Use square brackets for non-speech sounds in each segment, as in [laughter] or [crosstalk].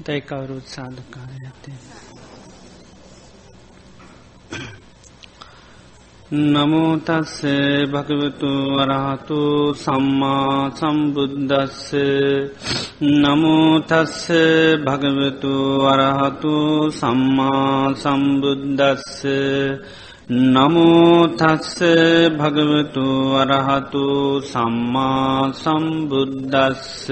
දැයි කවුරුත් සාධකාරය ඇත්තේ. නමුතස්ස භගවතු වරහතු සම්මා සම්බුද්ධස්ස නමුතස්ස භගවතු වරහතු සම්මා සම්බුද්ධස්ස නමුතස්ස භගවතු වරහතු සම්මා සම්බුද්ධස්ස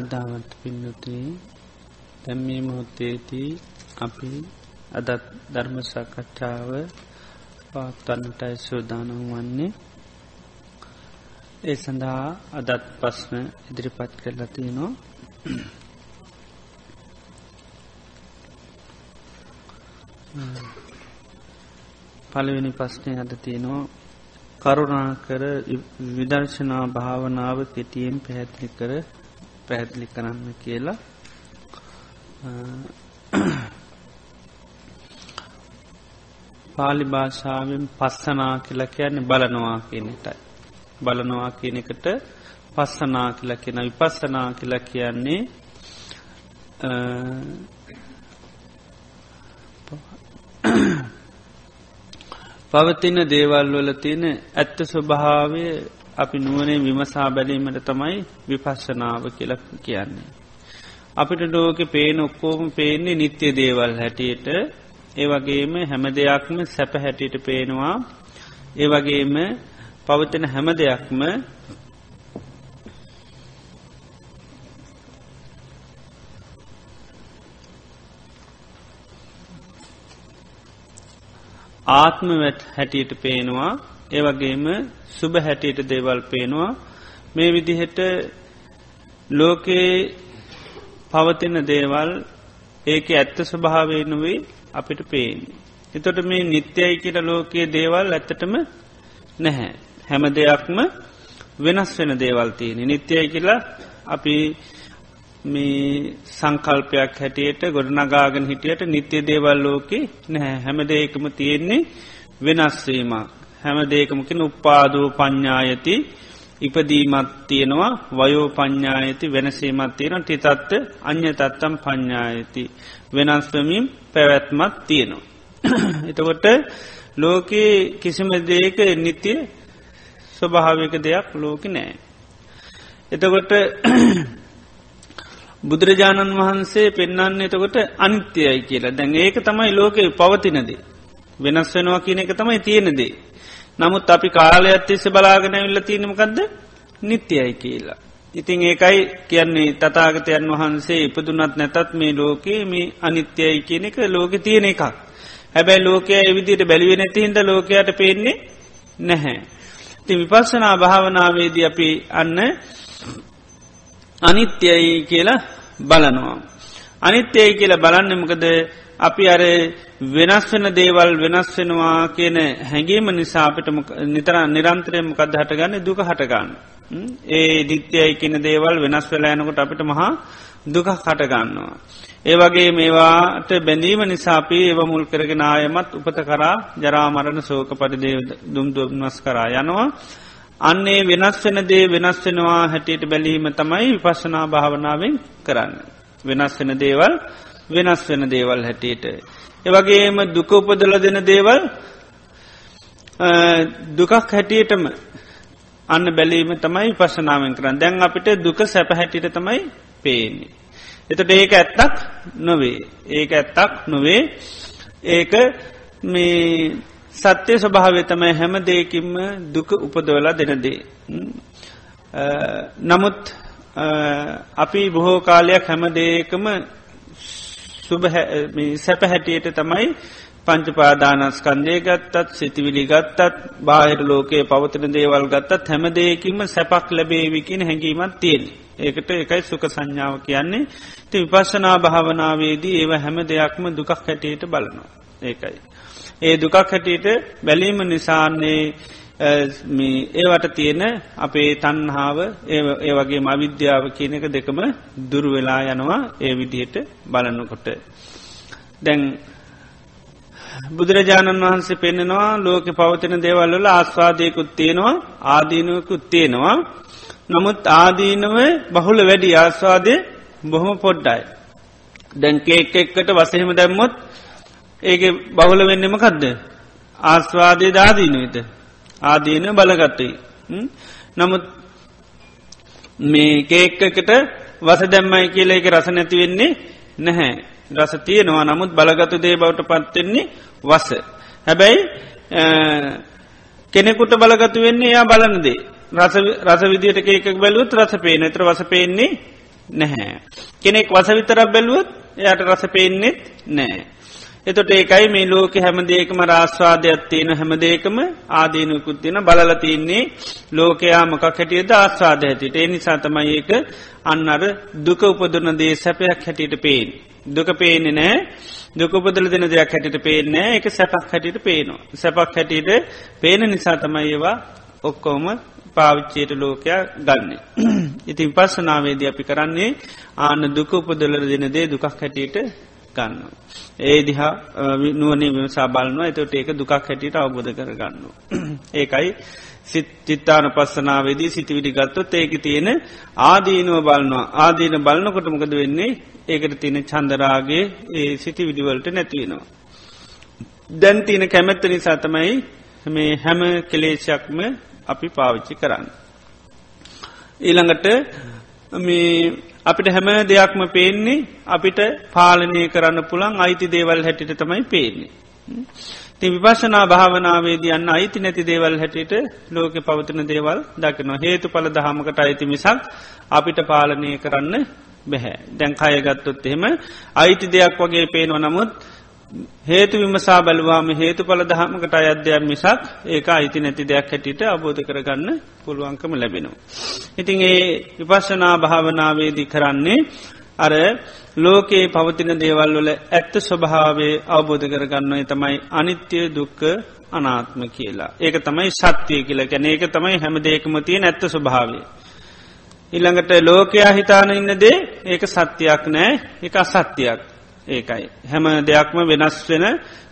ශ්‍රද්ධාවන්ත පින්නතුේ දැම්මී මොහොත්තේදී අපි අදත් ධර්ම සාකච්ඡාව පවත්වන්නටයි සූදානම් වන්නේ. ඒ සඳහා අදත් පස්න ඉදිරිපත් කරලතිනවා පළවෙනි පස්්නය අද තියනවා කරුණා කර විදර්ශනා භාවනාව කෙටියෙන් පැහැදිලි කර පැහැදිලි කරන්න කියලා පාලි භාෂාවෙන් පස්සනා කියලා කියන්නේ බලනවා කියනටයි. බලනවා කියන එකට පස්සනා කියලා කියෙන විපස්සනා කියලා කියන්නේ පවතින දේවල් වල තියෙන ඇත්ත ස්වභාවය අපි නුවනේ විමසා බැලීමට තමයි විපශ්ශනාව කියල කියන්නේ. අපිට ඩෝක පේන ඔක්කෝම පේන්නේ නිත්‍ය දේවල් හැටියට. ඒ වගේම හැම දෙයක්ම සැප හැටියට පේනවා. ඒ වගේම පවතන හැම දෙයක්ම ආත්ම වැට හැටියට පේනවා. ඒවගේම සුභ හැටියට දේවල් පේනවා මේ විදිහට ලෝකයේ පවතින දේවල් ඒක ඇත්ත ස්වභාවයනුවේ අපිට පේෙන්. එතොට මේ නිත්‍යයි කියට ලෝකයේ දේවල් ඇත්තටම නැහැ. හැම දෙයක්ම වෙනස් වෙන දේවල් තියෙන. නිත්‍යයි කියලා අපි මේ සංකල්පයක් හැටියට ගොඩනගාගෙන හිටියට නිත්‍ය දේවල් ලෝකෙ නැහැ හැම දෙයකම තියෙන්නේ වෙනස්වීමක්. හැම දේකමකින් උපාදූ පඤ්ඥායති ඉපදීමත් තියෙනවා වයෝ පඤ්ඥායති වෙනසීමත් තියෙන ටිතත්ත අන්‍ය තත්තම් පඤ්ඥායති වෙනස්වමින් පැවැත්මත් තියෙනවා. [clears throat] එතකොට ලෝකයේ කිසිම දේක නිතිය ස්වභාවික දෙයක් ලෝක නෑ. එතකොට [clears throat] බුදුරජාණන් වහන්සේ පෙන්න්න එතකොට අනිත්‍යයයි කියලා දැන් ඒක තමයි ලෝකෙ පවතිනදේ. වෙනස් වෙනවා කියන එක තමයි තියෙනදේ. නමුත් අපි කාලයක් තිස්ස බලාගෙන විල්ල තියනමකක්ද නිත්‍යයයි කියලා. ඉතිං ඒකයි කියන්නේ තතාගතයන් වහන්සේ ඉපදුනත් නැතත් මේ ලෝකයේ මේ අනිත්‍යයයි කියන එක ලෝක තියෙන එකක්. හැබැයි ලෝකය එවිදිට බැලිවෙ නැතිහින්ද ලෝකයට පේන්නේ නැහැ. ති විපස්සනා භාවනාවේදී අපි අන්න අනිත්‍යයි කියලා බලනවා. අනිත්‍යයි කියලා බලන්නමකද අපි අර වෙනස් වෙන දේවල් වෙනස් වෙනවා කියන හැඟීම නිසා අපිට නිතර නිරන්තරයමකද හටගන්න දුක හටගන්න. ඒ දිත්‍යයි කියන දේවල් වෙනස් වෙලා යනකොට අපිට මහා දුක කටගන්නවා. ඒ වගේ මේවාට බැඳීම නිසාපි ඒව මුල් කරගෙන ආයමත් උපත කරා ජරාමරණ සෝක පරිදේ දුම්දුම්නස් කරා යනවා. අන්නේ වෙනස් වෙන දේ වෙනස් වෙනවා හැටියට බැලීම තමයි විපස්සනා භාවනාවෙන් කරන්න. වෙනස් වෙන දේවල් වෙනස් වෙන දේවල් හැටියට. එවගේම දුක උපදල දෙන දේවල් දුකක් හැටියටම අන්න බැලීම තමයි පශනාවෙන් කරන්න දැන් අපිට දුක සැප හැටිට තමයි පේන්නේ. එතට ඒක ඇත්තක් නොවේ ඒක ඇත්තක් නොවේ ඒක මේ සත්‍යය ස්වභාවය තමයි හැම දෙයකින්ම දුක උපදවලා දෙනදේ. නමුත් අපි බොහෝ කාලයක් හැම දේකම සුබ සැප හැටියට තමයි පංචපාදානස්කන්දය ගත්තත් සිතිවිලි ගත්තත් බාහිර ලෝකයේ පවතින දේවල් ගත්තත් හැම දෙයකින්ම සැපක් ලැබේවිකින් හැඟීමත් තියෙන. ඒකට එකයි සුක සංඥාව කියන්නේ ති විපස්සනා භාවනාවේදී ඒව හැම දෙයක්ම දුකක් හැටියට බලනවා. ඒකයි. ඒ දුකක් හැටියට බැලීම නිසාන්නේ ඒවට තියෙන අපේ තන්හාාව ඒ වගේ අවිද්‍යාව කියන එක දෙකම දුරුවෙලා යනවා ඒ විදිහට බලන්නකොට. දැන් බුදුරජාණන් වහන්සේ පෙන්නෙනවා ලෝක පවතින දේවල්වල ආස්වාදයකුත් තියෙනවා ආදීනුවකුත් තියෙනවා නමුත් ආදීනව බහුල වැඩි ආස්වාදය බොහොම පොඩ්ඩයි. දැන් කේක් එක්කට වසහෙම දැම්මොත් ඒක බහුල වෙන්නම කදද. ආස්වාදය දාදීනවිත ආදීන බලගත්තයි. නමුත් මේ කේක්කට වස දැම්මයි කියල එක රස නැතිවෙන්නේ නැහැ. රස තියෙනවා නමුත් බලගතු දේ බවට පත්වෙන්නේ වස. හැබැයි කෙනෙකුට බලගතු වෙන්නේ එයා බලනදේ. රස විදියට එකක් බැලුවත් රස පේ නතර වස පේන්නේ නැහැ. කෙනෙක් වස විතරක් බැලුවත් එයට රස පේන්නෙත් නෑ. එතොට ඒකයි මේ ලෝක හැමදේකම රාස්වාදයක් තියෙන හැමදේකම ආදීනකුත්තින බලල තින්නේ ලෝකයා මොකක් හැටියද ආස්වාද ඇතිට ඒ නිසාතමයි ඒක අන්න අර දුක උපදුන දේ සැපයක් හැටියට පේෙන්. දුක පේනෙ නෑ දුකපදල දෙන දෙයක් හැටිට පේනෑ එක සැපක් හැටියට පේනවා. සැපක් හැටියට පේන නිසාතමයි ඒවා ඔක්කෝම පාවිච්චයට ලෝකයා ගන්න. ඉතින් පස්සනාවේද අපි කරන්නේ ආන දුක උපදල දෙන දේ දුකක් හැටියට ගන්න. ඒ දිහා නුවනේ විමසා බලන්නවා එතට ඒක දුකක් හැටියට අවබෝධ කරගන්න. [clears throat] ඒකයි චිත්තාන පස්සනාවේදී සිටිවිඩි ගත්තොත් ඒක තියෙන ආදීනුව බලනවා ආදීන බලන්නකොටමකද වෙන්නේ ඒකට තියෙන චන්දරාගේ ඒ සිටි විඩිවලට නැතිවෙනවා. දැන් තියෙන කැමැත්ත නිසා තමයි මේ හැම කෙලේශයක්ම අපි පාවිච්චි කරන්න. ඊළඟට මේ අපිට හැම දෙයක්ම පේන්නේ අපිට පාලනය කරන්න පුළන් අයිති දේවල් හැටිට තමයි පේන්නේ. ති විපශනා භාවනාවේදී යන්න අයිති නැති දේවල් හැටියට ලෝක පවතින දේවල් දකිනවා හේතු පල දහමකට අයිති මිසක් අපිට පාලනය කරන්න බැහැ දැන් කයගත්තොත් එහෙම අයිති දෙයක් වගේ පේනවා නමුත් හේතු විමසා බැලවාම හේතු පල දහමකට අයද්‍යයක් මිසක් ඒක අයිති නැති දෙයක් හැටියට අබෝධ කරගන්න පුළුවන්කම ලැබෙනවා. ඉතින් ඒ විපශනා භාවනාවේදී කරන්නේ අර ලෝකයේ පවතින දේවල් වල ඇත්ත ස්වභාවේ අවබෝධ කරගන්න තමයි අනිත්‍යය දුක්ක අනාත්ම කියලා. ඒක තමයි සත්‍යය කියලා ගැන ඒක තමයි හැම දේකම තියෙන ඇත්ත ස්වභාවේ. ඉල්ළඟට ලෝකයා හිතාන ඉන්නදේ ඒක සත්‍යයක් නෑ එක අසත්‍යයක් ඒකයි. හැම දෙයක්ම වෙනස් වෙන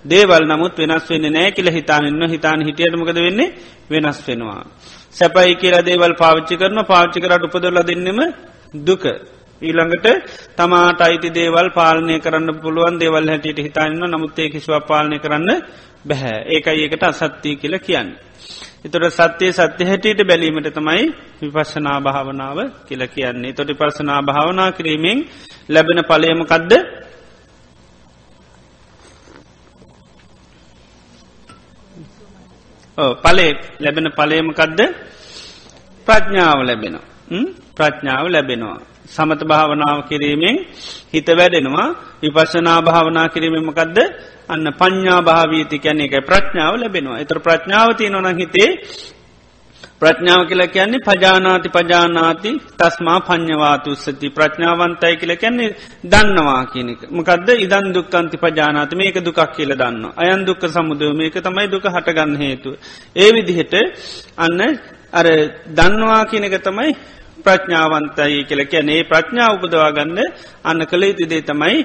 දේවල් නමුත් වෙනස් වෙන්න නෑ කියල හිතානන්න හිතාන හිටියටමකද වෙන්නේ වෙනස් වෙනවා. සැපයි කියලා දේවල් පාවිච්චි කරන පාච්චි කරට උපදොල්ල දෙන්නෙම දුක. ඊළඟට තමාට අයිති දේවල් පාලනය කරන්න පුළුවන් දේවල් හැටියට හිතාන්න නමුත්තේ කිසිව පාලනය කරන්න බැහැ ඒකයි ඒකට අසත්තිය කියල කියන්න. එතොට සත්‍යය සත්‍ය හැටියට බැලීමට තමයි විපශනා භාවනාව කියල කියන්නේ තොටි පර්සනා භාවනා කිරීමෙන් ලැබෙන පලයමකදද පලේ ලැබෙන පලයමකදද ප්‍රඥාව ලැබෙනවා. ප්‍රඥාව ලැබෙනවා. සමත භාවනාව කිරීමෙන් හිත වැඩෙනවා. විපශනා භාවනා කිරීමමකදද අන්න පඤ්ඥා භාවීති කැන එක ප්‍රඥාව ලැබෙනවා. එතර ප්‍රඥාවති නොන හිතේ ප්‍රඥාව කියල කියන්නේ පජානාති පජානාති තස්මා පඥ්ඥවාතුස්සති ප්‍රඥාවන්තයි කියල කියන්නේ දන්නවා කියනෙක මකද ඉදන් දුක්කන්ති පජානාති. මේක දුකක් කියල දන්න අයන් දුක්ක සමුදව මේක තමයි දුක හටගන්න හේතු. ඒ විදිහට අන්න අර දන්නවා කියනක තමයි ප්‍රඥාවන්තයි කියල කියන්නේ. ප්‍රඥාව උපදවා ගන්න අන්න කළ යුතුදේ තමයි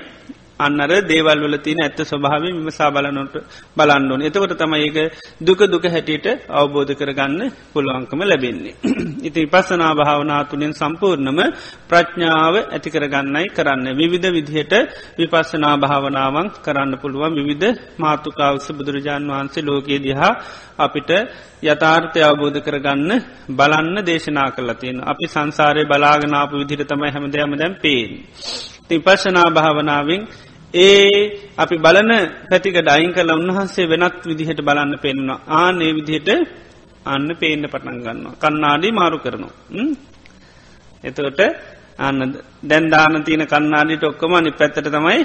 අන්නර දේවල් වල තින ඇත්ත ස්වභාව විමසා බලනොට බලන්ඩුවන් එතකොට තමයික දුක දුක හැටියට අවබෝධ කරගන්න පුළුවන්කම ලැබෙන්නේ. [clears throat] ඉති පසනා භාවනා තුළින් සම්පූර්ණම ප්‍රඥාව ඇති කරගන්නයි කරන්න. විවිධ විදිහට විපස්සනා භාවනාවන් කරන්න පුළුවන් විවිධ මාතුකාවස බුදුරජාණන් වහන්සේ ලෝකයේ දිහා අපිට යථාර්ථය අවබෝධ කරගන්න බලන්න දේශනා කරලා තියෙන. අපි සංසාරය බලාගනාපු විදිර තමයි හැමදයම දැම් පේෙන්. තිපශනා භාවනාවෙන් ඒ අපි බලන පැතික ඩයින් කල උන්වහන්සේ වෙනත් විදිහට බලන්න පෙන්නවා. ආනේ විදිහට අන්න පේන්න පටන් ගන්නවා. කන්නාඩි මාරු කරනවා. එතකොට අන්න දැන්දාන තියන කන්නාඩිට ඔක්කම අනි පැත්තට තමයි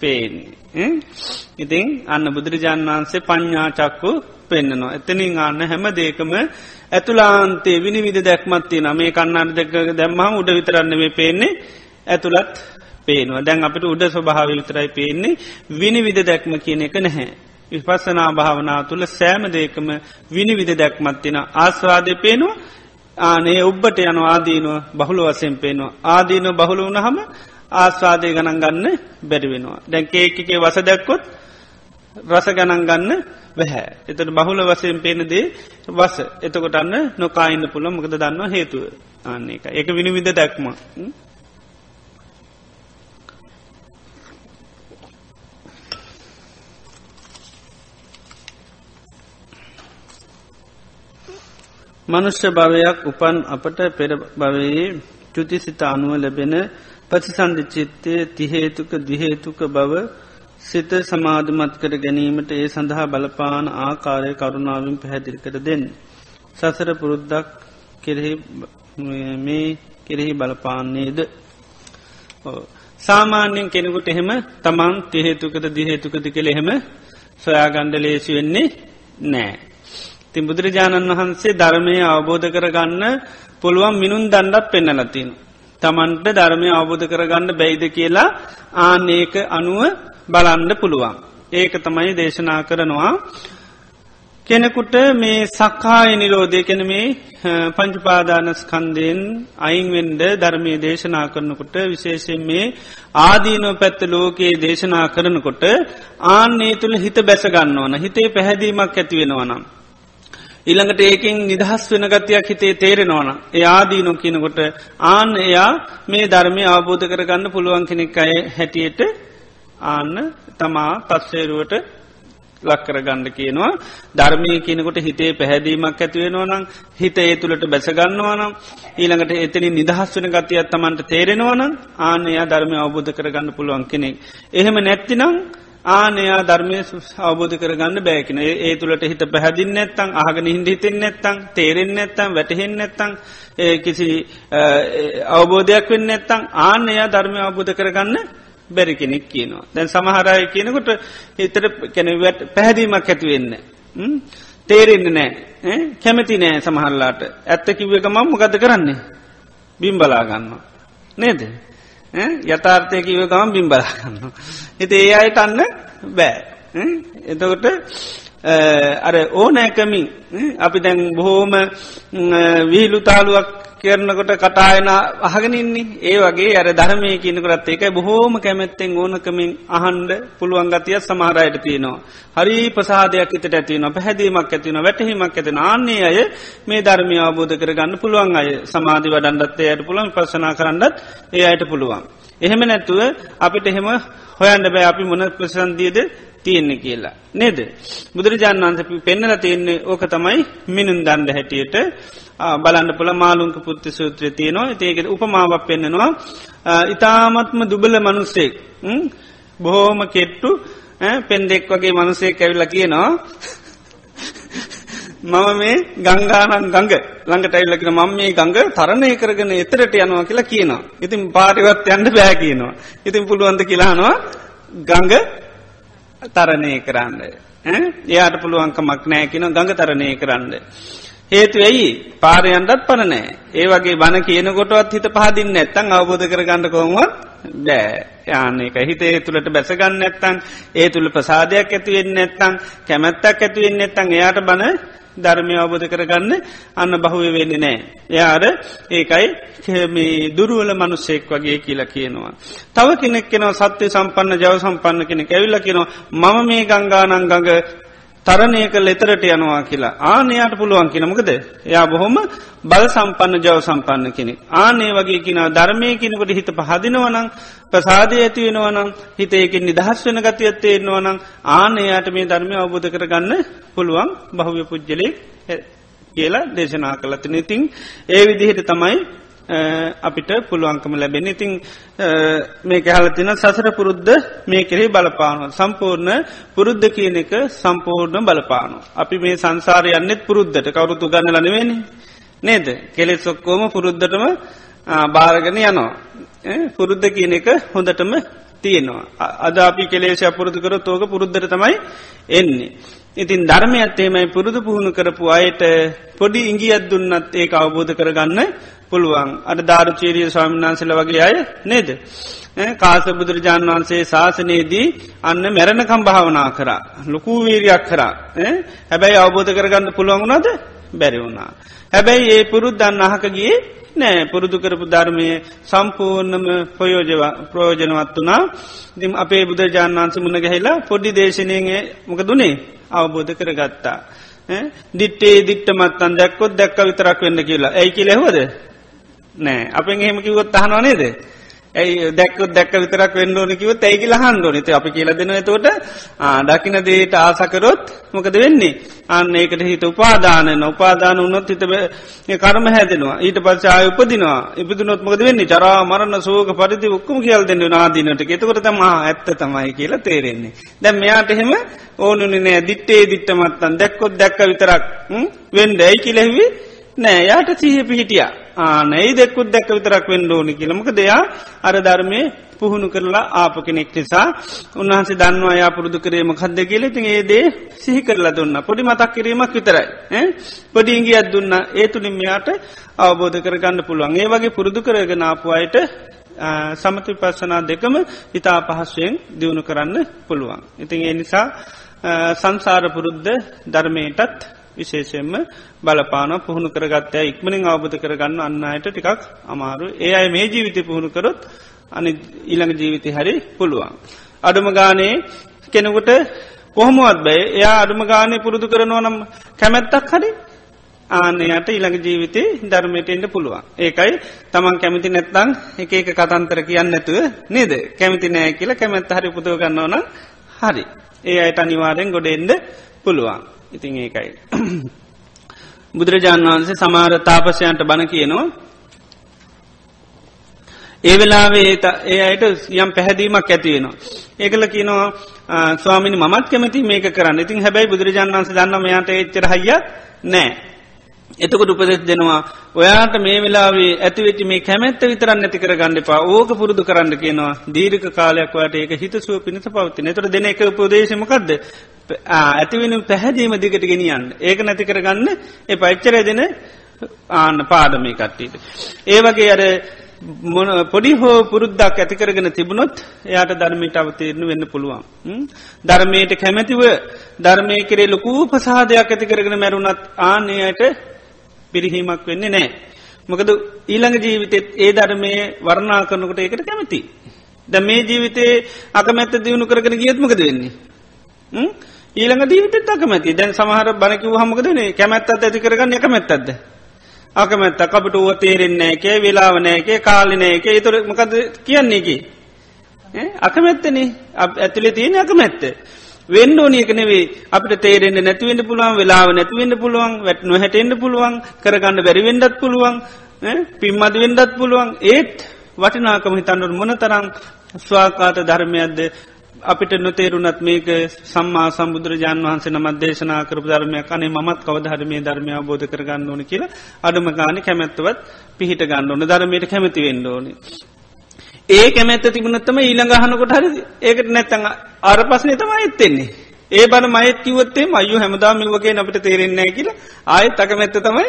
පේන්නේ. ඉතින් අන්න බුදුරජාණන් වහන්සේ පඤ්ඥාචක්කු පෙන්න්නනවා. එතනින් අන්න හැම දේකම ඇතුලාන්තේ විනිවිධ දැක්මත්ති නම මේ කන්නාට දෙක දැම්මහම උඩ විතරන්න මේ පේන්නේ. ඇතුළත් පේනවා දැන් අපට උඩ ස්වභාව විතරයි පේන්නේ විනිවිධ දැක්ම කියන එක නැහැ. විපස්සනා භාවනා තුළ සෑම දේකම විනිවිධ දැක්මත්තින ආස්වාදය පේනවා ආනේ ඔබ්බට යන ආදීනුව බහුල වසයෙන් පේනවා ආදීන බහුල වුණහම ආස්වාදය ගණන් ගන්න බැරිවෙනවා. දැන් කේකගේ වස දැක්කොත් රස ගණන් ගන්න වැහැ. එතට බහුල වසයෙන් පේනදේ වස එතකොට අන්න නොකායින්න පුළ මොකද දන්න හේතුව අන්න එක එක විනිවිධ දැක්ම. මනුෂ්‍ය භවයක් උපන් අපට පෙර භවයේ චුතිසිත අනුව ලැබෙන පතිසන්ධ චිත්තය තිහේතුක දිහේතුක බව සිත සමාධමත් කර ගැනීමට ඒ සඳහා බලපාන ආකාරය කරුණාවෙන් පැහැදිලි කර දෙන්න. සසර පුරුද්දක් කෙරෙහි මේ කෙරෙහි බලපාන්නේද. සාමාන්‍යයෙන් කෙනෙකුට එහෙම තමන් තිහේතුකද දිහේතුකද කෙළ එහෙම සොයාගණ්ඩ ලේසි වෙන්නේ නෑ. තින් බුදුරජාණන් වහන්සේ ධර්මය අවබෝධ කරගන්න පුළුවන් මිනුන් දණ්ඩත් පෙන්නලතින්. තමන්ට ධර්මය අවබෝධ කරගන්න බැයිද කියලා ආනඒක අනුව බලන්ඩ පුළුවන්. ඒක තමයි දේශනා කරනවා. කෙනෙකුට මේ සක්කාය නිරෝධය කෙන මේ පංචුපාදානස්කන්දයෙන් අයින්වෙන්ඩ ධර්මය දේශනා කරනකොට විශේෂෙන් මේ ආදීනෝ පැත්ත ලෝකයේ දේශනා කරනකොට ආන්නේ තුළ හිත බැසගන්න ඕන හිතේ පැහැදීමක් ඇතිවෙනවනම්. ඉළඟට ඒකින් නිදහස් වෙන ගතියක් හිතේ තේරෙනවන. ඒ ආදී නො කියනකොට ආන්න එයා මේ ධර්මය අවබෝධ කරගන්න පුළුවන් කෙනෙක් අය හැටියට ආන්න තමා තත්සේරුවට ලක්කර ගණ්ඩ කියනවා ධර්මය කියනකොට හිතේ පැහැදීමක් ඇතිවෙනවා නම් හිත ඒ තුළට බැසගන්නවනම් ඊළඟට එතනි නිදහස් වන ගතියත් තමන්ට තේරෙනවනම් ආනයා ධර්මය අවබෝධ කරගන්න පුළුවන් කෙනෙක්. එහෙම නැත්තිනම් ආනයා ධර්මය අවබෝධ කරගන්න බෑකින ඒ තුළට හිත පැහැදින් නැත්තං ආගන හින්ද හිතෙන් නැත්තං තේරෙන් නැත්තං වැටහෙන් නැත්තං කිසි අවබෝධයක් වෙන්න නැත්තං ආනයා ධර්මය අවබෝධ කරගන්න බැරි කෙනෙක් කියනවා. දැන් සමහරය කියනකොට හිතට කැනවට පැහැදීමක් ඇතිවෙන්න. තේරෙන්න නෑ කැමති නෑ සමහල්ලාට ඇත්ත කිව්ව එක මම් මොකද කරන්නේ. බිම් බලාගන්න. නේද. යථාර්ථය කිව ගම බිම් බලාගන්න. හිත ඒ අයට අන්න බෑ. එතකොට අර ඕනෑකමින් අපි දැන් බොහෝම විහිලු තාලුවක් කරනකොට කටායන අහගෙනන්නේ ඒ වගේ අර ධර්මය කියනකරත් ඒකයි බොහෝම කැමැත්තෙන් ඕනකමින් අහන්ඩ පුළුවන් ගතිය සමහරයට තියෙනවා. හරි ප්‍රසාදයක් එතට ඇතිවන පැහැදීමක් ඇතිවන වැටහිමක් ඇතින ආන්නේ අය මේ ධර්මය අවබෝධ කරගන්න පුළුවන් අය සමාධි වඩන්ඩත්තේ අයට පුළුවන් පසනා කරන්නත් ඒ අයට පුළුවන්. එහෙම නැත්තුව අපිට එහෙම හොයන්ඩ බෑ අපි මොන ප්‍රසන්දීද තියෙන්නේ කියලා. නේද. බුදුරජාණන් වන්ස පෙන්නල තියෙන්නේ ඕක තමයි මිනුන් දණ්ඩ හැටියට බලන්න පුළ මාලුන්ක පුත්ති සූත්‍රය තියනවා ඒකට උපමාවක් පෙන්න්නනවා ඉතාමත්ම දුබල මනුස්සෙක් බොහෝම කෙට්ටු පෙන්දෙක් වගේ මනුසේ කැවිල්ල කියනවා මම මේ ගංගානන් ගඟ ළඟට ඇල්ලකින මම මේ ගඟ තරණය කරගෙන එතරට යනවා කියලා කියනවා. ඉතින් පාටිවත් යන්න බෑ කියනවා. ඉතින් පුළුවන්ද කියලානවා ගඟ තරණය කරන්න. එයාට පුළුවන්කමක් නෑ කියන ගඟ තරණය කරන්න. හේතු ඇයි පාරයන්ටත් පනනෑ ඒ වගේ බණ කියනකොටවත් හිත පහදින්න ඇත්තන් අවබෝධ කරගන්න කොහොමත් බෑ යාන එක හිතේ තුළට බැසගන්න ඇත්තන් ඒ තුළ ප්‍රසාදයක් ඇතිවෙන්න ඇත්තං කැමැත්තක් ඇතිවෙන්න ඇත්තන් එයාට බණ ධර්මය අවබෝධ කරගන්න අන්න බහුව වෙන්න නෑ. එයාර ඒකයි මේ දුරුවල මනුස්සෙක් වගේ කියලා කියනවා. තව කෙනෙක් කෙනව සත්‍ය සම්පන්න ජව සම්පන්න කෙනෙ ඇවිල්ල කියනවා මම මේ ගංගානංගඟ තරණය කල් එතරට යනවා කියලා. ආනයාට පුළුවන් කිනමකද එයා බොහොම බල සම්පන්න ජව සම්පන්න කෙනෙ. ආනේ වගේ කිනාව ධර්මය කෙනෙකොට හිත පහදිනවනං ප්‍රසාදය ඇති වෙනවනම් හිත ඒකින් නිදහස් වෙන ගතියත්තේ එන්නවනං ආනයාට මේ ධර්මය අවබෝධ කරගන්න පුළුවන් බහුව පුද්ජලෙ කියලා දේශනා කළතින ඉතිං ඒ විදිහට තමයි අපිට පුළුවන්කම ලැබෙන ඉතිං මේ කැහලතින සසර පුරුද්ධ මේ කෙරෙහි බලපානු. සම්පූර්ණ පුරුද්ධ කියන එක සම්පූර්ණ බලපානු. අපි මේ සංසාරය යන්නෙත් පුරුද්ධට කවරුතු ගන්න ලනවෙන. නේද කෙලෙ සොක්කෝම පුරුද්ධටම භාරගෙන යනවා. පුරුද්ධ කියන එක හොඳටම තියෙනවා. අද අපි කෙලේශ පුරුදු කර තෝක පුරුද්ධර තමයි එන්නේ. ඉතින් ධර්මයත් ඒමයි පුරුදු පුහුණු කරපු අයට පොඩි ඉංගියත් දුන්නත් ඒක අවබෝධ කරගන්න පුළුවන් අට ධාරචීරිය ස්වාමිනාන්සල වගේ අය නේද. කාස බුදුරජාණන් වහන්සේ ශාසනයේදී අන්න මැරණකම් භාවනා කරා. ලොකූ වීරයක් කරා. හැබැයි අවබෝධ කරගන්න පුළුවන් වුණද බැරි වුණා. හැබැයි ඒ පුරුද්දන්න අහකගේ නෑ. පුරුදු කරපු ධර්මය සම්පූර්ණම ප්‍රයෝජවා ප්‍රයෝජනවත් වනා දිම් අපේ බුදුරජාණන් වන්ස මුණ ගැහිලා පොඩ්ඩි දේශනයගේ මොක දුනේ අවබෝධ කරගත්තා. දිට්ටේ දිට්ටමත්තන් දැක්කොත් දැක්ක විතරක් වෙන්න කියලා. ඇයි කිය ලැහවද නෑ. අපෙන් එහෙම කිවොත් අහනවා නේද? ඇයි දැක්ක දැක්ක විතරක් වෙන්න ඕන කිවත් ඇයි කියලා හන්ඩෝන ත අපි කියල දෙන තෝට දකින දේට ආසකරොත් මොකද වෙන්නේ? අන්න ඒකට හිත උපාදානන උපාදාන උන්නොත් හිත කරම හැදෙනවා. ඊට පච්චාය උපදිනවා. ඉපදුනොත් මොකද වෙන්නේ? චරා මරන්න සෝක පරිදි ඔක්කම කියල් දෙන්න නාදීනට එතකොට තම ඇත්ත තමයි කියලා තේරෙන්නේ. දැම් මෙයාට එහෙම ඕනුන නෑ. දිට්ටේ දිට්ටමත්තන් දැක්කොත් දැක්ක විතරක් වෙන්ඩ ඇයි කිලෙහිවි නෑ. යාට සීහ පිහිටිය. ආනයි දෙක්කුත් දැක්ක විතරක් වෙන්න ඕනි කියලමක දෙයා අර ධර්මය පුහුණු කරලා ආප කෙනෙක් නිසා උන්වහන්සේ දන්නවා යා පුරුදු කරේම කද්ද කියල. ති ඒදේ සිහි කරලා දුන්න. පොඩි මතක් කිරීමක් විතරයි. පොඩිංගි අත් දුන්න. ඒ තුළින් මෙයාට අවබෝධ කරගන්න පුළුවන්. ඒ වගේ පුරුදු කරගෙන ආපුවායට සමති පස්සනා දෙකම ඉතා පහස්ුවෙන් දියුණු කරන්න පුළුවන්. ඉතින් ඒ නිසා සංසාර පුරුද්ධ ධර්මයටත් විශේෂයෙන්ම බලපාන පුහුණු කරගත්තය ඉක්මනින් අවබධ කරගන්න අන්න අයට ටිකක් අමාරු ඒ අයි මේ ජීවිත පුහුණු කරොත් අනි ඊළඟ ජීවිතය හරි පුළුවන්. අඩුම ගානේ කෙනෙකුට කොහොමුවත් බෑ එයා අඩුම ගානය පුරුදු කරනවා නම් කැමැත්තක් හරි ආනයට ඉළඟ ජීවිතේ ධර්මයටෙන්ට පුළුවන්. ඒකයි තමන් කැමිති නැත්තං එක එක කතන්තර කියන්න නැතුව නේද කැමිති නෑ කියලා කැමැත්ත හරි පුදුව ගන්නවන හරි. ඒ අයට අනිවාරයෙන් ගොඩෙන්ඩ පුළුවන්. ඉතින් ඒකයි. බුදුරජාණන් වහන්සේ සමාර තාපසයන්ට බණ කියනවා. ඒ වෙලාවේ ඒ අයට යම් පැහැදීමක් ඇතිවෙනවා. ඒකල කියනවා ස්වාමිනි මත් කැමති මේක කරන්න ඉතින් හැබැයි බුදුරජාණන් වන්ස දන්නම යාට එච්චර හයිය නෑ. එතකොට උපදෙස් දෙනවා ඔයාට මේ වෙලාවේ ඇතිවෙච්චි මේ කැමැත්ත විතරන්න ඇති කර ගන්නපා ඕක පුරුදු කරන්න කියනවා. දීර්ක කාලයක් වට ඒක හිතසුව පිණිස පවත්ති නතර දෙන එක උපදේශමකක්ද ඇතිවෙන පැහැදීම දිගට ගෙනියන්න. ඒක නැති කරගන්න එ පච්චරය දෙන ආන්න පාඩමේ කට්ටීට. ඒ වගේ අර පොඩි හෝ පුරුද්දක් ඇතිකරගෙන තිබුණොත් එයාට ධර්මයට අවතීරණ වෙන්න පුළුවන්. ධර්මයට කැමැතිව ධර්මය කරේ ලොකූ පසාදයක් ඇතිකරගෙන මැරුණත් ආනයට පිරිහීමක් වෙන්නේ නෑ. මොකද ඊළඟ ජීවිතෙත් ඒ ධර්මය වර්ණා කරනකොට ඒකට කැමති. ද මේ ජීවිතේ අකමැත්ත දියුණු කරගෙන ගියත්මකද වෙන්නේ. ඊළඟ දීවිතත් අකමැති දැන් සමහර බණකිව හමකදනේ කැමැත්තත් ඇති කරගන්න එකමැත්තද. අකමැත්ත අපට ුව තේරෙන්නේකේ වෙලාවනෑකේ කාලිනයකේ තුර මකද කියන්නේකි. අකමැත්තන ඇතුලේ තියෙන අකමැත්ත. වෙන්න ඕනියක නෙවේ අපට තේරෙන්න්න නැතිවෙන්න පුළුවන් වෙලාව නැතිවෙන්න පුළුවන් වැට නොහැටෙන්න්න පුළුවන් කරගන්න බැරිවෙන්ඩත් පුළුවන් පිම්මද වෙන්ඩත් පුළුවන් ඒත් වටිනාකම හිතන්නුට මොන තරම් ස්වාකාත ධර්මයක්ද අපිට නොතේරුනත් මේක සම්මා සම්බුදුරජාන් වහන්සේ නමත් දේශනා කරපු ධර්මයක් අනේ මත් කවධර්මය ධර්මය බෝධ කරගන්න ඕන කියලා අඩුම ගාන කැමැත්තවත් පිහිට ගන්න ඕන ධර්මයට කැමති වෙන්න ඕනේ. ඒ කැමැත්ත තිබුණත්තම ඊළඟ අහනකොට හරි ඒකට නැත්තඟ අර පස්නේ තම ඇත්තෙන්නේ. ඒ බන මයත් කිවත්තේ අයු හැමදාම වගේ අපට තේරෙන්නේ කියලා ආයත් අකමැත්ත තමයි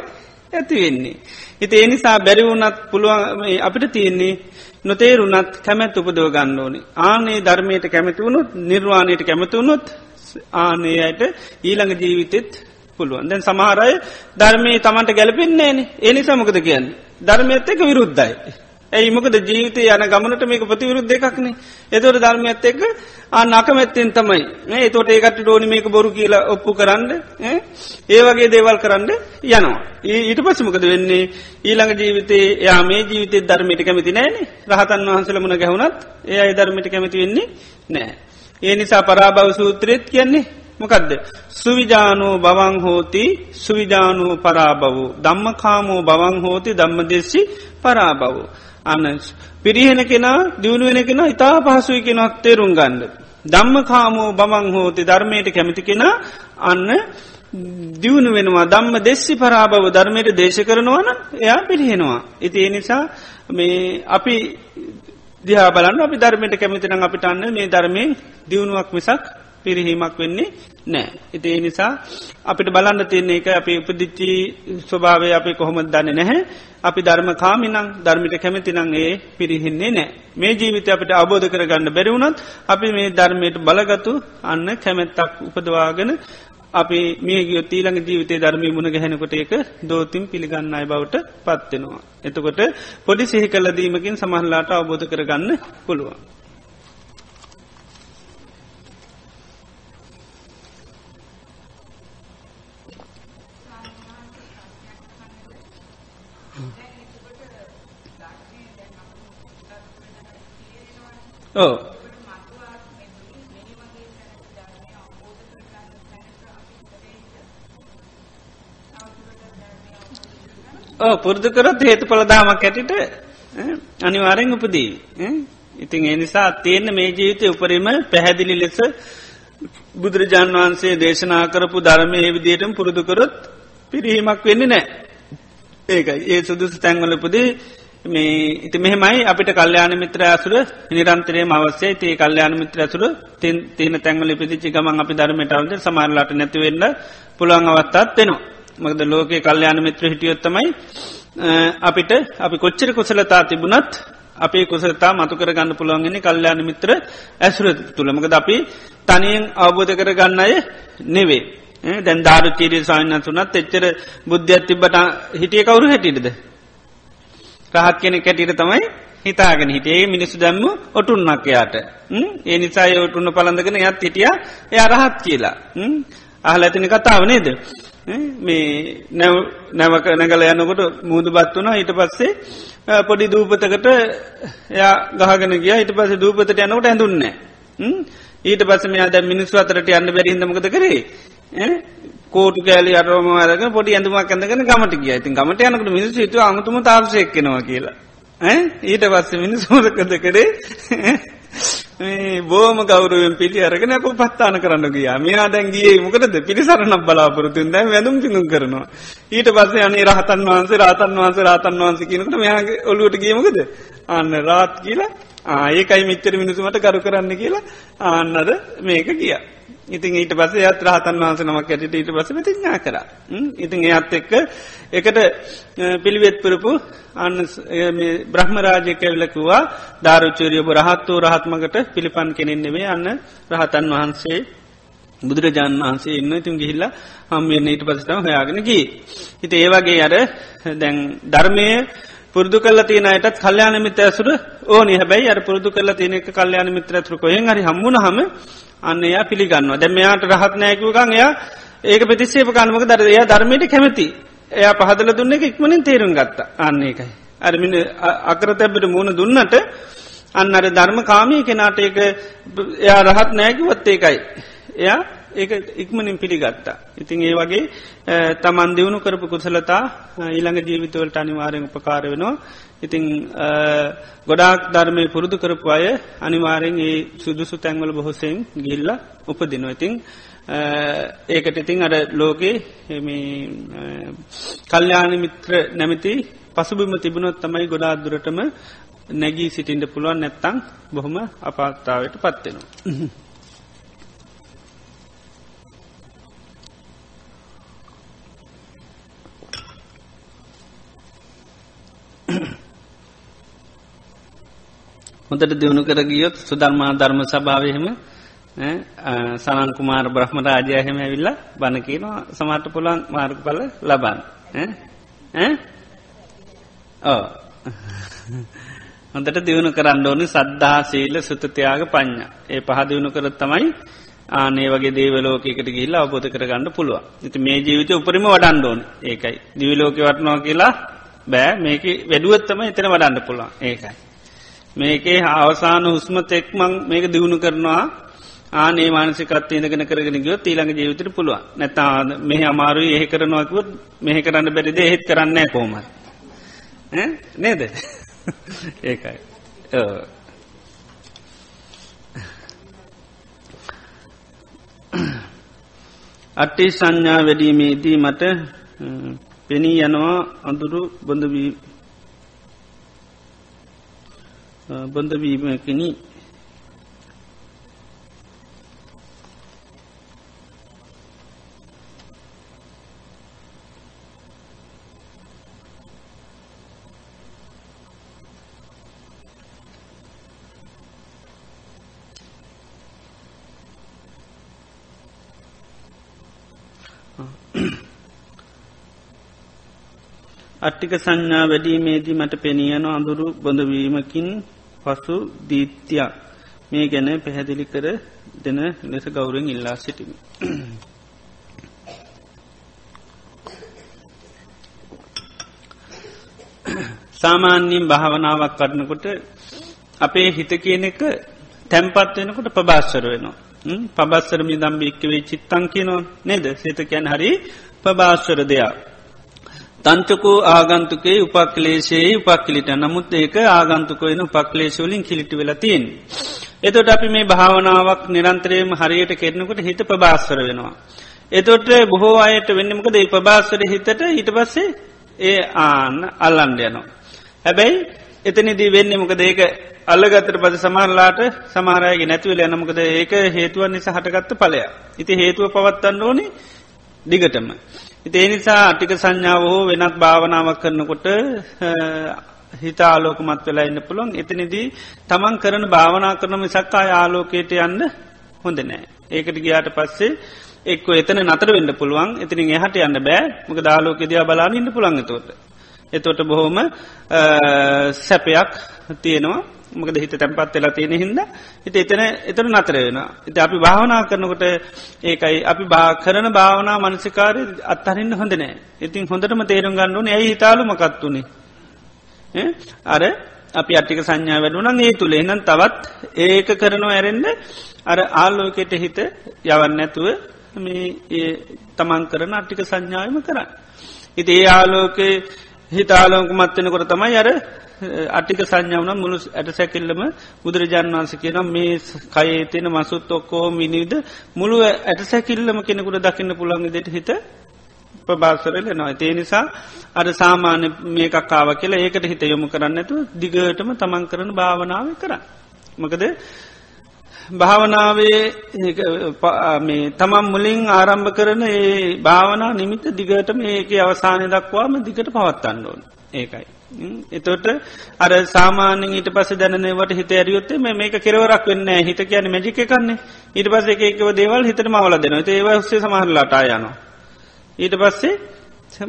ඇති වෙන්නේ. හිත එනිසා බැරිවුනත් පුළුවන් අපිට තියෙන්නේ නොතේරුනත් කැමැත් උපදව ගන්න ඕනි. ආනේ ධර්මයට කැමති වුණුත් නිර්වාණයට කැමති වුණොත් ආනේ අයට ඊළඟ ජීවිතෙත් පුළුවන් දැන් සමහරය ධර්මය තමන්ට ගැලපෙන්නේ න එනි සමකද කියන්න ධර්මයත් එක විරුද්ධයි. ඇයි මොකද ජීවිතය යන ගමනට මේක ප්‍රතිවිරුද්ධ එකක්න එතවට ධර්මයත් එක්ක අන්න අකමැත්තෙන් තමයි ඒ තොට ඒකට ඩෝනි මේක බොරු කියලා ඔප්පු කරන්න ඒ වගේ දේවල් කරන්න යනවා. ඊට පස්සමකද වෙන්නේ ඊළඟ ජීවිතේ යා මේ ජීවිතය ධර්මයට කැමති නෑන රහතන් වහන්සලමුණ ගැහුණත් ඒ අයි ධර්මයට කැමති වෙන්නේ නෑ. ඒ නිසා පරාභව සූත්‍රයත් කියන්නේ මොකදද. සුවිජානෝ බවං හෝති සුවිජානෝ පරාබවූ දම්මකාමෝ බවං හෝති දම්මදෙස්සි පරාබවූ. අන්න පිරිහෙන කෙනා දියුණු වෙන කෙන ඉතා පහසුයි කෙනොත් තේරුම් ගන්න. ධම්ම කාමෝ බමං හෝති ධර්මයට කැමති කෙනා අන්න දියුණු වෙනවා දම්ම දෙස්සි පරාභව ධර්මයට දේශ කරනවන එයා පිළිහෙනවා. ඉති ඒ නිසා මේ අපි දිහා බලන්න අපි ධර්මයට කැමිතින අපිට අන්න මේ ධර්මය දියුණුවක් මිසක් පිරිහීමක් වෙන්නේ නෑ. ඉතිේ නිසා අපිට බලන්න තියන්නේ එක අපි උපදිච්චි ස්වභාවය අපි කොහොමද දන්න නැහැ. අපි ධර්ම කාමිනං ධර්මිට කැමතිනං ඒ පිරිහින්නේ නෑ. මේ ජීවිත අපිට අබෝධ කරගන්න බැරිවුණත් අපි මේ ධර්මයට බලගතු අන්න කැමැත්තක් උපදවාගෙන අපි මේ ගියොත් ඊළඟ ජීවිතේ ධර්මී මුණ ගැහෙනකොට ඒක දෝතිම් පිළිගන්න අයි බවට පත්වෙනවා. එතකොට පොඩි සිහි කල්ලදීමකින් සමහල්ලාට අවබෝධ කරගන්න පුළුවන්. Oh. Oh, ඕ ඕ පුරදුකරොත් හේතු පලදාමක් ඇටිට අනිවාරෙන් උපදී. ඉතින් එනිසා තියෙන්න මේ ජීවිතය උපරීම පැහැදිලි ලෙස බුදුරජාණන් වහන්සේ දේශනා කරපු ධර්මය විදියටම පුරුදුකරොත් පිරිහීමක් වෙන්න නෑ ඒකයි. ඒ සුදුසු තැන්වලපුදී මේ ඉති මෙහෙමයි අපිට කල්්‍යයාන මිත්‍ර ඇසුර නිරන්තරය අවස්සේ තිය කල්්‍යයාන මිත්‍ර ඇසුර තියන තැන්වල පිදිචි ගමන් අපි ධර්මයට අවද සමාරලාට නැතිවෙන්න පුළුවන් අවත්තාත් වෙනවා. මකද ලෝකයේ කල්්‍යයාන මිත්‍ර හිටියොත්තමයි අපිට අපි කොච්චර කුසලතා තිබුණත් අපේ කුසලතා මතු කර ගන්න පුළුවන්ගෙන කල්්‍යයාන මිත්‍ර ඇසුර තුළමකද අපි තනියෙන් අවබෝධ කර ගන්න අය නෙවේ. දැන් ධාරු චීරී සායන්න තුනත් එච්චර බුද්ධියත් තිබට හිටිය කවරු හැටියටද. රහත් කෙනෙ කැටිට තමයි හිතාගෙන හිටේ මිනිස්සු දැම්ම ඔටුන්නක් යාට ඒ නිසා ඔටුන්න පලඳගෙන යත් හිටිය. එය අරහත් කියලා. අහල ඇතින කතාව නේද? මේ නැව් නැවක නැගල යනකොට මුූදු බත් වුණ ඊට පස්සේ පොඩි දූපතකට එයා ගහගෙන ගිය. ඊට පස්සේ දූපතට යනකොට ඇඳුන්නේ ඊට පස්ස මෙයා දැ මිනිස්සු අතරට යන්න බැරිහිදමකද කරේ? කෝටු කෑලි අරම අරක පොඩි ඇඳුමක් ඇඳගෙන ගමට කිය ඉතින් ගමට යනකට මිනිස් හිතුව අමුතුම තාක්ෂයක්කෙනවා කියලා. ඊට පස්සේ මිනිස් හෝදකද කරේ? බෝම ගෞරුවෙන් පිළි අරගෙන අප පත්තාන කරන්න ගියා. මෙයා දැන්ගේ මොකටද? පිරිසරණක් බලාපොරතුන් දැ වැදුම් පිඳුම් කරනවා. ඊට පස්සේ අනේ රහතන් වහන්සේ රාතන් වහන්සේ රාතන් වහන්සේ කියනකට මෙයාගේ ඔලුවට ගියමකද අන්න රාත් කියලා. ආඒකයි මිච්චර මිනිසුමට කරු කරන්න කියලා. ආන්නද මේක කියා ඉතින් ඊට පස යත් රහතන් වහන්ස නමක් ඇයට ඊට පස තිඥා කර. ඉතින් එයත් එක්ක එකට පිළිවෙත් පුරපු අන්න බ්‍රහ්මරාජය කැවිලකුවා ධාරුචරියබ රහත්වූ රහත්මකට පිළිපන් කෙනෙන්නෙවේ අන්න රහතන් වහන්සේ බුදුරජාණන් වහන්සේ ඉන්න ඉතින් ගිහිල්ලා හම්වෙන්න ඊට පසටම හොයාගෙනකි. හිත ඒවගේ අර දැන් ධර්මය පුරදු කල තියන අයටත් කල්්‍යයාන මිත ඇසුර ඕන. හැබැයි අර පුරදු කල තියනෙක කල්්‍යයාන මිත්‍රතුර කොහෙන් හරි හම්මුණ හම අන්න එයා පිළිගන්නවා. දැ මෙයාට රහත් නෑකුවකං එයා ඒක ප්‍රතිශේප කානමක දර එයා ධර්මයට කැමති. එයා පහදල දුන්න එක ඉක්මනින් තේරුම් ගත්ත. අන්න එකයි. අරමින අකර තැබට මුණ දුන්නට අන්න අර ධර්ම කාමී කෙනාට ඒක එයා රහත් නෑකිවත් ඒකයි. එයා ඒක ඉක්මනින් පිළිගත්තා. ඉතින් ඒ වගේ තමන් දියුණු කරපු කුසලතා ඊළඟ ජීවිතවලට අනිවාරයෙන් උපකාර වෙනවා. ඉතිං ගොඩාක් ධර්මය පුරුදු කරපු අය අනිවාරෙන් ඒ සුදුසු තැන්වල බොහොසෙන් ගිල්ල උපදිනවා ඉතිං ඒකට ඉතිං අර ලෝකේ කල්්‍යාන මිත්‍ර නැමති පසුබිම තිබුණොත් තමයි ගොඩාත් දුරටම නැගී සිටින්ට පුළුවන් නැත්තං බොහොම අපාත්තාවට පත්වෙනවා. හොඳට දියුණු කර ගියොත් සුධර්මා ධර්ම සභාවහෙම සනන්කුමාර බ්‍රහ්ම රාජයහෙම ඇවිල්ල බණ කියනවා සමට පුළන් මාර්ග පල ලබන් ඕ හොඳට දියුණු කරන්න ඕනි සද්ධහා සීල සුතතියාග පඥ්ඥ ඒ පහදියුණු කරත් තමයි ආනේ වගේ දේවලෝකකට ගිල්ලා අවබෝධ කරගන්න පුළුව ඉති මේ ජීවිත උපරිම වඩන්ඩෝන් ඒකයි. දිවිලෝක වටනෝ කියලා බෑ මේක වැඩුවත්තම එතන වඩන්න පුළුවන්. ඒකයි. මේකේ අවසාන හුස්ම තෙක්මං මේක දියුණු කරනවා. ආනේ මානසිකත් ඉදගෙන කරගෙන ගියෝ ඊළඟ ජීවිතර පුළුව නැතා මෙහ අමාරු ඒ කරනවාකුවත් මෙහ කරන්න බැරිද එහෙත් කරන්න කෝම නේද? [laughs] ඒකයි. අට්ටි සංඥා වැඩීමේදී මට පෙනී යනවා අඳුරු බොඳවී බොඳවීමකිනි අට්ටික සංඥා වැඩීමේදී මට පෙනියන අඳුරු බොඳවීමකින් පසු දීත්‍යයක් මේ ගැන පැහැදිලි කර දෙන ලෙස ගෞරෙන් ඉල්ලා සිටිම. සාමාන්‍යයෙන් භාවනාවක් කරනකොට අපේ හිත කියන එක තැම්පත් වෙනකොට ප්‍රභාස්වර වෙනවා. පබස්සරමි දම්භික්කවේ චිත්තං කියනවා නේද සේතකයන් හරි ප්‍රභාස්වර දෙයක්. තංචකෝ ආගන්තුකේ උපක්ලේශයේ උපක්ලිට නමුත් ඒක ආගන්තුකයන උපක්ලේශවලින් කිලිටි වෙලතින්. එතොට අපි මේ භාවනාවක් නිරන්තරයම හරියට කෙරනකොට හිත ප්‍රභාස්වර වෙනවා. එතොට බොහෝ අයට වෙන්නමකද ඒ ප්‍රභාස්වර හිතට හිට පස්සේ ඒ ආන්න අල්ලන්ඩ යනවා. හැබැයි එතනිදී වෙන්නේ මොකද ඒක අල්ලගත්තර පද සමහරලාට සමහරයගේ නැතිවල යනමකද ඒක හේතුවන් නිසා හටගත්ත පලය. ඉති හේතුව පවත්තන්න ඕනේ දිගටම. ඉතිේ නිසා අටික සංඥාව හෝ වෙනත් භාවනාවක් කරනකොට හිතා ආලෝකමත් වෙලා ඉන්න පුළුවන් එතනිදී තමන් කරන භාවනා කරන මිසක්කා ආලෝකයට යන්න හොඳ නෑ. ඒකට ගියාට පස්සේ එක්ක එතන නතර වෙන්න පුළුවන් එතිනින් එහට යන්න බෑ මක දාලෝකෙදයා බලාන ඉන්න පුළන්ගතෝට. එතොට බොහොම සැපයක් තියෙනවා මකද හිත තැන්පත් වෙලා තියෙන හිද හිත එතන එතන නතර වෙන ඉති අපි භාවනා කරනකොට ඒකයි අපි භා කරන භාවනා මනසිකාරය අත්හරින්න හොඳ නෑ. ඉතින් හොඳටම තේරුම් ගන්නුවන ඇයි හිතාලු මකත්තුනේ අර අපි අට්ටික සංඥා වැඩුනන් ඒ තුළ එනම් තවත් ඒක කරනවා ඇරෙන්න්න අර ආල්ලෝකෙට හිත යවන්න ඇතුව මේ තමන් කරන අට්ටික සංඥාවම කරන්න. ඉති ඒ ආලෝකේ හිතාලෝක මත්වෙනකොට තමයි අර අටික සංඥාවන මුළු ඇට සැකිල්ලම බුදුරජාන් වන්ස කියන මේ කයේ තියෙන මසුත් ඔක්කෝ මිනිවිද මුළු ඇට සැකිල්ලම කෙනෙකුට දකින්න පුළන්ග දෙට හිත ප්‍රභාසරල නොයි ඒ නිසා අර සාමාන්‍ය මේකක්කාව කියලා ඒකට හිත යොමු කරන්න ඇතු දිගටම තමන් කරන භාවනාව කරන්න. මකද භාවනාවේ තමන් මුලින් ආරම්භ කරන ඒ භාවනා නිමිත දිගටම ඒක අවසානය දක්වාම දිගට පවත්තන්න ඕන ඒකයි. එතොට අර සාමානෙන් ඊට පස දැනනවට හිත ඇරියොත්තේ මේක කෙරවරක් වෙන්න හිත කියන මැජික කන්නේ ඊට පස එකව දේවල් හිතට මවල දෙන ඒව සේ සමහරලාට යන. ඊට පස්සේ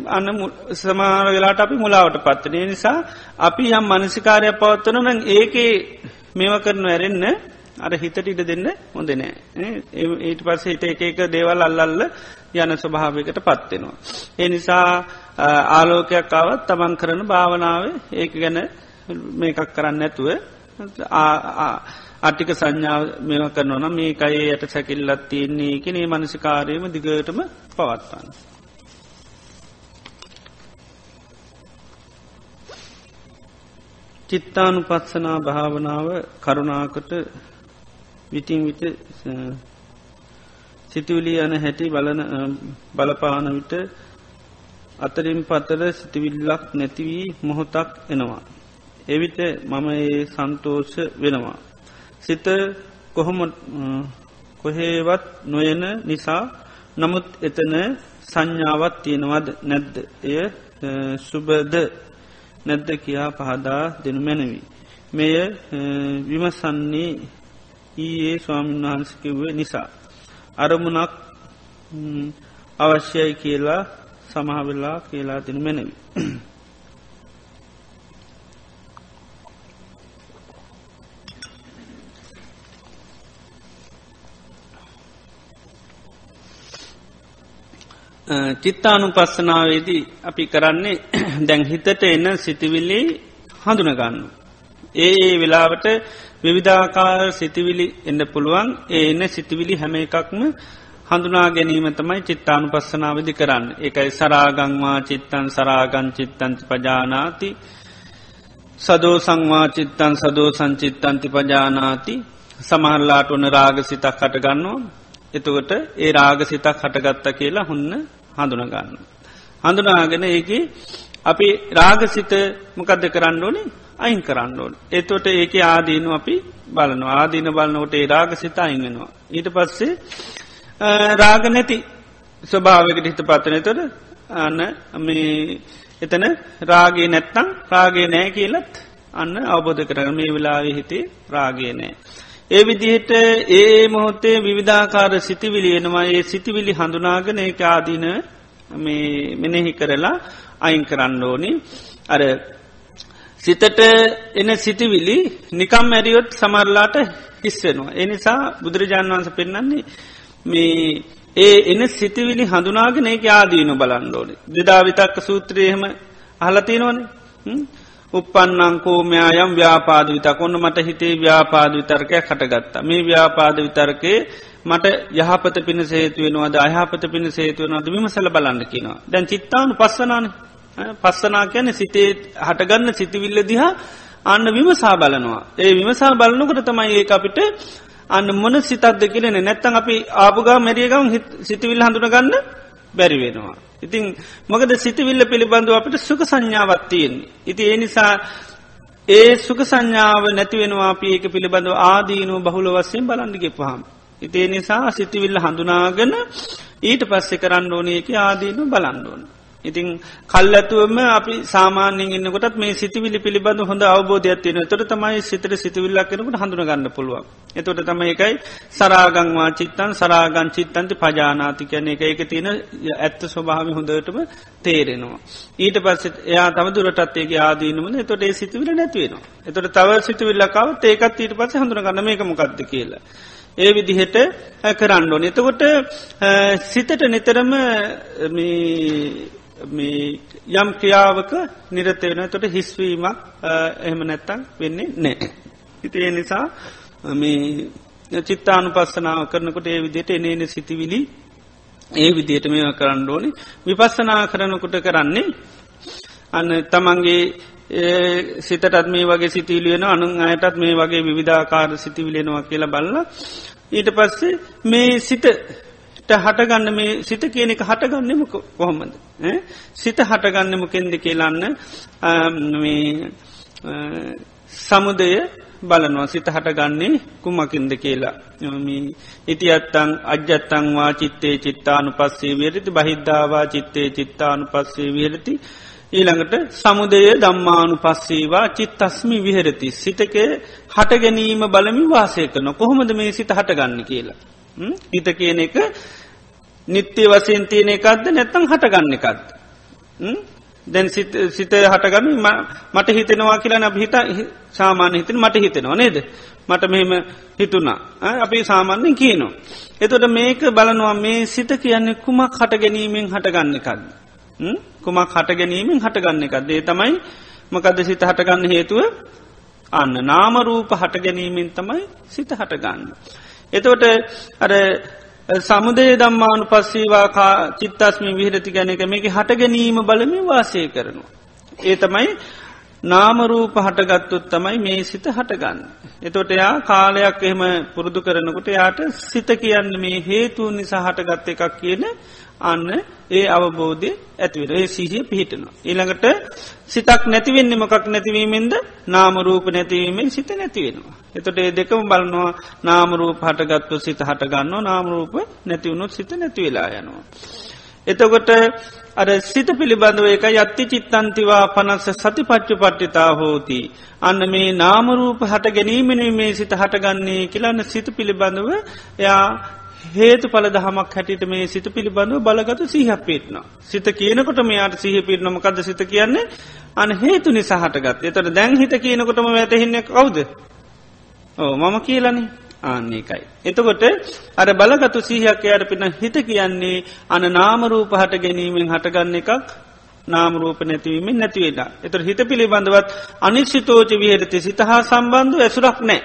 අන්න සමාර වෙලාට අපි මුලාවට පත්වනේ නිසා අපි යම් මනසිකාරය පවත්වන නම් ඒකේ මේව කරනු ඇරෙන්න්න අර හිතට ඉඩ දෙන්න හොඳ නෑ. ඊට පස්ස හිට එක එක දේවල් අල්ලල්ල යන ස්වභාවකට පත්වෙනවා. ඒ නිසා ආලෝකයක් අවත් තමන් කරන භාවනාව ඒක ගැන මේකක් කරන්න ඇතුව අටික සංඥාව මෙම කරනවන මේ අයේ යට සැකිල්ලත් තියන්නේ කෙනේ මනසිකාරයම දිගටම පවත්වන්න. චිත්තානු පත්සනා භාවනාව කරුණාකට විටින් විට සිතුවිලි යන හැටි බලන බලපාන විට අතරින් පතර සිතිවිල්ලක් නැතිවී මොහොතක් එනවා. එවිට මම ඒ සන්තෝෂ වෙනවා. සිත කොහොම කොහේවත් නොයන නිසා නමුත් එතන සංඥාවත් තියෙනවද නැද්ද එය සුබද නැද්ද කියා පහදා දෙනු මැනවී. මෙය විමසන්නේ ඊයේ ස්වාමීන් වහන්සකිවේ නිසා. අරමුණක් අවශ්‍යයි කියලා සමහවෙල්ලා කියලා තින මැනවි. චිත්තානු පස්සනාවේදී අපි කරන්නේ [clears throat] දැන් හිතට එන්න සිතිවිල්ලි හඳුනගන්න. ඒ වෙලාවට විවිධාකාර සිතිවිලි එන්න පුළුවන් ඒ එන්න සිතිවිලි හැම එකක්ම හඳුනා ගැනීම තමයි චිත්තානු පස්සනාවදි කරන්න. එකයි සරාගංවා චිත්තන් සරාගන් චිත්තන්ති පජානාති සදෝ සංවා චිත්තන් සදෝ සංචිත්තන්ති පජානාති සමහරලාට ඔන්න රාග සිතක් හටගන්නවා. එතුකට ඒ රාග සිතක් හටගත්ත කියලා හොන්න හඳුනගන්න. හඳුනාගෙන ඒක අපි රාගසිත මොකක්ද කරන්න ඕනේ අයින් කරන්න ඕන. එතොට ඒක ආදීනු අපි බලනවා ආදීන බලන්නකොට ඒ රාග සිත අයින්ගෙනවා. ඊට පස්සේ රාග නැති ස්වභාවකට හිත පත්තන තොට අන්න මේ එතන රාගේ නැත්තං රාගේ නෑ කියලත් අන්න අවබෝධ කරන මේ වෙලාවෙ හිතේ රාගේ නෑ. ඒ විදිහට ඒ මොහොත්තේ විවිධාකාර සිතිවිලි එනවා ඒ සිතිවිලි හඳුනාගෙන ඒ ආදීන මෙනෙහි කරලා අයින් කරන්න ඕනි අර සිතට එන සිතිවිලි නිකම් මැරියොත් සමරලාට හිස්වෙනවා. එනිසා බුදුරජාණන් වන්ස පෙන්න්නන්නේ මේ ඒ එන සිතිවිලි හඳුනාගෙන ඒ ආදීනු බලන්ඩෝනේ. දෙදාවිතක්ක සූත්‍රයහෙම අහලතිනවන උපන්නංකෝමයා යම් ව්‍යාපාද විතක් ඔන්න මට හිතේ ව්‍යාපාද විතර්කය කටගත්තා. මේ ව්‍යාපාද විතර්කේ මට යහපත පින සේතුවෙනවාද අයහපත පින සේතුවනවාද විමසල බලන්න කියනවා. දැන් චිත්තාවනු පස්සනාන පස්සනා කියන සිතේ හටගන්න සිතිවිල්ල දිහා අන්න විමසා බලනවා. ඒ විමසා බලනකට තමයි ඒ අපිට අන්න මොන සිතත්ද කියලන නැත්තන් අපි ආපුගා මැරියගම් සිතිවිල් හඳුනගන්න බැරිවෙනවා. ඉතින් මොකද සිතිවිල්ල පිළිබඳව අපිට සුක සංඥාවත්තියෙන්නේ. ඉති ඒ නිසා ඒ සුක සංඥාව නැතිවෙනවා අපි ඒක පිළිබඳව ආදීනු බහුල වස්සයෙන් බලන්ඩිගෙ පහම්. ඉතිේ නිසා සිතිවිල්ල හඳුනාගෙන ඊට පස්සෙ කරන්න ඕනඒක ආදීනු බලන්ඩෝන. ඉතිං කල්ලතුවම අපි සාමාන්‍යෙන් ඉන්නකොටත් මේ සිතිවිලි පිළිබඳ හොඳ අවබෝධයක් තියෙන තොට තමයි සිතර සිතිවිල්ලක් කෙනකට හඳුනගන්න පුළුවන්. එතොට තම එකයි සරාගංවා චිත්තන් සරාගන් චිත්තන්ති පජානාති කියන එක එක තියෙන ඇත්ත ස්වභාවි හොඳටම තේරෙනවා. ඊට පස්ස එයා තම දුරටත්ඒගේ ආදීනමන තොට ඒ සිතිවිල නැතිවෙනවා. එතොට තව සිතිවිල්ලකාව ඒකත් ඊට පස හඳුනගන්න මේක මොකක්ද කියලා. ඒ විදිහට කරන්න ඕන. එතකොට සිතට නිතරම මේ යම් ක්‍රියාවක නිරතවෙන තොට හිස්වීමක් එහෙම නැත්තං වෙන්නේ නෑ. හිතේ නිසා මේ චිත්තානු පස්සනාව කරනකොට ඒ විදියට එනේන සිතිවිලි ඒ විදියට මේ කරන්න ඕනි විපස්සනා කරනකොට කරන්නේ අන්න තමන්ගේ සිතටත් මේ වගේ සිතිලියෙන අනුන් අයටත් මේ වගේ විධාකාර සිතිවිලෙනවා කියලා බල්ල ඊට පස්සේ මේ සිත හටගන්න මේ සිත කියන එක හටගන්නම කොහොමද? සිත හටගන්න මොකෙන්ද කියලන්න සමුදය බලනවා. සිත හටගන්නේ කුමකින්ද කියලා. ඉති අත්තං අජ්‍යත්තංවා චිත්තේ චිත්තානු පස්සේ වියරති බහිද්ධවා චිත්තේ චිත්තානු පස්සේ වියරති ඊළඟට සමුදය දම්මානු පස්සේවා චිත්තස්මි විහරති. සිතක හට ගැනීම බලමි වාසය කරන කොහොමද මේ සිත හටගන්න කියලා? හිත කියන එක නිත්‍ය වසයෙන් තියෙන එකක්ද නැත්තං හටගන්න එකක්ද. දැන් සිත හටගන්න මට හිතෙනවා කියලා නැ හිත සාමාන්‍ය හිතන මට හිතෙනවා නේද. මට මෙහෙම හිතුනා අපි සාමාන්‍යෙන් කියනවා. එතොට මේක බලනවා මේ සිත කියන්නේ කුමක් හට ගැනීමෙන් හටගන්න එකක්ද. කුමක් හට ගැනීමෙන් හටගන්න එකක්ද ඒ තමයි මකද සිත හටගන්න හේතුව අන්න නාමරූප හට ගැනීමෙන් තමයි සිත හටගන්න. එතවට අර සමුදේ දම්මානු පස්සීවා චිත්තස්මි විහිරති ගැන එක මේක හට ගැනීම බලමි වාසය කරනවා. ඒ තමයි නාමරූප හටගත්තුත් තමයි මේ සිත හටගන්න. එතොට එයා කාලයක් එහෙම පුරුදු කරනකොට යාට සිත කියන්න මේ හේතුව නිසා හටගත්ත එකක් කියන අන්න ඒ අවබෝධය ඇතිවෙන ඒ සිහිය පිහිටනවා. ඊළඟට සිතක් නැතිවෙන්නේ මොකක් නැතිවීමෙන්ද නාමරූප නැතිවීමෙන් සිත නැතිවෙනවා. එතොට ඒ දෙකම බලනවා නාමරූප හටගත්ව සිත හටගන්න නාමරූප නැතිවුණුත් සිත නැතිවෙලා යනවා. එතකොට අර සිත පිළිබඳව එක යත්ති චිත්තන්තිවා පනස්ස සති පච්චු පට්ටිතා හෝති. අන්න මේ නාමරූප හට ගැනීමෙන මේ සිත හටගන්නේ කියලන්න සිත පිළිබඳව එයා හේතු පල දහමක් හැටිට මේ සිත පිළිබඳව බලගතු සිහ පිටන. සිත කියනකොට මෙයාට සිහ පිටනමකද සිත කියන්නේ අන හේතු නිසාහටගත් එතට දැන් හිත කියනකොටම වැතහෙන්නේ කවුද. ඕ මම කියලනේ ආන්නේකයි. එතකොට අර බලගතු සීහයක් එයට පින හිත කියන්නේ අන නාමරූප හට ගැනීමෙන් හටගන්න එකක් නාමරූප නැතිවීමෙන් නැතිවෙලා. එතර හිත පිළිබඳවත් අනිශ්ිතෝච විහරති සිතහා සම්බන්ධ ඇසුරක් නෑ.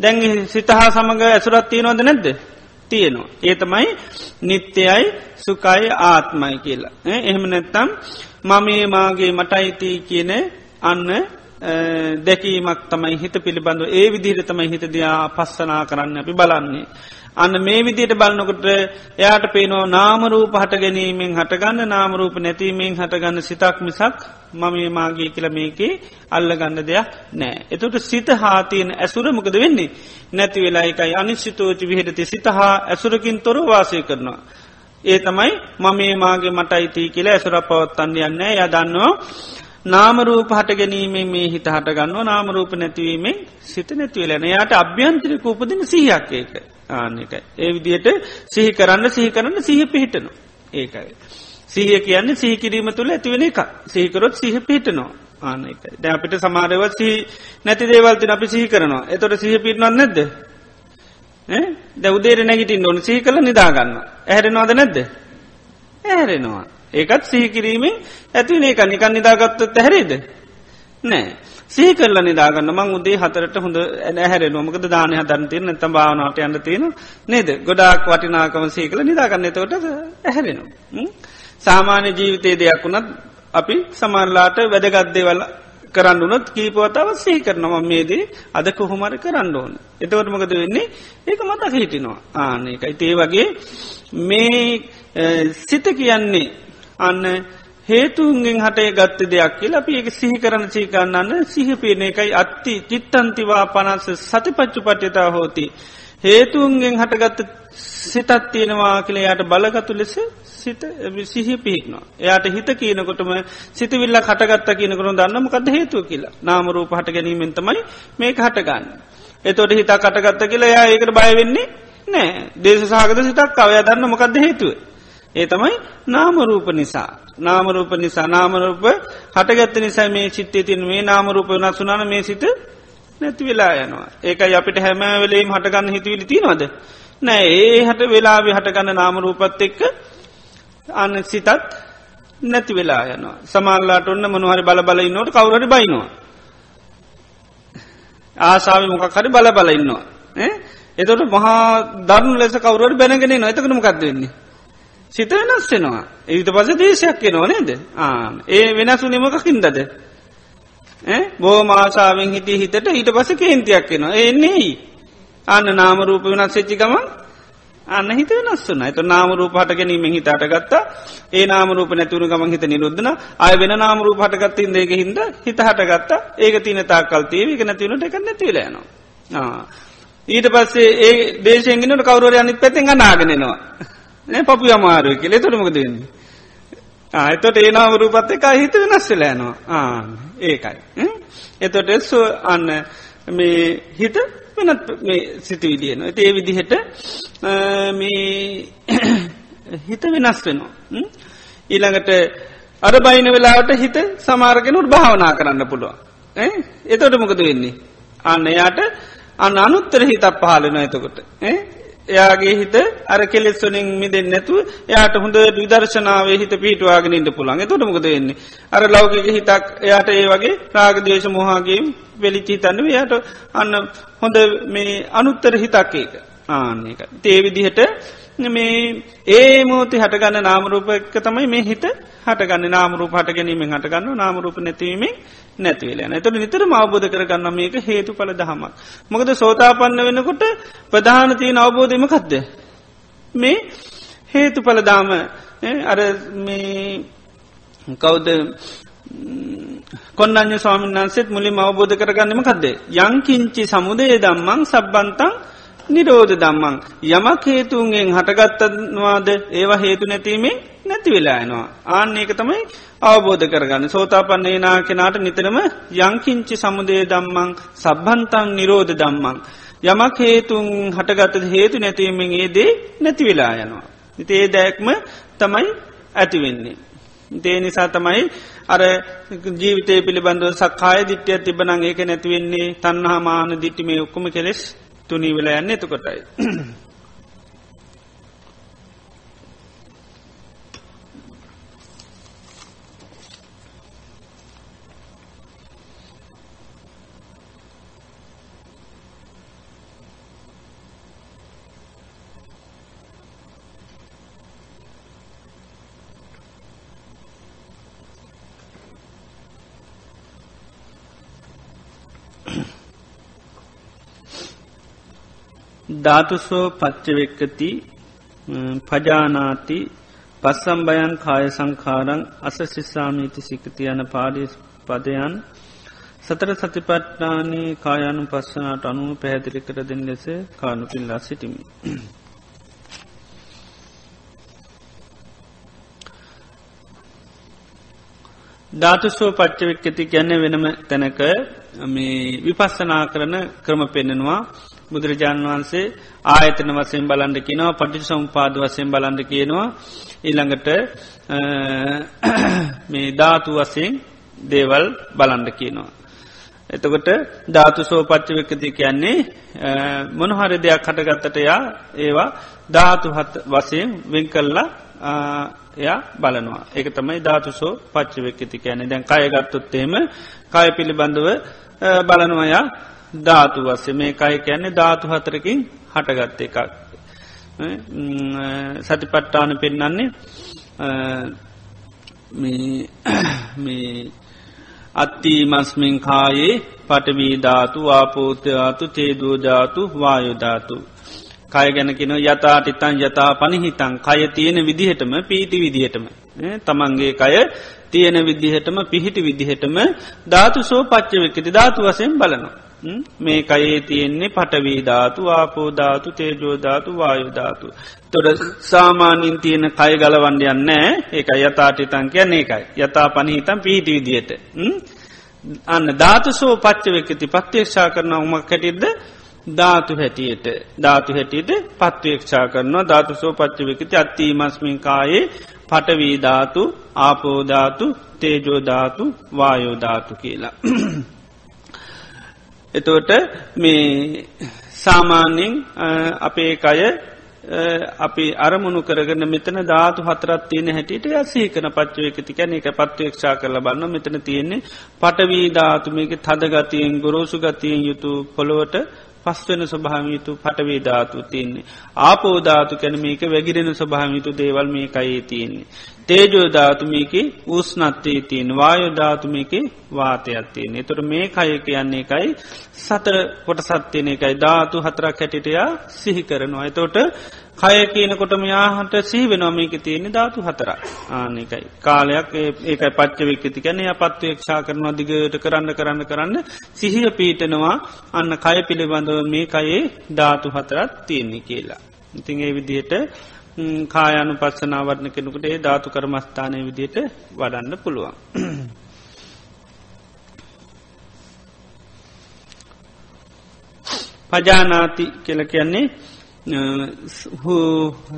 දැන් සිතහා සමඟ ඇසුරත් තියෙනවද නැද්ද. තියෙනවා. ඒ තමයි නිත්‍යයයි සුකයි ආත්මයි කියලා. එහෙම නැත්තම් මමේ මාගේ මටයිතිී කියන අන්න දැකීමක් තමයි හිත පිළිබඳව ඒ විදිහට තමයි හිත දයා පස්සනා කරන්න අපි බලන්නේ. අන්න මේ විදියට බලන්නකොට එයාට පේනෝ නාමරූප හට ගැනීමෙන් හටගන්න නාමරූප නැතිීමෙන් හටගන්න සිතක් මිසක් මම මාගේ කියල මේකේ අල්ල ගන්න දෙයක් නෑ. එතුට සිත හාතියෙන් ඇසුර මොකද වෙන්නේ. නැති වෙලා එකයි අනිශ්චිතෝචි විහිරති සිත හා ඇසුරකින් තොර වාසය කරනවා. ඒ තමයි මම මාගේ මට අයිති කියලා ඇසුර පවත්තන්න යන්න ය දන්නවා. නාමරූප හට ගැනීමේ මේ හිත හටගන්නවා නාමරූප නැතිවීමෙන් සිත නැතිවලන යායට අභ්‍යන්ත්‍රික උපදින සිහයක් ඒක ආන්නක ඒ විදියට සිහි කරන්න සිහි කරන්න සිහ පිහිටනවා ඒකයි. සිහිය කියන්නේ සිහිකිරීම තුළ ඇතිවෙන එක සිහිකරොත් සිහ පිහිටනවා. ආන එක ද අපිට සමාරවත් සිහි නැති දේවල්තින අපි සිහි කරනවා. එතොට සිහ පිටනොත් නැද්ද? ද උදේර නැගිටින් ඕන සිහි කල නිදාගන්න ඇහැරෙනවාද නැද්ද? ඇහැරෙනවා. ඒකත් සිහිකිරීමේ ඇතිවන එක නිකන් නිදාගත්තොත් ඇහැරේද නෑ. සිහි කරල නිදාගන්න මං උදේ හතරට හොඳ ඇහැර නොමකද දානය දන්තය නැත භාවනාවට යන්න තියෙන නේද? ගොඩාක් වටිනාකම සී කළ නිදාගන්න එතවට ඇහැරෙනවා. සාමාන්‍ය ජීවිතයේ දෙයක් වුණත් අපි සමරලාට වැදගත්දේවල කරන්නුනොත් කීපවතාව සහි කරනවා. මේදේ අද කොහොමර කරන්න ඕන. එතවට මොකද වෙන්නේ? ඒක මතක හිටිනවා. ආනකයි තේ වගේ මේ සිත කියන්නේ අන්න හේතුන්ගෙන් හටේ ගත්ත දෙයක් කියලා අපි ඒක සිහි කරන සීකරන්නන්න සිහිපියන එකයි. අත්ති චිත්තන්තිවා පනස්ස සති පච්චු පට්්‍යතා හෝති. හේතුන්ගෙන් හටගත්ත සිතත් තියෙනවා කියල යායට බලගතු ලෙස සිත සිහි පිහික්නවා. එයාට හිත කියනකොටම සිතවිල්ල කටගත්ත කියනකරු දන්නම කද හේතුව කියලා නාමරූප හට ගැනීමෙන් තමයි මේක හටගන්න. එතොට හිතා කටගත්ත කියලා යා ඒකට බයවෙන්නේ නෑ දේශ සාගත සිතක් අවය දන්න මොකක්ද හේතුව. ඒ තමයි නාමරූප නිසා. නාමරූප නිසා නාමරූප හටගත්ත නිසා මේ චිත්තේ තින් මේ නාමරූප වනසුනාන මේ සිත නැති වෙලා යනවා. ඒකයි අපිට හැම වෙලේම හටගන්න හිතවිලි තිනවද. නෑ ඒ හට වෙලාවෙ හටගන්න නාමරූපත් එක්ක අන්න සිතත් නැති වෙලා යනවා. සමල්ලාට ඔන්න මොනහරි බල බලයි නොට කවුරට බයිනවා. ආසාාව මොකක් හරි බල බලඉන්නවා. එතොට මහා දරුණු ලෙස කවරුවට බැනගෙන නො එතකනම කක්ද වෙන්නේ. සිත වෙනස් වෙනවා. ඊට පස දේශයක් එනවා නේද. ආ ඒ වෙනසු නිමකකින්දද. බෝ මාසාාවෙන් හිටිය හිතට ඊට පස කේන්තියක් එනවා. එන්නේ අන්න නාමරූප වෙනස් වෙච්චිකම අන්න හිත වෙනස්සන ඇත නාමරූප හට ගැනීමෙන් හිතට ගත්තා ඒ නාමරූප නැතුරු ගමන් හිත නිරුද්ධන අය වෙන නාමරූප හටගත් ඉන්දේක හින්ද හිත හටගත්තා. ඒක තින තාකල්තේ එක නැතිවනට එක නැතිවලයනවා. ඊට පස්සේ ඒ දේශයෙන්ගෙනට කවරුවර අනිත් පැතිෙන් නාගෙනවා. පපු අමාරුව කියලේ. තොටමකද වෙන්නේ. එතොට ඒනාව රූපත් එක හිත වෙනස් වෙලෑනවා ආ ඒකයි. එතොට එස්සෝ අන්න මේ හිත වෙනත් සිතුවිලියන ඒ විදිහට මේ [coughs] හිත වෙනස් වෙනවා. ඊළඟට අර බයින වෙලාවට හිත සමාර්ගෙනුට භාවනා කරන්න පුළුවන්. එතොට මොකද වෙන්නේ. අන්න යාට අන්න අනුත්තර හිතක් පහලන එතකොට. එයාගේ හිත අර කෙලෙස් වලින් මිදෙන් නැතු යාට හොඳ විදර්ශනාවේ හිත පිටවාගෙන ඉන්න පුළන් තොට මොකද වෙන්නේ අර ලෞකික හිතක් එයාට ඒ වගේ රාගදේශ මොහාගේ වෙලිචි තන්න යාට අන්න හොඳ මේ අනුත්තර හිතක් ඒක. ආන්නේක තේවිදිහට මේ ඒ මෝති හටගන්න නාමරූපක තමයි මේ හිත හටගන්න. නාමරූප හට ගැනීමෙන් හටගන්න නාමරූප නැතිවීමේ නැතිවලන එතට නිතර අවබෝධ කරගන්න මේක හේතු පල දහමක්. මොකද සෝතාපන්න වෙනකොට ප්‍රධානතියන අවබෝධමකක්ද. මේ හේතු පලදාම අර මේ කෞද කොන්නඥ ස්වාමින්න්සෙත් මුලින් අවබෝධ කරගන්නම කදේ. යංකින්චි සමුදය දම්මං සබ්බන්තං නිරෝධ දම්මං යමක් හේතුන්ගෙන් හටගත්තවාද ඒවා හේතු නැතිීමේ නැති වෙලායනවා. ආන්න ඒක තමයි අවබෝධ කරගන්න සෝතාපන්නේ නා කෙනාට නිතරම යංකින්චි සමුදේ දම්මං සබ්බන්තන් නිරෝධ දම්මං. යමක් හේතුන් හටගත්තද හේතු නැතිවීමෙන් ඒදේ නැති වෙලා යනවා. ඉතේ දැක්ම තමයි ඇතිවෙන්නේ. දේ නිසා තමයි අර ජීවිතය පිළිබඳව සක්කාය දිට්්‍යය තිබනං ඒක නැතිවෙන්නේ තන්නහා මාන දිට්ටිමේ ඔක්කොම කෙලෙස් තුනී වෙලා යන්න එතකොටයි. ධාතුසෝ පච්චවෙක්කති පජානාති පස්සම්බයන් කාය සංකාරං අස ශිස්සාමීති සිකති යන පාඩිස් පදයන් සතර සතිපට්ටානී කායනු පස්සනාට අනුව පැහැදිලි කර දෙන්න ලෙස කානුපිල්ලා සිටිමි. ධාතුසෝ පච්චවික්කති ගැන්න වෙනම තැනක මේ විපස්සනා කරන ක්‍රම පෙන්නෙනවා බුදුරජාණන් වහන්සේ ආයතන වසයෙන් බලන්ඩ කියනවා පටිි සම්පාද වසයෙන් බලන්ඩ කියනවා. ඊළඟට මේ ධාතු වසයෙන් දේවල් බලන්ඩ කියනවා. එතකොට ධාතු සෝපච්චවකති කියන්නේ මොනහරි දෙයක් කටගත්තට යා ඒවා ධාතු හත් වසයෙන් වෙන් කල්ලා එයා බලනවා. ඒක තමයි ධාතුසෝ පච්චවෙක්කති කියන දැන් කයගත්තොත්තේම කය පිළිබඳව බලනවයා ධාතු වස්සේ. මේ කය කියන්නේ ධාතු හතරකින් හටගත්ත එකක්. සතිපට්ටාන පෙන්නන්නේ මේ [coughs] අත්තිී මස්මින් කායේ පටවී ධාතු ආපෝතයාතු තේදූධාතු වායුධාතු කය ගැනකින යතාටිතන් යතා පනිහිතන් කය තියෙන විදිහටම පීති විදිහටම. තමන්ගේ කය තියෙන විදිහටම පිහිටි විදිහටම ධාතු සෝ පච්චවෙක්කති ධාතු වසයෙන් බලනවා. මේ කයේ තියෙන්නේ පටවී ධාතු ආපෝධාතු තේජෝධාතු වායුධාතු. තොට සාමාන්‍යින් තියෙන කය ගලවන්ඩ යන්නෑ ඒක යතාටිතන් කියන්නේ එකයි යතා පනිහිතන් පිහිටි විදිහට. අන්න ධාතු සෝ පච්චවෙක්කති පත්්‍යේක්ෂා කරන උමක් කැටිද්ද ධාතු හැටියට. ධාතු හැටියට පත්වේක්ෂා කරනවා. ධාතු සෝ පච්චවිකති අත්තීමස්මින් කායේ පටවීධාතු ආපෝධාතු තේජෝධාතු වායෝධාතු කියලා. එතවට මේ සාමාන්‍යෙන් අපේ කය අපි අරමුණු කරගන්න මෙතන ධාතු හතරත් තියෙන හැටියට යසේකන පච්චවයකති කැන එක පත්වේක්ෂා කරල බන්න මෙතන තියෙන්නේ පටවී ධාතුමයක තදගතියෙන් ගොරෝසු ගතියෙන් යුතු පොළොවට පස්වෙන ස්වභාවිතු පටවේ ධාතු තියන්නේ. ආපෝධාතු කැන මේක වැගිරෙන ස්වභාවිතු දේවල් මේ අයේ තියෙන්නේ. තේජෝ ධාතුමයක උස්නත්තේ තියෙන් වායෝධාතුමයක වාතයක් තියෙන්නේ. තොර මේ කය කියන්නේ එකයි සතර කොට සත්‍යයන එකයි ධාතු හතරක් හැටිටයා සිහි කරනවා. එතෝට කය කියනකොටම යාහට සීවෙන මේක තියෙන්නේ ධාතු හතර ආනකයි කාලයක් ඒකයි පච්චවෙක්කති කැන පත්වේක්ෂා කරනවා දිගට කරන්න කරන්න කරන්න සිහිය පීටනවා අන්න කය පිළිබඳව මේ කයේ ධාතු හතරත් තියෙන්නේ කියලා. ඉතින් ඒ විදිහට කායනු පස්සනාවරණ කෙනෙකුට ඒ ධාතු කරමස්ථානය විදියට වඩන්න පුළුවන්. පජානාති කියල කියන්නේ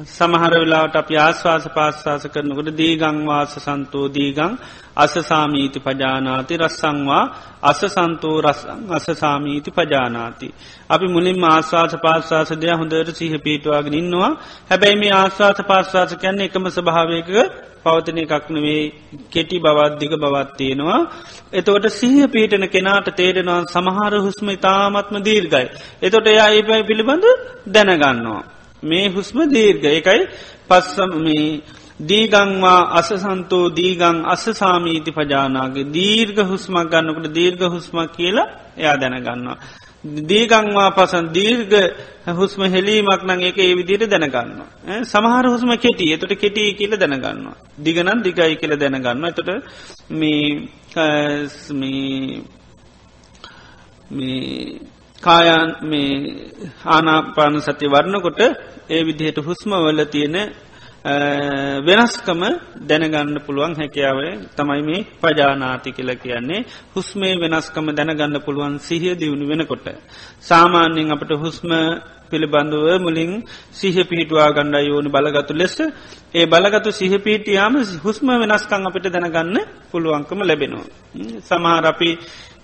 සමහර වෙලාට අප ආශ්වාස පාශ්වාස කරනකොට දීගංවාස සන්තෝ දීගං අසසාමීති පජානාති රස්සංවා අසසන්තෝ රස්සං අසසාමීති පජානාති. අපි මුලින් ආශ්වාස පාශ්වාස දෙය හොඳට සිහ පීටවාගෙන ඉන්නවා හැබැයි මේ ආශ්වාස පාශ්වාස කැන්න එකම ස්භාවයක පවතන එකක්නවේ කෙටි බවත්දික බවත්තියෙනවා. එතවට සිහ පීටන කෙනාට තේරෙනවා සමහර හුස්ම ඉතාමත්ම දීර්ගයි. එතොට එයා ඒපයි පිළිබඳ දැනගන්නවා. මේ හුස්ම දීර්ග එකයි පස්සම දීගංවා අසසන්තෝ දීගං අස සාමීති පජානාගේ දීර්ඝ හුස්මක් ගන්නකට දීර්ඝ හුස්මක් කියලා එයා දැනගන්නවා. දීගංවා පසන් දීර්ග හුස්ම හෙලීමක් නං එක ඒ විදියට දැනගන්න. සමහර හුස්ම කෙටි එතට කෙටි කියල දැනගන්න. දිගනන් දිගයි කියල දැනගන්න එතට මේ කායන් මේ ආනාපාන සති වරණකොට ඒ විදිහට හුස්ම වල තියෙන වෙනස්කම දැනගන්න පුළුවන් හැකියාවේ තමයි මේ පජානාති කියල කියන්නේ හුස්මේ වෙනස්කම දැනගන්න පුළුවන් සිහිය දියුණු වෙනකොට. සාමාන්‍යෙන් අපට හුස්ම පිළිබඳුව මුලින් සිහ පිහිටවා ගණ්ඩ යෝනි බලගතු ලෙස ඒ බලගතු සිහ පිහිටියාම හුස්ම වෙනස්කං අපිට දැනගන්න පුළුවන්කම ලැබෙනවා. සමහර අපි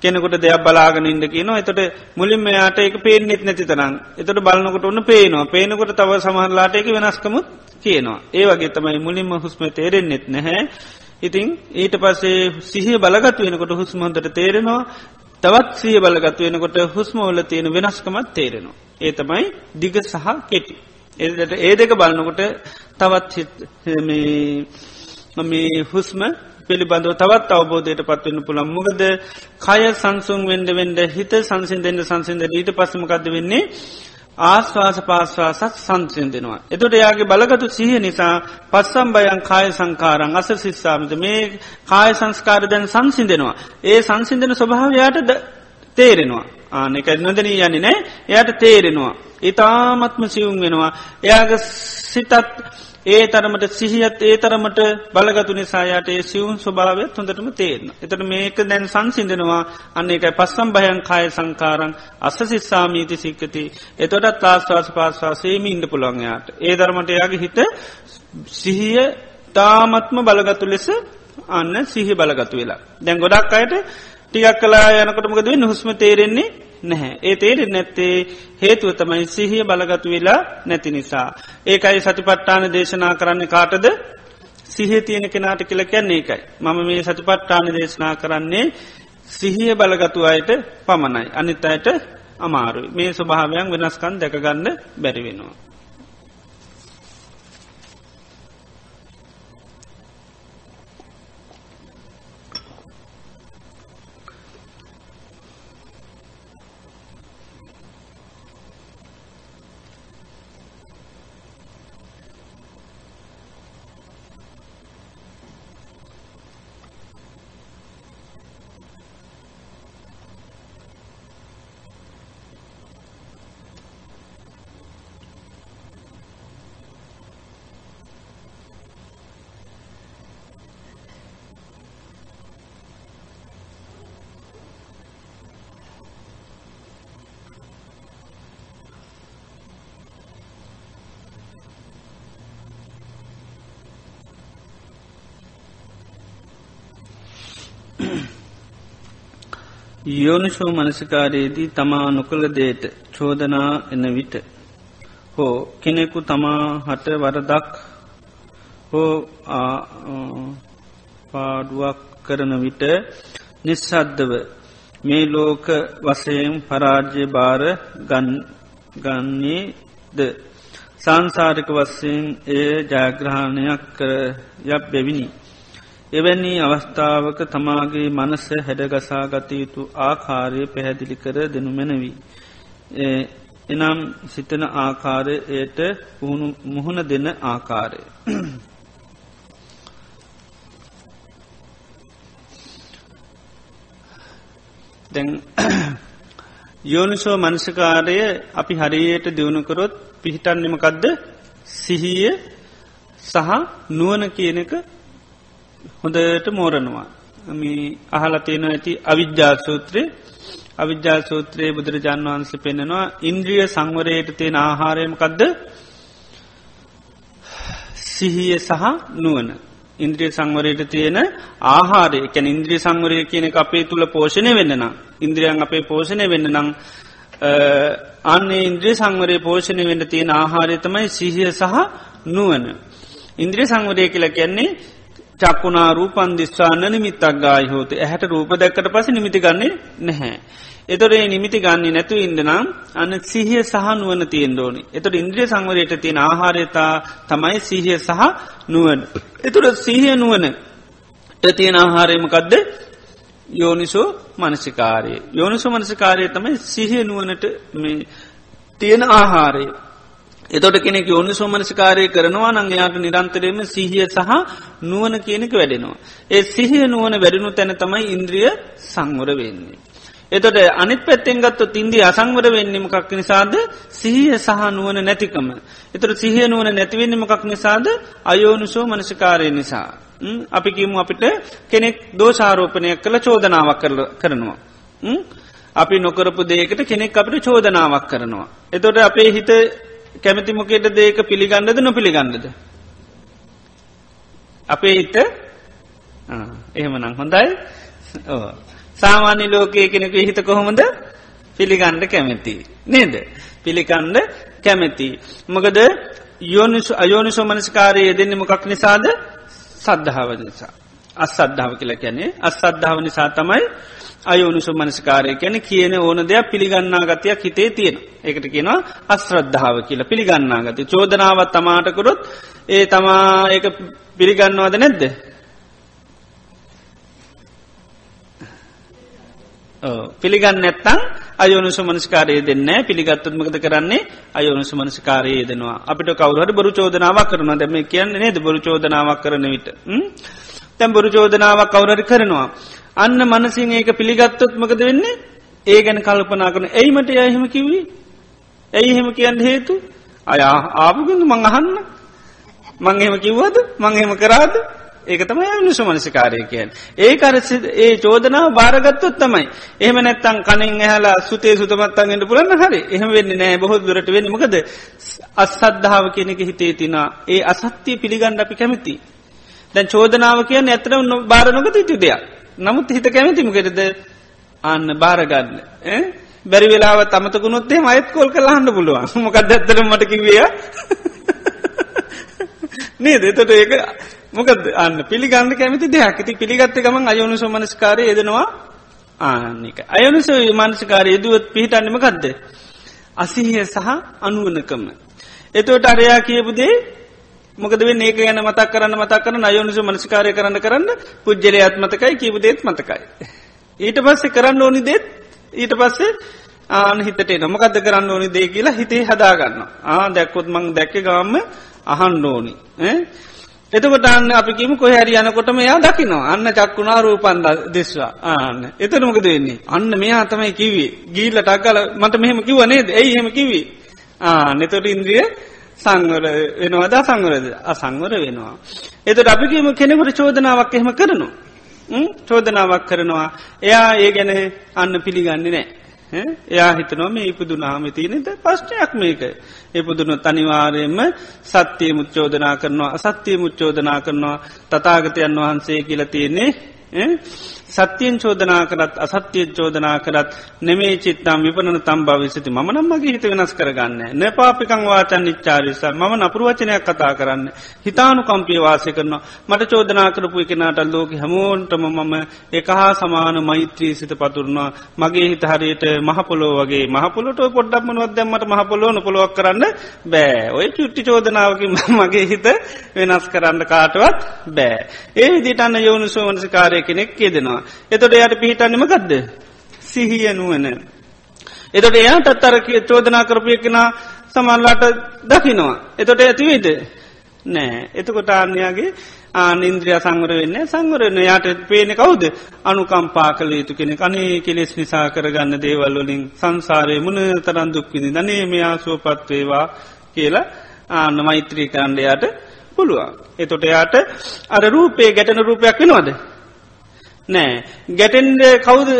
කෙනෙකුට දෙයක් බලාගෙන ඉන්න කියනවා. එතට මුලින්ම යාට එක පේනෙත් නැති තරම්. එතට බලන්නකොට ඔන්න පේනවා. පේනකොට තව සමහරලාට එක වෙනස්කමුත් කියනවා. ඒ වගේ තමයි මුලින්ම හුස්ම තේරෙන්නෙත් නැහැ. ඉතිං ඊට පස්සේ සිහිය බලගත් වෙනකොට හුස්මන්තට තේරෙනවා. තවත් සිය බලගත් වෙනකොට හුස්මෝල තියෙන වෙනස්කමත් තේරෙනවා. ඒ තමයි දිග සහ කෙටි. එට ඒ දෙක බලන්නකොට තවත් මේ හුස්ම පිළිබඳව තවත් අවබෝධයට පත්වන්න පුළන් මොකද කය සංසුන් වෙන්ඩ වෙන්ඩ හිත සංසින් දෙන්න සංසින්ද ඊට පස්සමකක්ද වෙන්නේ ආස්වාස පාස්වාසත් සංසින්දෙනවා. එතොට යාගේ බලගතු සිහ නිසා පස්සම් බයන් කාය සංකාරං අස සිස්සාමත මේ කාය සංස්කාර දැන් සංසිින්දෙනවා. ඒ සංසිින්දන ස්වභාවයාට තේරෙනවා. ආන එක නොදනී යන්නේ නෑ එයට තේරෙනවා. ඉතාමත්ම සිවුම් වෙනවා. එයාගේ සිතත් ඒ තරමට සිහියත් ඒ තරමට බලගතු නිසායාට ඒ සිවුන් ස්වභාවය හොඳටම තේරන. එතට මේක දැන් සංසිින්දනවා අන්න එකයි පස්සම් භයන් කාය සංකාරං අස සිස්සාමීති සික්කති එතොටත් ලාස්වාස පාස්වාසේම ඉන්න පුළොන්යාට. ඒ ධර්මට යාගේ හිත සිහිය තාමත්ම බලගතු ලෙස අන්න සිහි බලගතු වෙලා. දැන් ගොඩක් අයට ටිකක් කලා යනකටමකද හුස්ම තේරෙන්නේ නැහැ. ඒ තේරෙන් නැත්තේ හේතුව තමයි සිහිය බලගතු වෙලා නැති නිසා. ඒකයි සතිපට්ටාන දේශනා කරන්න කාටද සිහ තියෙන කෙනාට කියල කැන්නේ එකයි. මම මේ සතිපට්ටාන දේශනා කරන්නේ සිහිය බලගතු අයට පමණයි. අනිත් අයට අමාරුයි. මේ ස්වභාවයන් වෙනස්කන් දැකගන්න බැරිවෙනවා. යෝනිශෝ මනසිකාරයේදී තමා නොකළ දේට චෝදනා එන විට හෝ කෙනෙකු තමා හට වරදක් හෝ පාඩුවක් කරන විට නිස්සද්දව මේ ලෝක වසයෙන් පරාජ්‍ය භාර ගන්නේද සංසාරික වස්සයෙන් ඒ ජයග්‍රහණයක් කර යක් බැවිනි. එවැනි අවස්ථාවක තමාගේ මනස හැඩගසා ගත යුතු ආකාරය පැහැදිලි කර දෙනු මැනවී. එනම් සිතන ආකාරය එයට මුහුණ දෙන ආකාරය. දැන් [clears throat] යෝනිසෝ මනසකාරය අපි හරියට දියුණුකරොත් පිහිටන්නමකදද සිහිය සහ නුවන කියනක හොඳට මෝරනවා. මේ අහල තියෙන ඇති අවිද්‍යාසූත්‍රයේ අවිද්‍යාසූත්‍රයේ බුදුරජාන් වහන්සේ පෙන්නෙනවා ඉන්ද්‍රිය සංවරයට තියෙන ආහාරයමකදද සිහිය සහ නුවන. ඉන්ද්‍රිය සංවරයට තියෙන ආහාරය කැන ඉන්ද්‍රිය සංවරය කියන අපේ තුළ පෝෂණය වෙන්නනම් ඉන්ද්‍රියන් අපේ පෝෂණය වෙන්න නම් අන්නේ ඉන්ද්‍රිය සංවරය පෝෂණය වෙන්න තියෙන ආහාරය තමයි සිහිය සහ නුවන. ඉන්ද්‍රිය සංවරය කියල කියන්නේ චක්කුණා රූපන් දිස්වාන්න නිමිත්තක් ගායි හෝත ඇහැට රූප දැක්කට පස නිමිති ගන්නේ නැහැ. එතොරේ නිමිති ගන්නේ නැතු ඉන්දනම් අන්න සිහිය සහනුවන තියෙන් ඕනි. එතට ඉන්ද්‍රිය සංවරයට තියෙන ආහාරයතා තමයි සිහිය සහ නුවන්. එතුට සිහිය නුවන තියෙන ආහාරයමකදද යෝනිසෝ මනසිකාරය. යෝනිසු මනසිකාරය තමයි සිහිය නුවනට තියෙන ආහාරය. එතොට කෙනෙක් ඔන්න සෝමනසිකාරය කරනවා නංගයාට නිරන්තරයම සිහිය සහ නුවන කියනෙක වැඩෙනවා. ඒ සිහිය නුවන වැඩුණු තැන තමයි ඉන්ද්‍රිය සංවර වෙන්නේ. එතොට අනිත් පැත්තෙන් ගත්තු තින්දි අසංවර වෙන්නමකක් නිසාද සිහිය සහ නුවන නැතිකම. එතට සිහිය නුවන නැතිවෙන්නමකක් නිසාද අයෝනුසෝ මනසිකාරය නිසා. අපි කිමු අපිට කෙනෙක් දෝෂාරෝපනයක් කළ චෝදනාවක් කරනවා. අපි නොකරපු දේකට කෙනෙක් අපිට චෝදනාවක් කරනවා. එතොට අපේ හිත කැමති මොකෙට දේක පිළිගන්නද නොපිළිගන්නද. අපේ හිත එහෙමනම් හොඳයි සාමාන්‍ය ලෝකය කෙනෙක හිත කොහොමද පිළිගණ්ඩ කැමැති. නේද. පිළිකණ්ඩ කැමැති. මොකද යෝනිසු අයෝනිසු මනස්කාරය දෙන්න මොකක් නිසාද සද්ධාව නිසා. අස් සද්ධාව කියලා කැනෙ අස් සද්ධාව නිසා තමයි අයෝනිසු මනස්කාරය කැන කියන ඕන දෙයක් පිළිගන්නා ගතයක් හිතේ තියෙන. එකට කියනවා අස්ශ්‍රද්ධාව කියලා පිළිගන්නා ගති. චෝදනාවත් තමාටකරොත් ඒ තමා ඒ පිළිගන්නවාද නැද්ද. පිළිගන්න නැත්තං අයෝනුස මනස්කාරය දෙන්න පිළිගත්තුත්මකද කරන්නේ? අයෝනුස මනස්කාරයේ දෙනවා අපිට කවුහට බොරු චෝදනාවක් කරන දැම කියන්නේ නේද? බොරු චෝදනාවක් කරන විට. තැම් බොරු චෝදනාවක් කවුරරි කරනවා. අන්න මනසින් ඒක පිළිගත්තොත්මකද වෙන්නේ? ඒ ගැන කල්පනා කරන එයිමට යහෙම කිවී ඇයි එහෙම කියන්න හේතු? අයා ආපුගඳ මං අහන්න. මං එහෙම කිව්වද? මං එහෙම කරාද? ඒක තමයි අනුස මනසිකාරය කියන් ඒ අර ඒ චෝදනාව භාරගත්තොත් තමයි. එහම නැත්තං කනින් ඇහලා සුතේ සුතමත්තන්ගට පුරන්න හරි. එහම වෙන්න නෑ බොහෝ දුරට වෙන්න මකද? අස්සද්ධාව කියනෙක හිතේ තිනා. ඒ අසත්‍යය පිළිගණ්ඩ අපි කැමති දැන් චෝදනාව කියන්න ඇතරම භාරනොක තිති දෙයක්. නමුත් හිත කැමතිමකෙරද අන්න භාරගන්න බැරි වෙලාව තමතකුණොත්තේ මයත් කොල් කලාහන්න පුළුවන්. [laughs] මොකක් ඇත්තර මටකිවය [laughs] නේද? එතට ඒක මොකද? අන්න පිළිගන්න කැමති දෙයක්. ඇති පිළිගත්ත ගමන් අයුණු සමනස්කාරය යෙදෙනවා. ආනික අයුණුස මානසිකාරය යදුවත් පිහිටන්නම ගදද අසිහිය සහ අනුවනකම එතවට අරයා කියපුදේ මොකද ඒක ගැන මතක් කරන්න මතක් කරන අයුනිසු මනස්කාරය කරන්න කරන්න පුද්ජලයත් මතකයි කිවදේත් මතකයි. ඊට පස්සේ කරන්න ඕනි දේත් ඊට පස්සේ ආන හිතට නොමකද කරන්න ඕනි දේ කියලා හිතේ හදාගන්න ආ දැක්කොත් මං දැක්ක ගාම අහන්න ඕනි. එතකොට අන්න අපි කිම කොහැරි යනකොටම එයා දකිනවා. අන්න චක්කුණා රූපන්ද දෙස්වා. ආන්න එතනමකද වෙන්නේ? අන්න මෙයා තමයි කිවේ ගීල්ල ටක්ගල මට මෙහෙම කිව නේද? ඇයි හෙම කිවී ආ නෙතොට ඉන්ද්‍රිය සංවර වෙනවාදා සංවරද අසංවර වෙනවා. එතට අපි කියම කෙනෙකුට චෝදනාවක් එහෙම කරනු. චෝදනාවක් කරනවා එයා ඒ ගැන අන්න පිළිගන්නේ නෑ. එයා හිතනොම මේ ඉපදුනාම තියනෙද පශ්ටයක් මේක. එපදුනො තනිවාරයෙන්ම සත්‍යය මුච්චෝදනා කරනවා අසත්‍යය මුච්චෝදනා කරනවා තතාගතයන් වහන්සේ කියල තියෙන්නේ සත්‍යයෙන් චෝදනා කරත් අසත්‍යය චෝදනා කරත් නෙමේ චිත්තම් විපන තම් භවිසති ම නම්මගේ හිත වෙනස් කරගන්න න පාපිකං වාචන් නිච්චාරිස ම නපුරුවචනයක් කතා කරන්න. හිතානු කම්පිය වාසය කරනවා. මට චෝදනා කරපු එකනට ලෝක හැමෝන්ටම මම එක හා සමාන මෛත්‍රී සිත පතුරුණවා මගේ හිත හරියට මහපොලෝ වගේ. මහපොලට පොඩ්ඩක්මනුවත් දැම්මට මහපොලෝන පොලොක් කරන්න බෑ. ඔය චුට්ටි චෝදනාවකින් මගේ හිත වෙනස් කරන්න කාටවත් බෑ. ඒ විදිටන්න යවුණු සෝමනසිකාරය කෙනෙක් කියදෙනවා එතොට එයට පිහිටන්නම ගදද සිහිය නුවන. එතොට එයාට අත්තර චෝදනා කරපය කෙන සමල්ලාට දකිනවා. එතොට ඇතිවේද. නෑ එතකොට ආන්‍යයාගේ ආනින්ද්‍රිය සංවර වෙන්න සංවරන යායට පේන කවුද අනුකම්පා කළ යුතු කෙනෙ අනේ කෙලෙස් නිසා කරගන්න දේවල්වලින් සංසාරය මුණ තරන් දුක්විනි දනේ මෙයා සුවපත්වේවා කියලා ආන්න මෛත්‍රී කරණ්ඩයාට පුළුවන්. එතොට යාට අර රූපේ ගැටන රූපයක් වෙනවාද. නෑ. ගැටෙන්ඩ කවුද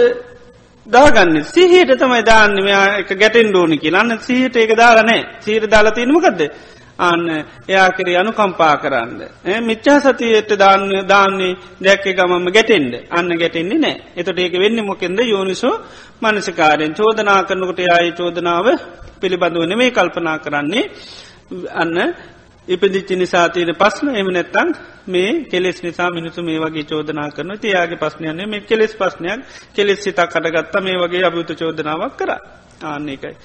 දාගන්න? සිහයට තමයි දාන්න මෙයා එක ගැටෙන් ඩෝනි කියලන්න සිහට ඒක දාරනෑ සීර දාලතිනමකක්ද අන්න එයා කරේ අනු කම්පා කරන්න. මිච්චා සතියට දාන්න දාන්නේ දැක්ක ගමම ගැටෙන්ඩ අන්න ගැටෙන්නේ නෑ. එතට ඒක වෙන්න මොකෙන්ද? යෝනිසෝ මනසිකාරයෙන්. චෝදනා කරනකොට යාය චෝදනාව පිළිබඳව නෙමේ කල්පනා කරන්නේ. අන්න ඉපදිච්චි නිසා තියෙන පස්න එම නැත්තං මේ කෙලෙස් නිසා මිනිසු මේ වගේ චෝදනා කරන තියාගේ පස්්නයන්නේ මේ කෙලෙස් පස්්නයක් කෙලෙස් සිතා කටගත්ත මේ වගේ අභිත චෝදනාවක් කර. ආන්න එකයි.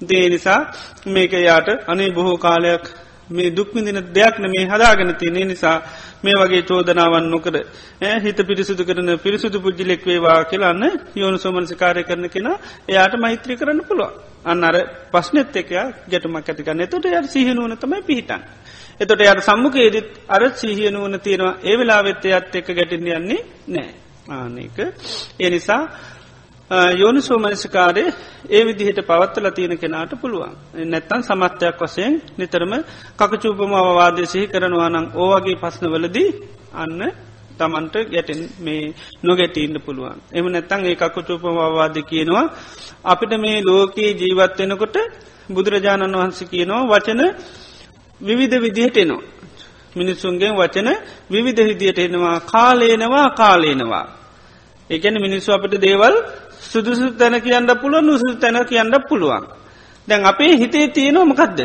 දේ නිසා මේක යාට අනේ බොහෝ කාලයක් මේ දුක්මිදින දෙයක්න මේ හදාගෙන තියනෙ. නිසා මේ වගේ චෝදනාවන් නොකර හිත පිරිසුදු කරන පිරිසුදු පුද්ජිලෙක් වේවා කියලාන්න යෝනු සෝමනසිකාරය කරන කෙන එයාට මෛත්‍රී කරන්න පුළුව අන්න අර පස්නෙත් එකයා ගැටුමක් ඇතිකන්න එතොට යට සිහනුවන තමයි පිහිටන් එතොට යට සම්මුකේදත් අර සීහියනුවන තියෙනවා. ඒ වෙලා වෙත්තේ අත් එක්ක ගැටින්න යන්නේ නෑ ආනක ඒ නිසා යෝනි සෝමනසිකාරය ඒ විදිහට පවත්තල තියෙන කෙනාට පුළුවන්. නැත්තන් සමත්වයක් වසයෙන් නිතරම කකචූපම අවවාදය සිහි කරනවා නං ඕවගේ පස්නවලදී අන්න තමන්ට ගැටෙන් මේ නොගැටීන්න පුළුවන්. එම නැත්තං ඒ කකුචූපම අවවාද කියනවා අපිට මේ ලෝකයේ ජීවත්වෙනකොට බුදුරජාණන් වහන්ස කියනවා වචන විවිධ විදිහට එනවා. මිනිස්සුන්ගේ වචන විවිධ විදියට එනවා කාලේනවා කාලේනවා. එකන මිනිස්සු අපට දේවල් සුදුසු තැන කියන්න පුළුව නුසු තැන කියන්න පුළුවන්. දැන් අපේ හිතේ තියෙනවා මකදද.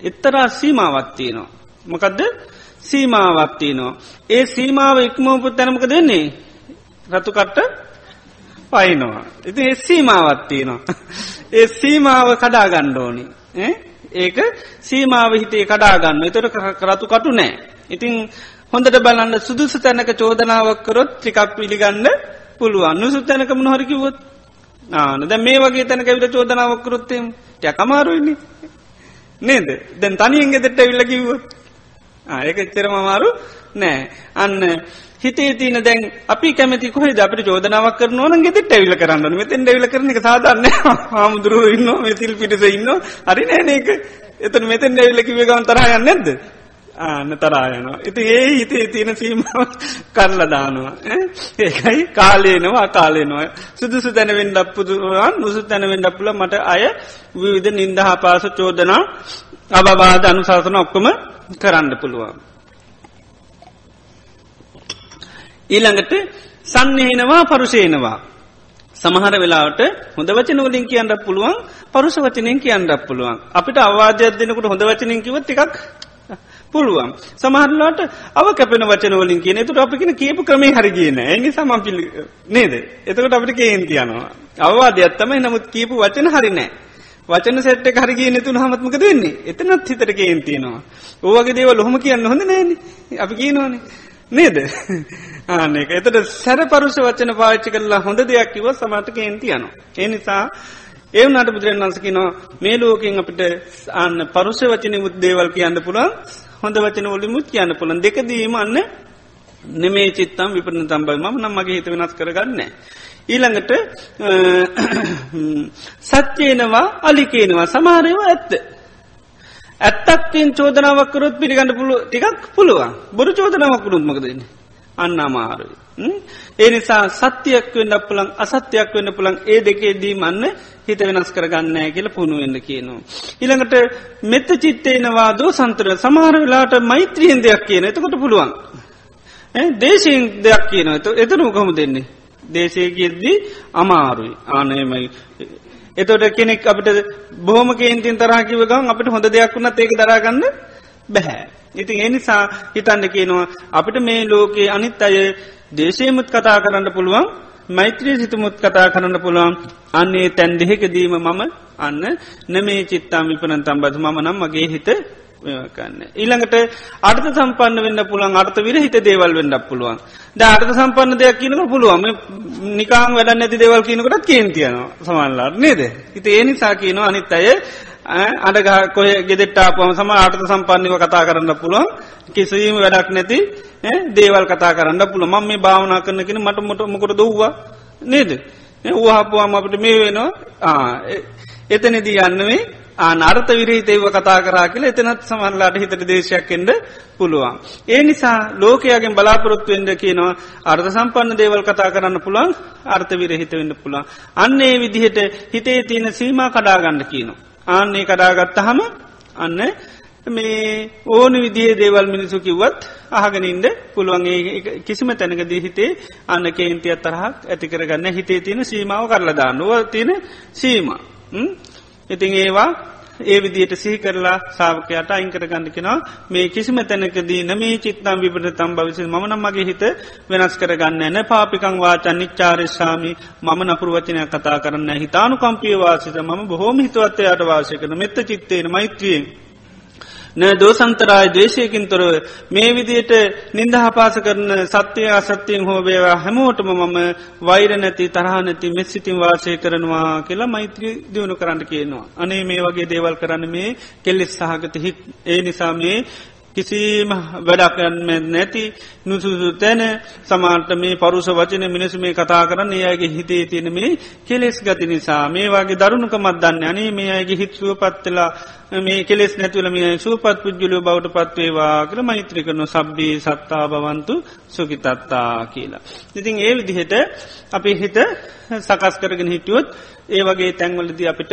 එත්තරා සීමාවත්තියනවා. මොකදද සීමාවත්තියනවා. ඒ සීමාව ඉක්මෝපු තැනමක දෙන්නේ රතුකට්ට පයිනවා. ඉති ඒ සීමාවත්තියනවා. [laughs] ඒ සීමාව කඩා ගණ්ඩෝනි. ඒක සීමාව හිතේ කඩාගන්න එතොට කරතු කටු නෑ. ඉතිං හොඳට බලන්න සුදුසු තැනක චෝදනාවක්කරොත් ත්‍රිකක් පිළිගන්න පුළුවන්. නුසු තැනක මොහොරකිවොත් ආන ද මේ වගේ තැන ඇවිට චෝදනාවකරුත්තයම ටැ කමාරුයිනි නේද? දැන් තනියෙන් ගෙදෙට විල්ල කිව්ව ඒක එච්චරම අමාරු නෑ. අන්න හිතේ තින දැන් අපි කැමති කොහ අපට චෝදනාවක් කරන ඕන ගෙෙත් ඇවිල කරන්න මෙතෙන් ඩැවිල කරන එක සාධන්න [laughs] හාමුදුරුව ඉන්න මෙතිල් පිටිස ඉන්න හරි නෑන එක එතන මෙතෙන් ඇවිල කිව ගවන් තරහයන්න නැද්ද? ආන්න තරායනවා ඉති ඒ හිතේ තියෙන සීමාව [laughs] කරල දානවා. ඒකයි කාලේනවා කාලේනවා සුදුසු තැනවෙන් ඩප්පුදුරුවන් මුසු තැනවෙන් ඩප්පුල මට අය විවිධ නින්ද හපාස චෝදනා අබවාද අනුශාසන ඔක්කොම කරන්න පුළුවන්. ඊළඟට සන්නහෙනවා පරුෂේනවා. සමහර වෙලාට හොඳ වචනවලින් කියන්නක් පුළුවන් පරුෂ වචනයෙන් කියන්නක් පුළුවන්. අපිට අවාදයක් දෙනකට හොඳ වචනින් කිවත් එකක් පුළුවන්. සමහරලාට අව කැපෙන වචනවලින් කියන තුට අපිගෙන කියපු ක්‍රමේ හරිගියන ඇනි සමම් පිලි නේද. එතකට අපිට කේන් කියනවා. අවවාදයක් තමයි නමුත් කියපු වචන හරිනෑ. වචන සැට්ට කරගේ නතුන් හමත්මක දෙන්නේ එතනත් හිතර කේන් තියෙනවා. ඕවගේ දේව ලොහම කියන්න හොඳ නෑන අපි කියනවානේ. නේද ආන එක එතට සැර පරුෂ වචන පාච්චි කරලා හොඳ දෙයක් කිව සමටක එන්ති යනවා. ඒ නිසා ඒ නට බුදුරන් වන්සකිනවා මේ ලෝකින් අපිට අන්න පරුෂ වචන මුත් දේවල් කියන්න පුළුවන් හොඳ වචන ොලි මුත් කියන්න පුළන් දෙකදීම අන්න නෙමේ චිත්තම් විපරණ තම්බයි ම නම් මගේ හිත වෙනස් කරගන්න. ඊළඟට සත්‍යයනවා අලිකේනවා සමාරයවා ඇත්ත. ඇත්තක්තින් චෝදනාවක්කරොත් පිළිගන්න පුළුව ටිකක් පුළුවන් බොරු චෝදනාවක්කරුත් මකදන්නේ අන්න අමාරුයි. ඒ නිසා සත්‍යයක් වෙන්න පුළන් අසත්‍යයක් වෙන්න පුළන් ඒ දෙකේදී මන්න හිත වෙනස් කරගන්නෑ කියල පුුණුවෙන්න කියනවා. ඉළඟට මෙත්ත චිත්තේනවා දෝ සන්තර සමහර වෙලාට මෛත්‍රියෙන් දෙයක් කියන එතකොට පුළුවන්. දේශයෙන් දෙයක් කියන එතන උකම දෙන්නේ. දේශයගෙද්දී අමාරුයි ආනයමයි එතොට කෙනෙක් අපට බොහම කේන්තින් තරහකිව ගම් අපට හොඳ දෙයක් වුණත් ඒක දරාගන්න බැහැ. ඉතින් එනිසා හිතන්න කියනවා අපිට මේ ලෝකයේ අනිත් අය දේශයමුත් කතා කරන්න පුළුවන් මෛත්‍රී සිතුමුත් කතා කරන්න පුළුවන් අන්නේ තැන් දෙහෙකදීම මම අන්න නමේ චිත්තාම විපනන් තම්බද මම නම් මගේ හිත කන්න. ඊළඟට අර්ථ සම්පන්න වෙන්න පුළුවන් අර්ථ විරහිත දේවල් වෙන්නක් පුළුවන්. ද අර්ථ සම්පන්න දෙයක් කියනක පුළුවන්. නිකාම් වැඩ නැති දේවල් කියනකට කේන්තියනවා සමල්ලාර නේද. හිත ඒ නිසා කියනවා අනිත් අය අඩග කොය ගෙදෙට්ටාපම සම ආර්ථ සම්පන්නව කතා කරන්න පුළුවන්. කිසිීම වැඩක් නැති දේවල් කතා කරන්න පුළ මම මේ භාවනා කරනගෙන මට මොට මොකට දව්වා නේද. ඌහපුවාම අපට මේ වෙනවා. එතනදී යන්නවේ ආනර්ථ විරහිතේව කතා කරා කියල එතනත් සමන්ලාට හිතට දේශයක්කෙන්ට පුළුවන්. ඒ නිසා ලෝකයාගෙන් බලාපොරොත්තුවෙන්ද කියනවා අර්ථ සම්පන්න දේවල් කතා කරන්න පුළුවන් අර්ථ විරහිත වෙන්න පුළුවන්. අන්නේ විදිහට හිතේ තියෙන සීම කඩාගන්න කියනවා. ආන්නේ කඩාගත්ත හම අන්න මේ ඕන විදිේ දේවල් මිනිසු කිව්වත් අහගෙනින්ද පුළුවන් කිසිම තැනකදී හිතේ අන්න කේන්තිය තරහක් ඇතිකරගන්න හිතේ තියෙන සීමාව කරලදා නොව තියෙන සීම. ඉතිං ඒවා ඒ විදියට සිහි කරලා සාාවකයට අයිංකර ගන්නකෙනවා මේ කිසිම තැනකදී නමේ චිත්නම් විබට තම් භවිස මනම් මගේ හිත වෙනස් කරගන්න ඇන පාපිකං වාචන් නිච්චාරශාමි මම නපුරුවචනය කතා කරන්න හිතානු කම්පිය වාසිත. ම බොහෝම හිතුවත්තයට වාසය කරන මෙත්ත චිත්තේන මෛත්‍රියෙන්. න දෝසන්තරාය දේශයකින් තොරව මේ විදියට නින්දහපාස කරන සත්‍යය අසත්‍යයෙන් හෝ බේවා හැමෝටම මම වෛර නැති තරහනැති මෙස්සිතින් වාසය කරනවා කියලා මෛත්‍රී දියුණු කරන්න කියනවා. අනේ මේ වගේ දේවල් කරන්න මේ කෙල්ලෙස් සහගත හිත් ඒ නිසා මේ කිසිම වැඩක්යන්ම නැති නුසුසු තැන සමාන්ට මේ පරුස වචන මිනිසු මේ කතා කරන්න ඒයගේ හිතේ තියෙන මේ කෙලෙස් ගති නිසා මේ වගේ දරුණුක මත්දන්න අනේ මේ අයගේ හිත්සුව පත්වෙලා මේ කෙලෙස් නැතුවල මේ සූපත් පුද්ජුලෝ බවට පත්වේවා කළ මෛත්‍රිකරන සබ්බී සත්තා බවන්තු සුකිතත්තා කියලා. ඉතින් ඒ විදිහට අපි හිත සකස් කරගෙන හිටියොත් ඒ වගේ තැන්වලද අපිට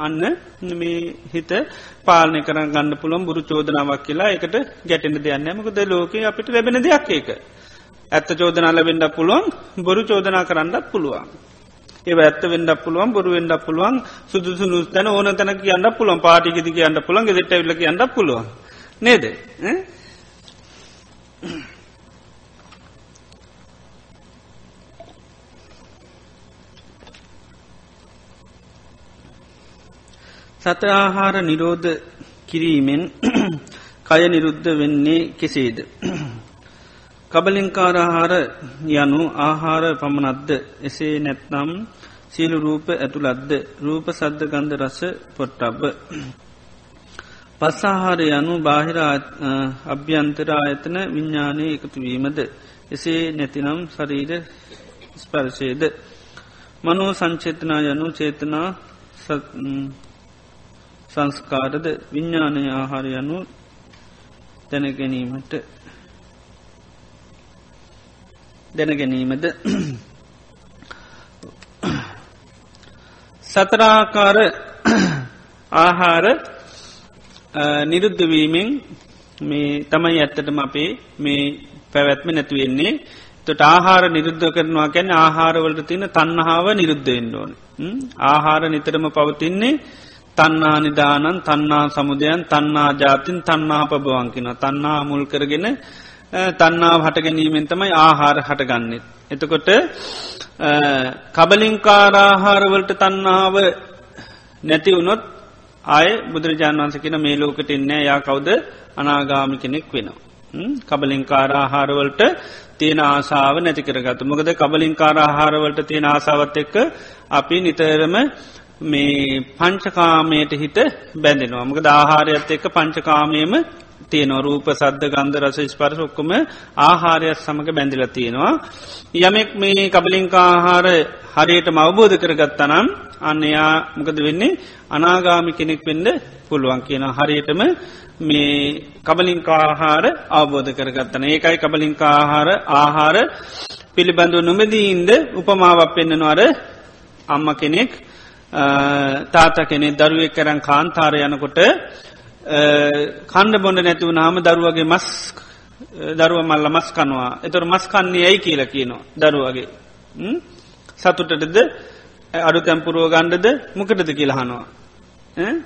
අන්න මේ හිත පාලනය කරන්න ගන්න පුළොම් බුරු චෝදනාවක් කියලා එකට ගැටෙන දෙයන්න මකද ලෝක අපිට ලැබෙන දෙයක් ඒක. ඇත්ත චෝදනා ලැබෙන්ඩ පුළුවන් බොරු චෝදනා කරන්නත් පුළුවන්. ඒ ඇත්ත වෙන්ඩ පුළුවන් බොරු වෙන්ඩ පුළුවන් සුදුසු නුස්තැන ඕන තැන කියන්න පුළුවන් පාටිගෙති කියන්න පුළන් ෙට ල කියන්න පුළුවන් නේද. සත ආහාර නිරෝධ කිරීමෙන් [clears throat] කය නිරුද්ධ වෙන්නේ කෙසේද. [clears throat] කබලින්කාරාහාර යනු ආහාර පමණත්ද එසේ නැත්නම් සීලු රූප ඇතුළත්ද රූප සද්ධ ගන්ධ රස පොට්ටබ්බ. [clears throat] පස්සාහාර යනු බාහිර අභ්‍යන්තර ආයතන විඤ්ඥානය එකතුවීමද. එසේ නැතිනම් ශරීර ස්පර්ශයද. මනෝ සංචේතනා යනු චේතනා සංස්කාරද විඤ්ඥානය [clears throat] [clears throat] ආහාර යනු දැනගැනීමට දැනගැනීමද සතරාකාර ආහාර නිරුද්ධවීමෙන් මේ තමයි ඇත්තටම අපේ මේ පැවැත්ම නැතිවෙන්නේ තොට ආහාර නිරුද්ධ කරනවා ගැන ආහාරවලට තින තන්නහාාව නිරුද්ධෙන්න්න ඕන. ආහාර නිතරම පවතින්නේ තන්නා නිදානන් තන්නා සමුදයන් තන්නා ජාතින් තන්නා පබවංකින තන්නා මුල් කරගෙන තන්නාව හට ගැනීමෙන් තමයි ආහාර හටගන්නෙත්. එතකොට කබලින්කාරාහාරවලට තන්නාව නැති වුණොත් ආය බුදුරජාණන් වන්ස කියෙන මේ ලෝකට එන්නේ යා කවුද අනාගාමි කෙනෙක් වෙනවා. කබලින්කාරාහාරවලට තියෙන ආසාාව නැති කරගතු මොකද කබලින්කාරාහාරවලට තියෙන ආසාවත් එක්ක අපි නිතරම මේ පංචකාමයට හිත බැඳෙනවා. මක ආහාරයත් එක්ක පංචකාමයම තියෙන රූප සද්ධ ගන්ධ රස ස්පර්ශ ඔක්කොම ආහාරයක් සමඟ බැඳිල තියෙනවා. යමෙක් මේ කබලින්කාආහාර හරියට මවබෝධ කරගත්තනම් අන්නයා මොකද වෙන්නේ? අනාගාමි කෙනෙක් වෙන්ඩ පුළුවන් කියන හරියටම මේ කබලින්කාආහාර අවබෝධ කරගත්තන ඒකයි කබලින්කාආහාර ආහාර පිළිබඳව නොමදීන්ද උපමාවක් පෙන්න්නනවාර අම්ම කෙනෙක් තාත කෙනෙ දරුවෙක් කරන් කාන්තාර යනකොට කණ්ඩ බොඩ නැතිව නාම දරුවගේ මස් දරුව මල්ල මස් කනවා. එතොර මස් කන්නේ ඇයි කියල කියනවා දරුවගේ. සතුටටද? අඩු තැම්පුරුව ගණ්ඩද මොකටද කියලහනවා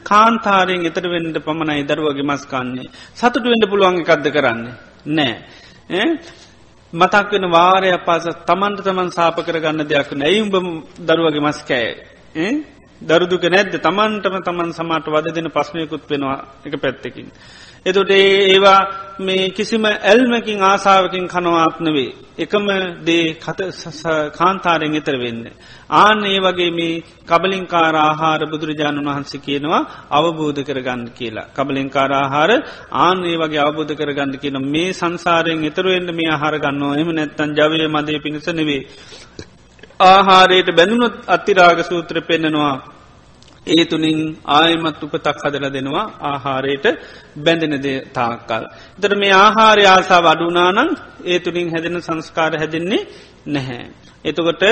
කාන්තාරයෙන් එතර වෙන්ඩ පමණයි දරුවගේ මස් කන්නේ. සතුට වෙන්ඩ පුළුවන් එකක්ද කරන්නේ? නෑ. මතක් වෙන වාරය පාස තමන්ට තමන් සාප කරගන්න දෙයක් නැයිඋඹ දරුවගේ මස් කෑ දරුදුක නැද්ද තමන්ටම තමන් සමට වද දෙන පස්්නයකුත් වෙනවා එක පැත්තකින්. එතොට ඒවා මේ කිසිම ඇල්මකින් ආසාාවකින් කනවාත්නවේ. එකම දේ කාන්තාරයෙන් එතර වෙන්න. ආන ඒ වගේ මේ කබලින්කාර ආහාර බුදුරජාණන් වහන්සේ කියනවා අවබෝධ කරගන්න කියලා. කබලින්කාර ආහාර ආන ඒ වගේ අවබෝධ කරගන්න කියන මේ සංසාරයෙන් එතරවෙන්න මේ ආහාර ගන්නවා එම නැත්තන් ජවය මදය පිණිස නෙවේ. ආහාරයට බැඳුනොත් අත්තිරාග සූත්‍ර පෙන්නෙනවා. ඒ තුළින් ආයමත් උපතක් හදල දෙනවා ආහාරයට බැඳෙනද තාකල්. තර මේ ආහාරය ආසා වඩුනානං ඒ තුළින් හැදෙන සංස්කාර හැදෙන්නේ නැහැ. එතකොට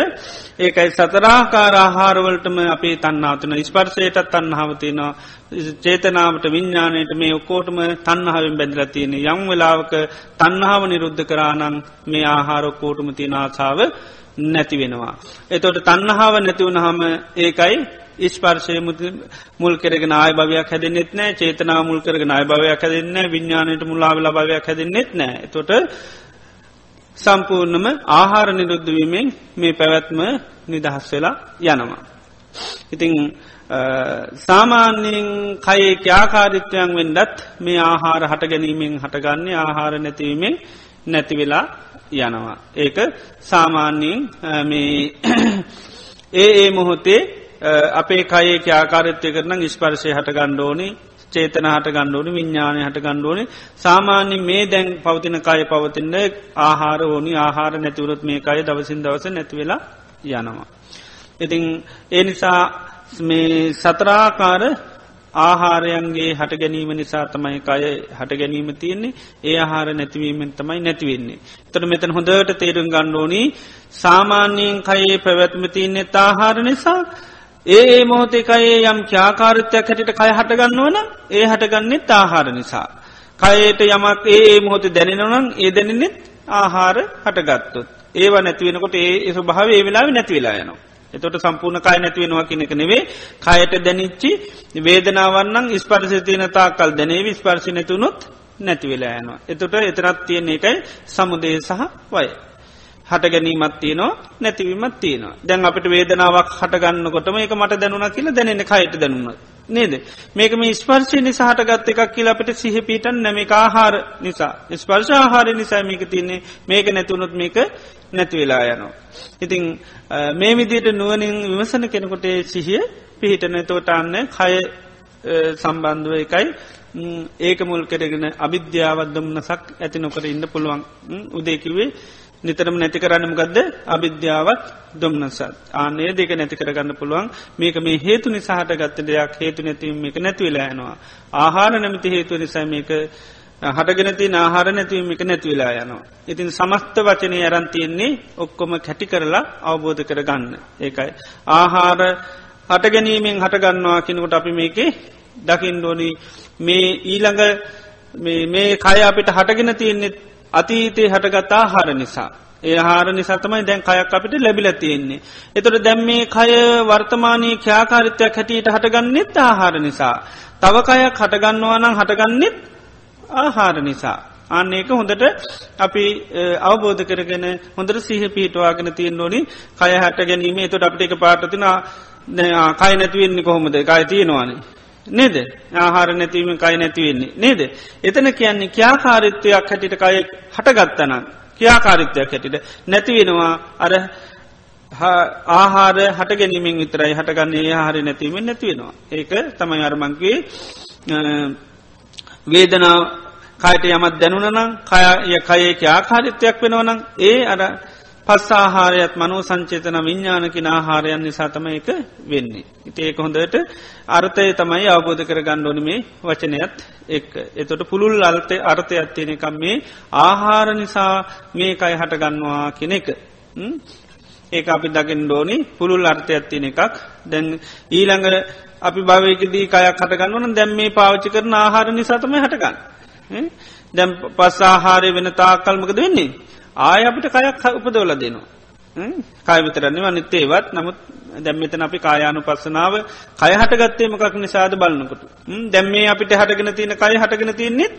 ඒකයි සතරාකාර ආහාරවලටම අපේ තන්නාවතන ස්පර්සයටත් තන්නහාවතිනවා චේතනාවට විඤ්ඥානයට මේ ඔක්කෝටම තන්නහාවෙන් බැඳල තියෙන යම් වෙලාවක තන්නහාව නිරුද්ධ කරානං මේ ආහාරොක්කෝටම තියෙන ආසාාව නැති වෙනවා. එතොට තන්නහාාව නැතිවුණහම ඒකයි ස්පර්ශය මුල් කරගෙන ආය භවයක් හැදෙන්නෙත් නෑ චේතනා මුල් කරගෙන අය භවයක් හැදෙන්න විඤ්ඥානයට මුල්ලාවෙල භවයක් හැදෙන්නෙත් නෑ තොට සම්පූර්ණම ආහාර නිරුද්ධවීමෙන් මේ පැවැත්ම නිදහස් වෙලා යනවා. ඉතිං සාමාන්‍යයෙන් කයේ ක්‍යාකාරිත්වයන් වෙන්ඩත් මේ ආහාර හට ගැනීමෙන් හටගන්නේ ආහාර නැතිවීමෙන් නැතිවෙලා යනවා. ඒක සාමාන්‍යයෙන් මේ [clears throat] ඒ ඒ මොහොතේ අපේ කයේ ආකාරත්ය කරන ස්පර්ශය හට ගණ්ඩෝනි චේතන හට ගණ්ඩෝනි විඤ්ඥානය හට ගණ්ඩෝනි සාමාන්‍ය මේ දැන් පවතින කය පවතින්න ආහාර ඕනි ආහාර නැතිවරත් මේ කය දවසින් දවස නැතිවෙලා යනවා. ඉතිං ඒ නිසා මේ සතරාකාර ආහාරයන්ගේ හට ගැනීම නිසා තමයි කය හට ගැනීම තියෙන්නේ ඒ ආහාර නැතිවීමෙන් තමයි නැතිවෙන්නේ. තොට මෙතන හොඳට තේරුම් ගණ්ඩෝනී සාමාන්‍යයෙන් කයේ පැවැත්ම තියන්නේ තාහාර නිසා ඒ මොහොතේකයේ යම් ක්‍යාකාරත්වයක් හැටිට කය හටගන්නවන ඒ හටගන්නෙත් ආහාර නිසා. කයට යමක් ඒ මොහොත දැනෙනවනන් ඒ දැනෙනෙත් ආහාර හටගත්තොත්. ඒව නැතිවෙනකොට ඒ ස්වභාව ඒ වෙලා නැතිවෙලා යනවා. එතොට සම්පූර්ණ කය නැතිවෙනවා කෙනෙක නෙවේ කයට දැනිච්චි වේදනාවන්නන් ස්පර්ශතියනතා කල් දැනේ ස්පර්ශි නැතුනොත් නැතිවෙලා යනවා. එතොට එතරත් තියෙන එකයි සමුදේ සහ වය. හට ගැනීමත් තියනවා නැතිවීමත් තියෙනවා. දැන් අපට වේදනාවක් හටගන්නකොටම එක මට දැනුන කියල දැනෙන කයට දැනුණ. නේද? මේක මේ ස්පර්ශය නිසා හටගත් එකක් කියලා අපට සිහපීටන් නැම. ආහාර නිසා. ස්පර්ශ ආහාර නිසා මේක තියන්නේ. මේක නැතුවනොත් මේක නැතිවෙලා යනවා. ඉතිං මේ විදියට නුවනින් විමසන කෙනකොට සිහිය පිහිටන තෝටන්න කය සම්බන්ධුව එකයි. ඒක මුල් කෙරගෙන අවිද්‍යාවත්දම්නසක් ඇති නොකර ඉන්න පුළුවන්. උදේකිවේ නිතරම නැති කරන්න ගදද අවිද්‍යාවත් දුම්නසත් ආනේ දෙක නැති කරගන්න පුළුවන්. මේක මේ හේතු නිසාහට ගත්ත දෙයක්. හේතු නැතිවීම එක නැතිවෙලායනවා. ආහාර නැමති හේතුව නිසා මේක හටගෙනති ආහාර නැතිවීම එක නැතිවෙලා යනවා. ඉතින් සමස්ත වචනය ඇරන් තියෙන්නේ ඔක්කොම කැටි කරලා අවබෝධ කරගන්න. ඒකයි. ආහාර හටගැනීමෙන් හටගන්නවා කෙනකොට අපි මේකේ දකිින්ඩෝනි මේ ඊළඟ මේ කය අපිට හටගෙන තියෙන්නේ අතීතයේ හටගත් ආහාර නිසා. ඒ හාර නිසාතමයි දැන් කයක් අපිට ලැබිල තියෙන්නේ. එතොට දැම් මේ කය වර්තමානී ක්‍යාකාරිත්‍යයක් හැටියට හටගන්නෙත් ආහාර නිසා. තව කයක් හටගන්නවා නම් හටගන්නෙත් ආහාර නිසා. අන්න ඒක හොඳට අපි අවබෝධ කරගෙන හොඳට සිහ පිහිටවාගෙන තියෙන් ඕනි කය හැට ගැනීම තොට අපිට එක පාටතින කයි නැතිවෙන්නේ කොහොමද කයි තියෙනවානේ. නේද ආහාර නැතිවීම කයි නැතිවෙන්නේ නේද. එතන කියන්නේ ක්‍යාකාරිත්වයක් හැටිට කය හටගත්තනම් ක්‍යාකාරිත්වයක් හැටිට නැතිවෙනවා අර ආහාර හට ගැනීමෙන් විතරයි හටගන්නේ ආහාරි නැතිවීමෙන් නැතිවෙනවා. ඒක තමයි අරමංගේ වේදනාව කයට යමත් දැනුනනම් කය කයේ ආකාරිත්වයක් වෙනවනම් ඒ අර පස්සාහාරයත් මනෝ සංචේතන විඤ්ඥානකින ආහාරයන් නිසා තම එක වෙන්නේ. ඉති ඒක හොඳට අර්ථය තමයි අවබෝධ කර ගණ්ඩෝන මේ වචනයත් එක් එතොට පුළුල් අල්තය අර්ථයක් තියෙනකම් මේ ආහාර නිසා මේ කයි හටගන්නවා කෙන එක. ඒක අපි දකිින් ඩෝනි පුළුල් අර්ථයක් තියෙන එකක් දැන් ඊළඟ අපි භවයකදී කයක් හටගන්නවන දැම් මේ පාවිච්චි කරන ආහාර නිසාතම හටගන්න. දැම් පස් ආහාරය වෙන තාකල්මකද වෙන්නේ. ආය අපිට කයක් උපදවල දෙනවා. කයවිතරන්නේ අනිත්තේවත් නමුත් දැම්මතන අපි කායානු පස්සනාව කය හටගත්තේ මකක් නිසාද බලන්නකොට. දැම් මේ අපිට හටගෙන තියෙන කය හටගෙන තියන්නෙත්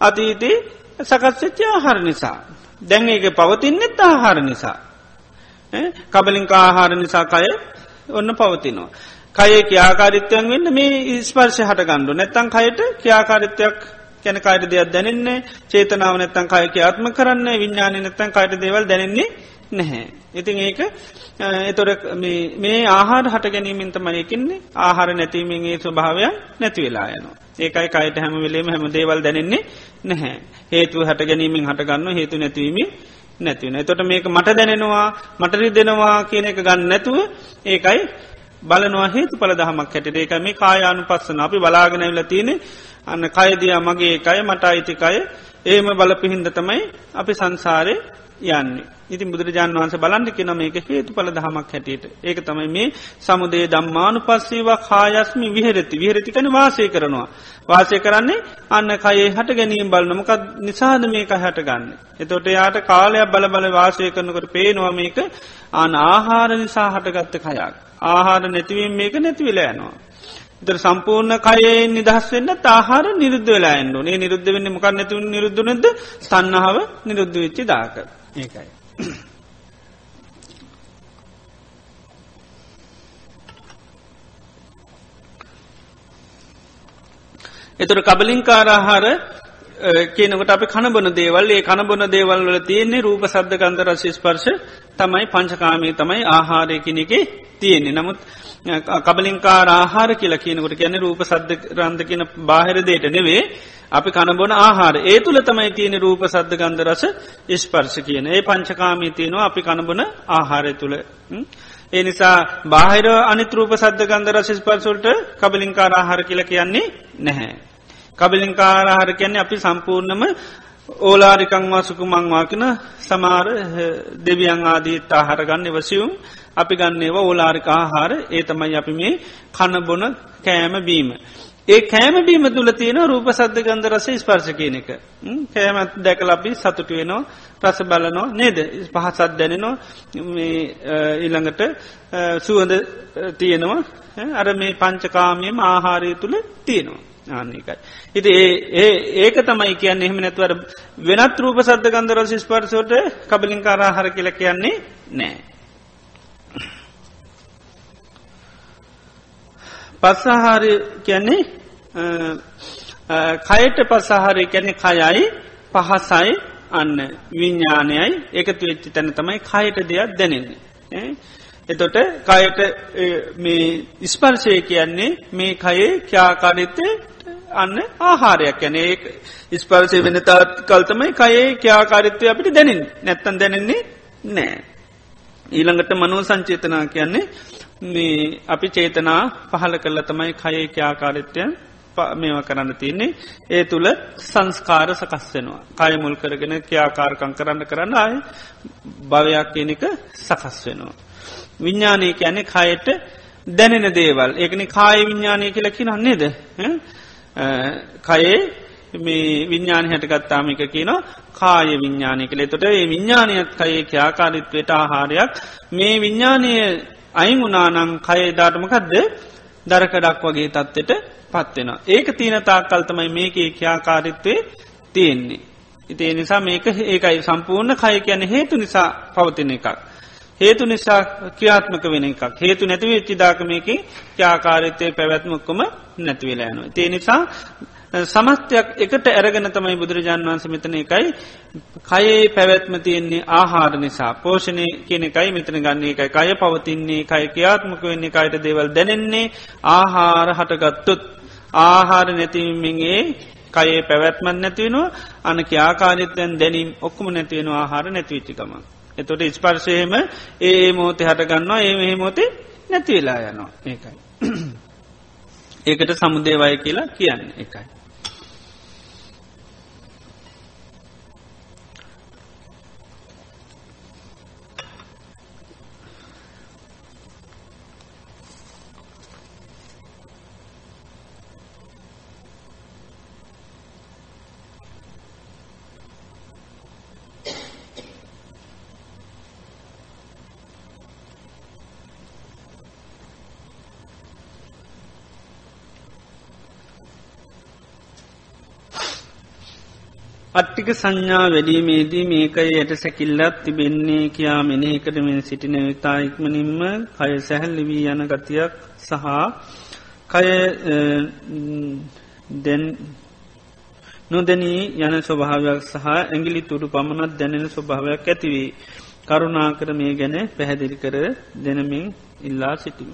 අතීතේ සකත්සච්ච ආහාර නිසා. දැන් ඒක පවතින්නෙත් ආහාර නිසා. කබලින් ආහාර නිසා කය ඔන්න පවතිනවා. කයේ ක්‍යාකාරිත්වයන් වෙන්න මේ ස්පර්ශ හට ගණ්ඩු නැත්තන් කයට ක්‍යාකාරිත්වයක් කැන කායට දෙයක් දැනෙන්නේ චේතනාව නැත්තන් කායක ආත්ම කරන්න විඤ්ඥානය නැත්තන් කායට දේවල් දැනෙන්නේ නැහැ. ඉතින් ඒක එතොර මේ ආහාර හට ගැනීමෙන් තමයකින්නේ ආහාර නැතිීමෙන් ඒ ස්වභාවයක් නැති වෙලා යනවා. ඒකයි කයට හැම වෙලේම හැම දේවල් දැනෙන්නේ නැහැ. හේතු හට ගැනීමෙන් හටගන්න හේතු නැතිවීම නැතිවන. තොට මේක මට දැනෙනවා මටරි දෙනවා කියන එක ගන්න නැතුව ඒකයි බලනවා හේතු පල දහමක් හැට ඒක මේ කායානු පස්සන අපි බලාගෙනැවිල තියෙන අන්න කයදිය මගේ එකය මට අයිතිකය. ඒම බලපිහින්ද තමයි අපි සංසාරය යන්නේ. ඉතින් බුදුරජාන් වහන්ස බලන්ඩි කෙන මේක හේතු පල දහමක් හැටියට. ඒක තමයි මේ සමුදේ දම්මානු පස්සේවා කායස්මි විහරති විහරතිකන වාසය කරනවා. වාසය කරන්නේ අන්න කයේ හට ගැනීම් බලනොමකක් නිසාද මේක හටගන්න. එතොට යාට කාලයක් බල බල වාසය කරනකට පේනවා මේක අන ආහාර නිසා හටගත්ත කයක්. ආහාර නැතිවීම මේක නැතිවෙලා යනවා. තර සම්පූර්ණ කයේ නිදහස් වෙන්න තාහාර නිරුද්ධ වෙලා එන්නු නේ නිරුද්ධ වෙන්න මොකක් නැතිව නිරුද්ධනද තන්නහාව නිරුද්ධ වෙච්චි දාක ඒකයි. එතුර කබලින්කාරාහාර කියනකට අප කණබන දේවල් ඒ කණබන දේවල් වල තියෙන්නේ රූප සද්ධ ගන්ධ රශිස්පර්ශ තමයි පංචකාමී තමයි ආහාරය කෙනෙගේ තියෙන්නේ නමුත් කබලින්කාර ආහාර කියලා කියනකොට ගැන රූප සද්ධ රන්ධ කියන බාහිර දේට නෙවේ අපි කණබොන ආහාර. ඒ තුළ තමයි තියෙන රූප සද්ධ ගන්ධ රස ස්පර්ශ කියන. ඒ පංචකාමී තියෙනවා අපි කණබන ආහාරය තුළ ඒ නිසා බාහිර අනිත්‍රූප සද්ධ ගන්ධ රස ස්පර්සුල්ට කබලින්කාර ආහාර කියල කියන්නේ නැහැ. කබලින්කාර ආහාර කියන්නේ අපි සම්පූර්ණම ඕලාරිකංවා සුකුමංවාකන සමාර දෙවියන් ආදීත් ආහාරගන්න වසියුම් අපි ගන්නේවා ඕලාරික ආහාර ඒ තමයි අපි මේ කණබොන කෑම බීම. ඒ කෑමබීම තුළ තියෙන රූප සද්ධ ගන්ධ රස ස්පර්ශ කියන එක. කෑමත් දැකල අපි සතුට වෙනවා ප්‍රස බලනෝ නේද පහසත් දැනෙනවා ඊළඟට සුවඳ තියෙනවා අර මේ පංචකාමයම ආහාරය තුළ තියෙනවා. ආන්නේකයි. ඉති ඒ ඒක තමයි කියන්න එහෙම නැතුවර වෙනත් රූප සද්ධ ගන්ධර ශිස්පර්සෝට කබලින්කාරහර කියල කියන්නේ නෑ. පස්සාහාරය කියන්නේ කයට පස්සාහාරය කැනෙ කයයි පහසයි අන්න විඤ්ඥානයයි එකතු වෙච්චි තැන තමයි කයට දෙයක් දැනෙන්නේ. එතොට කයට මේ ඉස්පර්ශය කියන්නේ මේ කයේ ක්‍යාකාරිත්තය අන්න ආහාරයක් යන ඒ ඉස්පර්සය වෙන තාත් කල්තමයි කයේ ක්‍යාකාරිත්වය අපිට දැනින් නැත්තන් දැනෙන්නේ නෑ. ඊළඟට මනෝ සංචේතනා කියන්නේ මේ අපි චේතනා පහල කරල තමයි කයේ ක්‍යාකාරිත්වයන් මේව කරන්න තියන්නේ. ඒ තුළ සංස්කාර සකස් වෙනවා. කය මුල් කරගෙන ක්‍යාකාරකං කරන්න කරන්න ආය භවයක් කියනක සකස් වෙනවා. විඤ්ඥානය කියන්නේ කයට දැනෙන දේවල්. ඒකන කාය විඤ්ඥානය කියලකි නන්නේද කයේ මේ විඤ්ඥාන හැටගත්තාමික කියන කාය විඤ්ඥානය කළේ තොට ඒ විඤ්ඥානයත් කයේ ක්‍යාකාරිත්වයට ආහාරයක්. මේ විඤ්ඥානය අයින් උනානං කයදාටමකක්ද දරකඩක් වගේ තත්වට පත්වෙන. ඒක තියන තාක්කල්තමයි මේකේ ක්‍යාකාරිත්වය තියෙන්නේ. ඉතිේ නිසා මේක ඒකයි සම්පූර්ණ කය කියන හේතු නිසා පවතින එකක්. හේතු නිසා ක්‍රියාත්මක වෙන එකක් හේතු නැතිවච්චිදාකමයක ක්‍යාකාරිතය පැවැත්මක්කොම නැතිවෙලායනවා. තිය නිසා සමස්තයක් එකට ඇරගෙන තමයි බුදුරජාන් වන්ස මෙතන එකයි. කයේ පැවැත්ම තියෙන්නේ ආහාර නිසා. පෝෂණය කියන එකයි මෙතන ගන්නේ එකයි. කය පවතින්නේ කය ක්‍රියාත්මක වෙන්නේ කයට දේවල් දැනෙන්නේ ආහාර හටගත්තුත්. ආහාර නැතිවීමගේ කයේ පැවැත්මත් නැතිවෙනවා අන ක්‍යාකාරිතයන් දැනීම් ඔක්කම නැතිවෙන ආහාර නැතිවිච්චිකම. එතොට ස්පර්ශයම ඒ මෝතය හටගන්නවා ඒ මෙහෙ මෝතේ නැතිවෙලා යනවා. ඒකයි. ඒකට සමුදේවය කියලා කියන්න එකයි. අට්ටික සංඥා වැඩීමේදී මේකයි යට සැකිල්ලත් තිබෙන්නේ කියා මෙනෙහි කරමින් සිටින විතා ඉක්මනින්ම කය සැහැල්ලිවී යන ගතියක් සහ කය නොදැනී යන ස්වභාවයක් සහ ඇගිලි තුරු පමණත් දැනෙන ස්වභාවයක් ඇතිවී කරුණා කර මේ ගැන පැහැදිලි කර දෙනමින් ඉල්ලා සිටිම.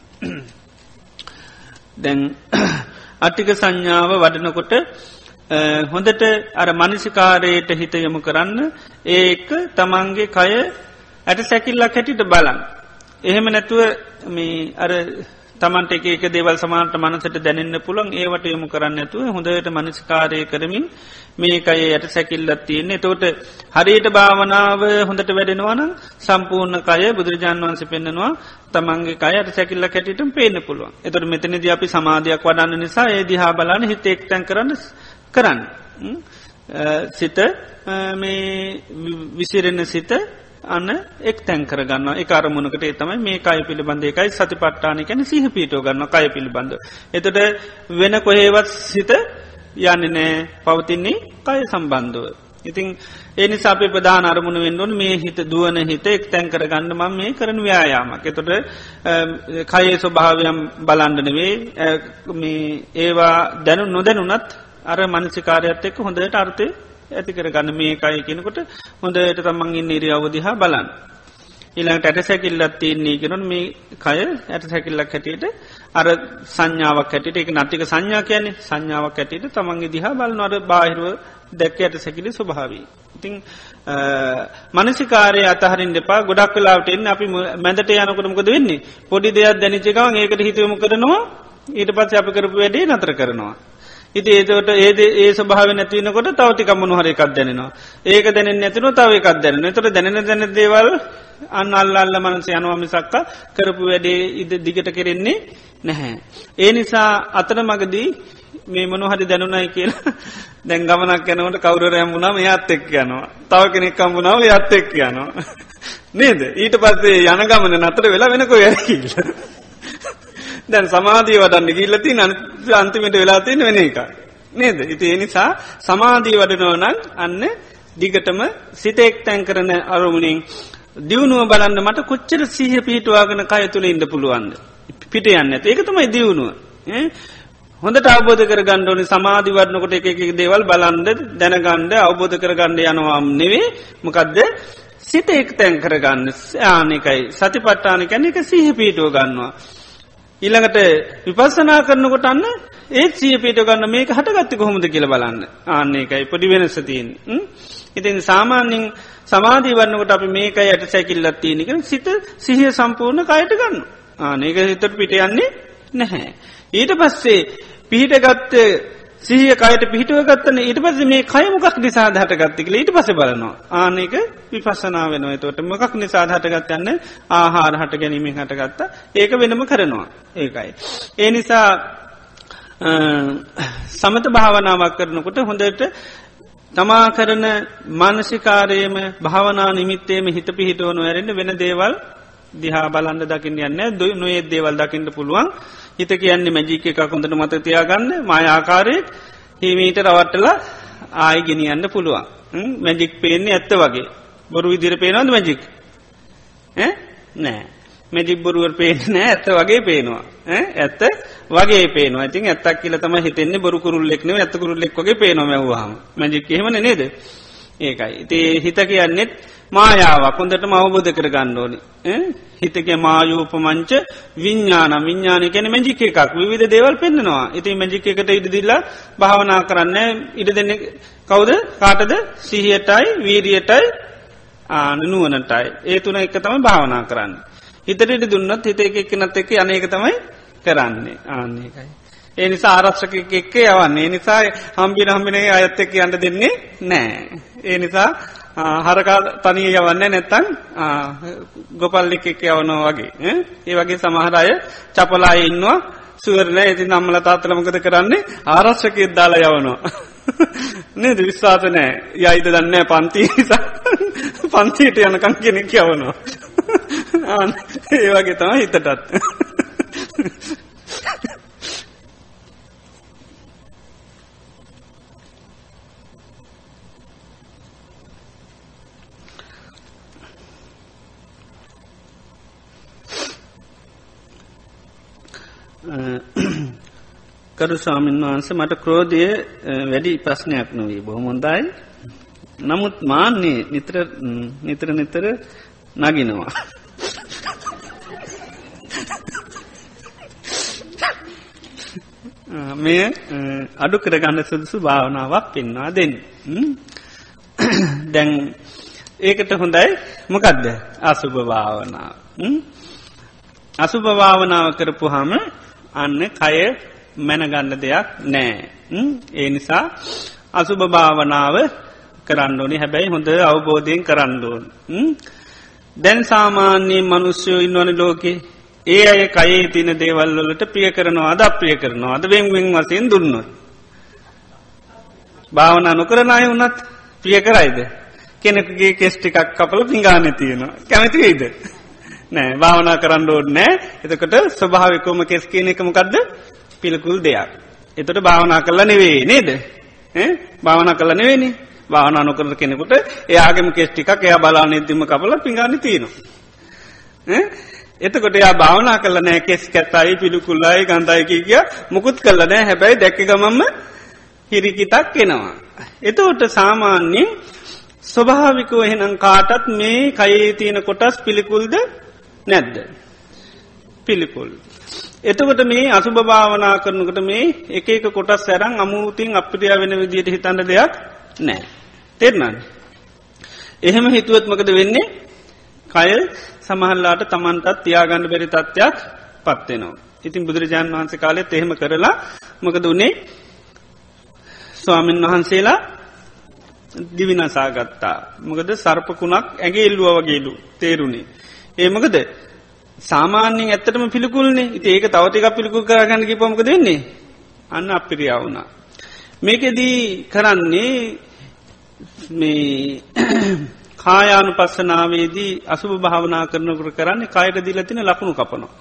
දැන් අට්ටික සංඥාව වඩනකොට හොඳට අර මනිසිකාරයට හිත යොමු කරන්න. ඒක තමන්ගේ කය ඇට සැකිල්ලක් හැටිට බලන්. එහෙම නැතුව මේ අර තමන්ට එක දේවල් සමාන්ට මනසට දැනන්න පුළන් ඒවට යොමු කරන්න ඇතුව හොඳට මනසිකාරය කරමින් මේකයි යට සැකිල්ලත් තියන්නේ. තෝට හරියට භාවනාව හොඳට වැඩෙනවාන සම්පූර්ණ කය බුදුරජාන් වන්ස පෙන්න්නනවා තමන්ගේ කයට සැකිල්ල කැටිට පේන පුළුවන්. එතට මෙතනද අපි සමාධයක් වඩන්න නිසා ඒ දිහා බලන්න හිත එක්තැන් කරන්න කරන්න. සිත මේ විසිරෙන සිත අන්න එක් තැන් කරගන්න එක අරමුණකට තමයි මේ කය පිළිබඳ එකයි සති පට්ටාන කැන සිහ පිටෝ ගන්න කය පිළිබඳ. එතට වෙන කොහේවත් සිත යන්න නෑ පවතින්නේ කය සම්බන්ධුව. ඉතින් ඒනි සපේ ප්‍රධාන අරමුණ වෙන්ඩුවන් මේ හිත දුවන හිත එක් තැන් කරගන්න මම මේ කරන ව්‍යයාමක්. එතොට කයේ ස්වභාවයම් බලන්ඩනවේ ඒවා දැනු නොදැනුනත් අර මනසිකාරයත් එක්ක හොඳට අර්ථය ඇති කර ගන්න මේ එකයි කෙනකොට හොඳට තමන්ගින් නිරි අවදිහා බලන්න. ඉළඟට ඇට සැකිල්ලත් තියන්නේ කෙනුන් මේ කය ඇට සැකිල්ලක් හැටියට අර සංඥාවක් හැටියට එක නතික සංඥා කියන්නේ සංඥාවක් ඇටියට තමන්ගේ දිහා බලන්නවර බාහිරුව දැක්ක ඇයට සැකිලි ස්වභාවී. ඉතිං මනසිකාරය අතහරින් දෙපා ගොඩක් වෙලාට එන්න අපි මැදට යනකරමකද වෙන්නේ පොඩි දෙයක් දැනිචකවන් ඒකට හිතුවම කරනවා ඊට පත් අප කරපු වැඩේ නතර කරනවා. ඉති ඒතවට ඒද ඒ සභාව නැතිවනකොට තවතිකම්මනු හරි එකක් දැනෙනවා. ඒක දැනෙන් නැතින තව එකක් දැනෙන තොට දැනෙන දැන දේවල් අන්න අල්ල අල්ල මනස යනවා මිසක්ක කරපු වැඩේ ඉද දිගට කෙරෙන්නේ නැහැ. ඒ නිසා අතන මගදී මේ මොනු හරි දැනුනයි කියලා [laughs] දැන් ගමනක් යනවට කවුරරයම් වුණාම යත් එක් යනවා. තව කෙනෙක් කම්බුණාව යත් එක් යනවා. [laughs] නේද ඊට පස්සේ යන ගමන නතර වෙලා වෙනකො යැකිල්ල. දැන් සමාධී වඩන්න ගිල්ලති අන්තිමට වෙලාතියෙන වෙන එක. නේද. ඉති එනිසා සමාධී වඩනෝනන් අන්න දිගටම සිතෙක් තැන් කරන අරමුණින් දියුණුව බලන්න මට කොච්චර සීහ පිහිටවාගෙන කය තුළ ඉන්න පුළුවන්ද. පිට යන්න ඒක තමයි දියුණුව. හොඳට අවබෝධ කර ගණ්ඩෝනි සමාධිවරණකොට එක දේවල් බලන්ඩ දැනගණ්ඩ අවබෝධ කර ගණ්ඩ යනවාම් නෙවේ මොකක්ද සිත එක් තැන් කරගන්න ආනකයි සති පට්ටාන කැන එක සිහ පීටෝ ගන්නවා. ඊළඟට විපස්සනා කරනකොට අන්න ඒත් සිය පීට ගන්න මේක හටගත්ති කොහොමද කියල බලන්න ආන්නේකයි පොඩි වෙනසතින්. ඉතින් සාමාන්‍යින් සමාධී වන්නකට අපි මේක යට සැකිල්ලත් තියෙනක සිත සිහිය සම්පූර්ණ කයට ගන්න ආනක හිතට පිට යන්නේ නැහැ. ඊට පස්සේ පිහිට ගත්ත සිහිය කයට පිහිටුව ගත්තන ඊට පස මේ කයමකක් නිසා හටගත්තික ඊට පස බලනවා. ආනක විපසනා වෙනවා. තොට මකක් නිසා හටගත් යන්න ආහාර හට ගැනීමෙන් හටගත්තා. ඒක වෙනම කරනවා. ඒකයි. ඒ නිසා සමත භාවනාවක් කරනකොට හොඳට තමා කරන මානසිකාරයම භාවනා නිමිත්තේම හිත පිහිටුවනු ඇරෙන්න්න වෙන දේවල් දිහා බලන්න දකින්න යන්න. දුයි නොඒ දේවල් දකිට පුළුවන්. හිත කියන්නේ මැජික එක කොඳට මත තියාගන්න. මය ආකාරයට හිමීට රවට්ටලා ආයි ගෙනියන්න පුළුවන්. මැජික් පේන්නේ ඇත්ත වගේ. බොරු විදිර පේනවද මැජික්? නෑ. මැජික් බොරුවර් පේන නෑ ඇත්ත වගේ පේනවා. ඇත්ත වගේ පේන ඉතින් ඇත්තක් කියල තම හිතෙන්නේ. බොරු කුරුල්ලෙක්නව ඇත කුරුල්ලෙක් වගේ පේනොමවාම මැජික් එහෙමන නේද? ඒකයි. ඉතිේ හිත කියන්නෙත් මායාවක් හොඳට මවබෝධ කර ගණ්ඩෝනි හිතක මායූපමංච විඤ්ඥාන විඤ්ඥාන කැන මැජික එකක්. විධ දේවල් පෙන්න්නවා. ඉති මැජික එකට ඉඩදිල්ලා භාවනා කරන්න ඉඩ දෙන්න කවුද? කාටද? සිහියටයි වීරියටයි ආනනුවනටයි ඒ තුන එක තම භාවනා කරන්න. හිතට ඉඩ දුන්නත් හිත එක එක්නත් එක අනේක තමයි කරන්නේ. ආන්නේකයි ඒ නිසා ආරක්ෂක එක්ක යවන්නේ. නිසා හම්බි හම්බිනේ අයත් එක්ක යන්න දෙන්නේ නෑ ඒ නිසා හරකා තනී යවන්න නැත්තන් ගොපල්ලික් එක් යවනෝ වගේ ඒ වගේ සමහරය චපලා ඉන්නවා. සුවරණ ඇති නම්මල තාත්තලමකද කරන්නේ? ආරශ්කයත් දාලා යවනවා. [laughs] නේද? විශ්වාස නෑ යයිද දන්න පන්ති [laughs] පන්තිීට යනකං කෙනෙක් යවනවා. [laughs] ඒ වගේ තම හිතටත්. [clears throat] කරු ස්වාමීන් වහන්සේ මට ක්‍රෝධය වැඩි ප්‍රශ්නයක් නොවී බොහොමොන්දයි නමුත් මාන්නේ නිතර නිතර නිතර නගිනවා. [laughs] මෙය අඩු කරගන්න සුදුසු භාවනාවක් පෙන්වා දෙන්න. [clears throat] දැන් ඒකට හොඳයි මොකක්ද අසුභ භාවනාව. අසුභ භාවනාව කරපු හම අන්න කය මැනගන්න දෙයක් නෑ. ඒ නිසා අසුභ භාවනාව කරන්නඩෝනි හැබැයි හොඳ අවබෝධයෙන් කරන්නඩෝන්. දැන් සාමාන්‍යයේ මනුස්්‍යයෝ ඉන්නවන ලෝකේ ඒ අය කයේ තින දේවල්වලට ප්‍රිය කරනවා අද අප්‍රිය කරනවා අද වෙන්වෙන් වසයෙන් දුන්න. භාවනා නොකරන අය වනත් ප්‍රිය කරයිද. කෙනෙකුගේ කෙස්්ටිකක් කපල පිංගාන තියෙනවා කැමතිවෙයිද. නෑ භාවනා කරන්න ඕඩ නෑ එතකට ස්වභාවිකෝම කෙස් කියන එකමකක්ද පිළිකුල් දෙයක්. එතට භාවනා කරලා නෙවේ නේද. භාවනා කල නෙවෙනි භාවනා නොකර කෙනෙකුට එයාගේම කෙස්්ටිකක් එයා බලා නිදදිම කපල පිඟාන තියෙනවා. එතකොට එයා භාවනා කල නෑ කෙස් කැත්තයි පිළිකුල්ලයි ගන්ධයකි කිය මුකුත් කල්ල නෑ හැබැයි දැක්ක ගමම්ම හිරිකිතක් එනවා. එතවට සාමාන්‍යෙන් ස්වභාවිකව එහෙනම් කාටත් මේ කයේ තියෙන කොටස් පිළිකුල්ද නැද්ද. පිළිකුල්. එතකොට මේ අසුභ භාවනා කරනකට මේ එක එක කොටස් සැරං අමුූතින් අපිටිය වෙන විදියට හිතන්න දෙයක් නෑ. තෙරනන්න. එහෙම හිතුවත්මකද වෙන්නේ කය සමහල්ලාට තමන්ටත් තියාගන්න බැරි තත්ත්වයක් පත්වෙනවා. ඉතින් බුදුරජාණන් වහන්සේ කාලෙත් එහෙම කරලා මකද වනේ ස්වාමීන් වහන්සේලා දිවිනසාගත්තා. මොකද සර්පකුණක් ඇගේ ඉල්ලුව වගේලු තේරුණේ. ඒමකද සාමාන්‍යෙන් ඇත්තටම පිළිකුල්න්නේ ඒක තවතික පිළිකුල් කරගන්න කිපොමක දෙන්නේ අන්න අපිරියාවුණා. මේකෙදී කරන්නේ මේ [clears throat] කායානු පස්සනාවේදී අසුභ භාවනා කරනකට කරන්නේ කායට දිලතින ලකුණු කපනවා.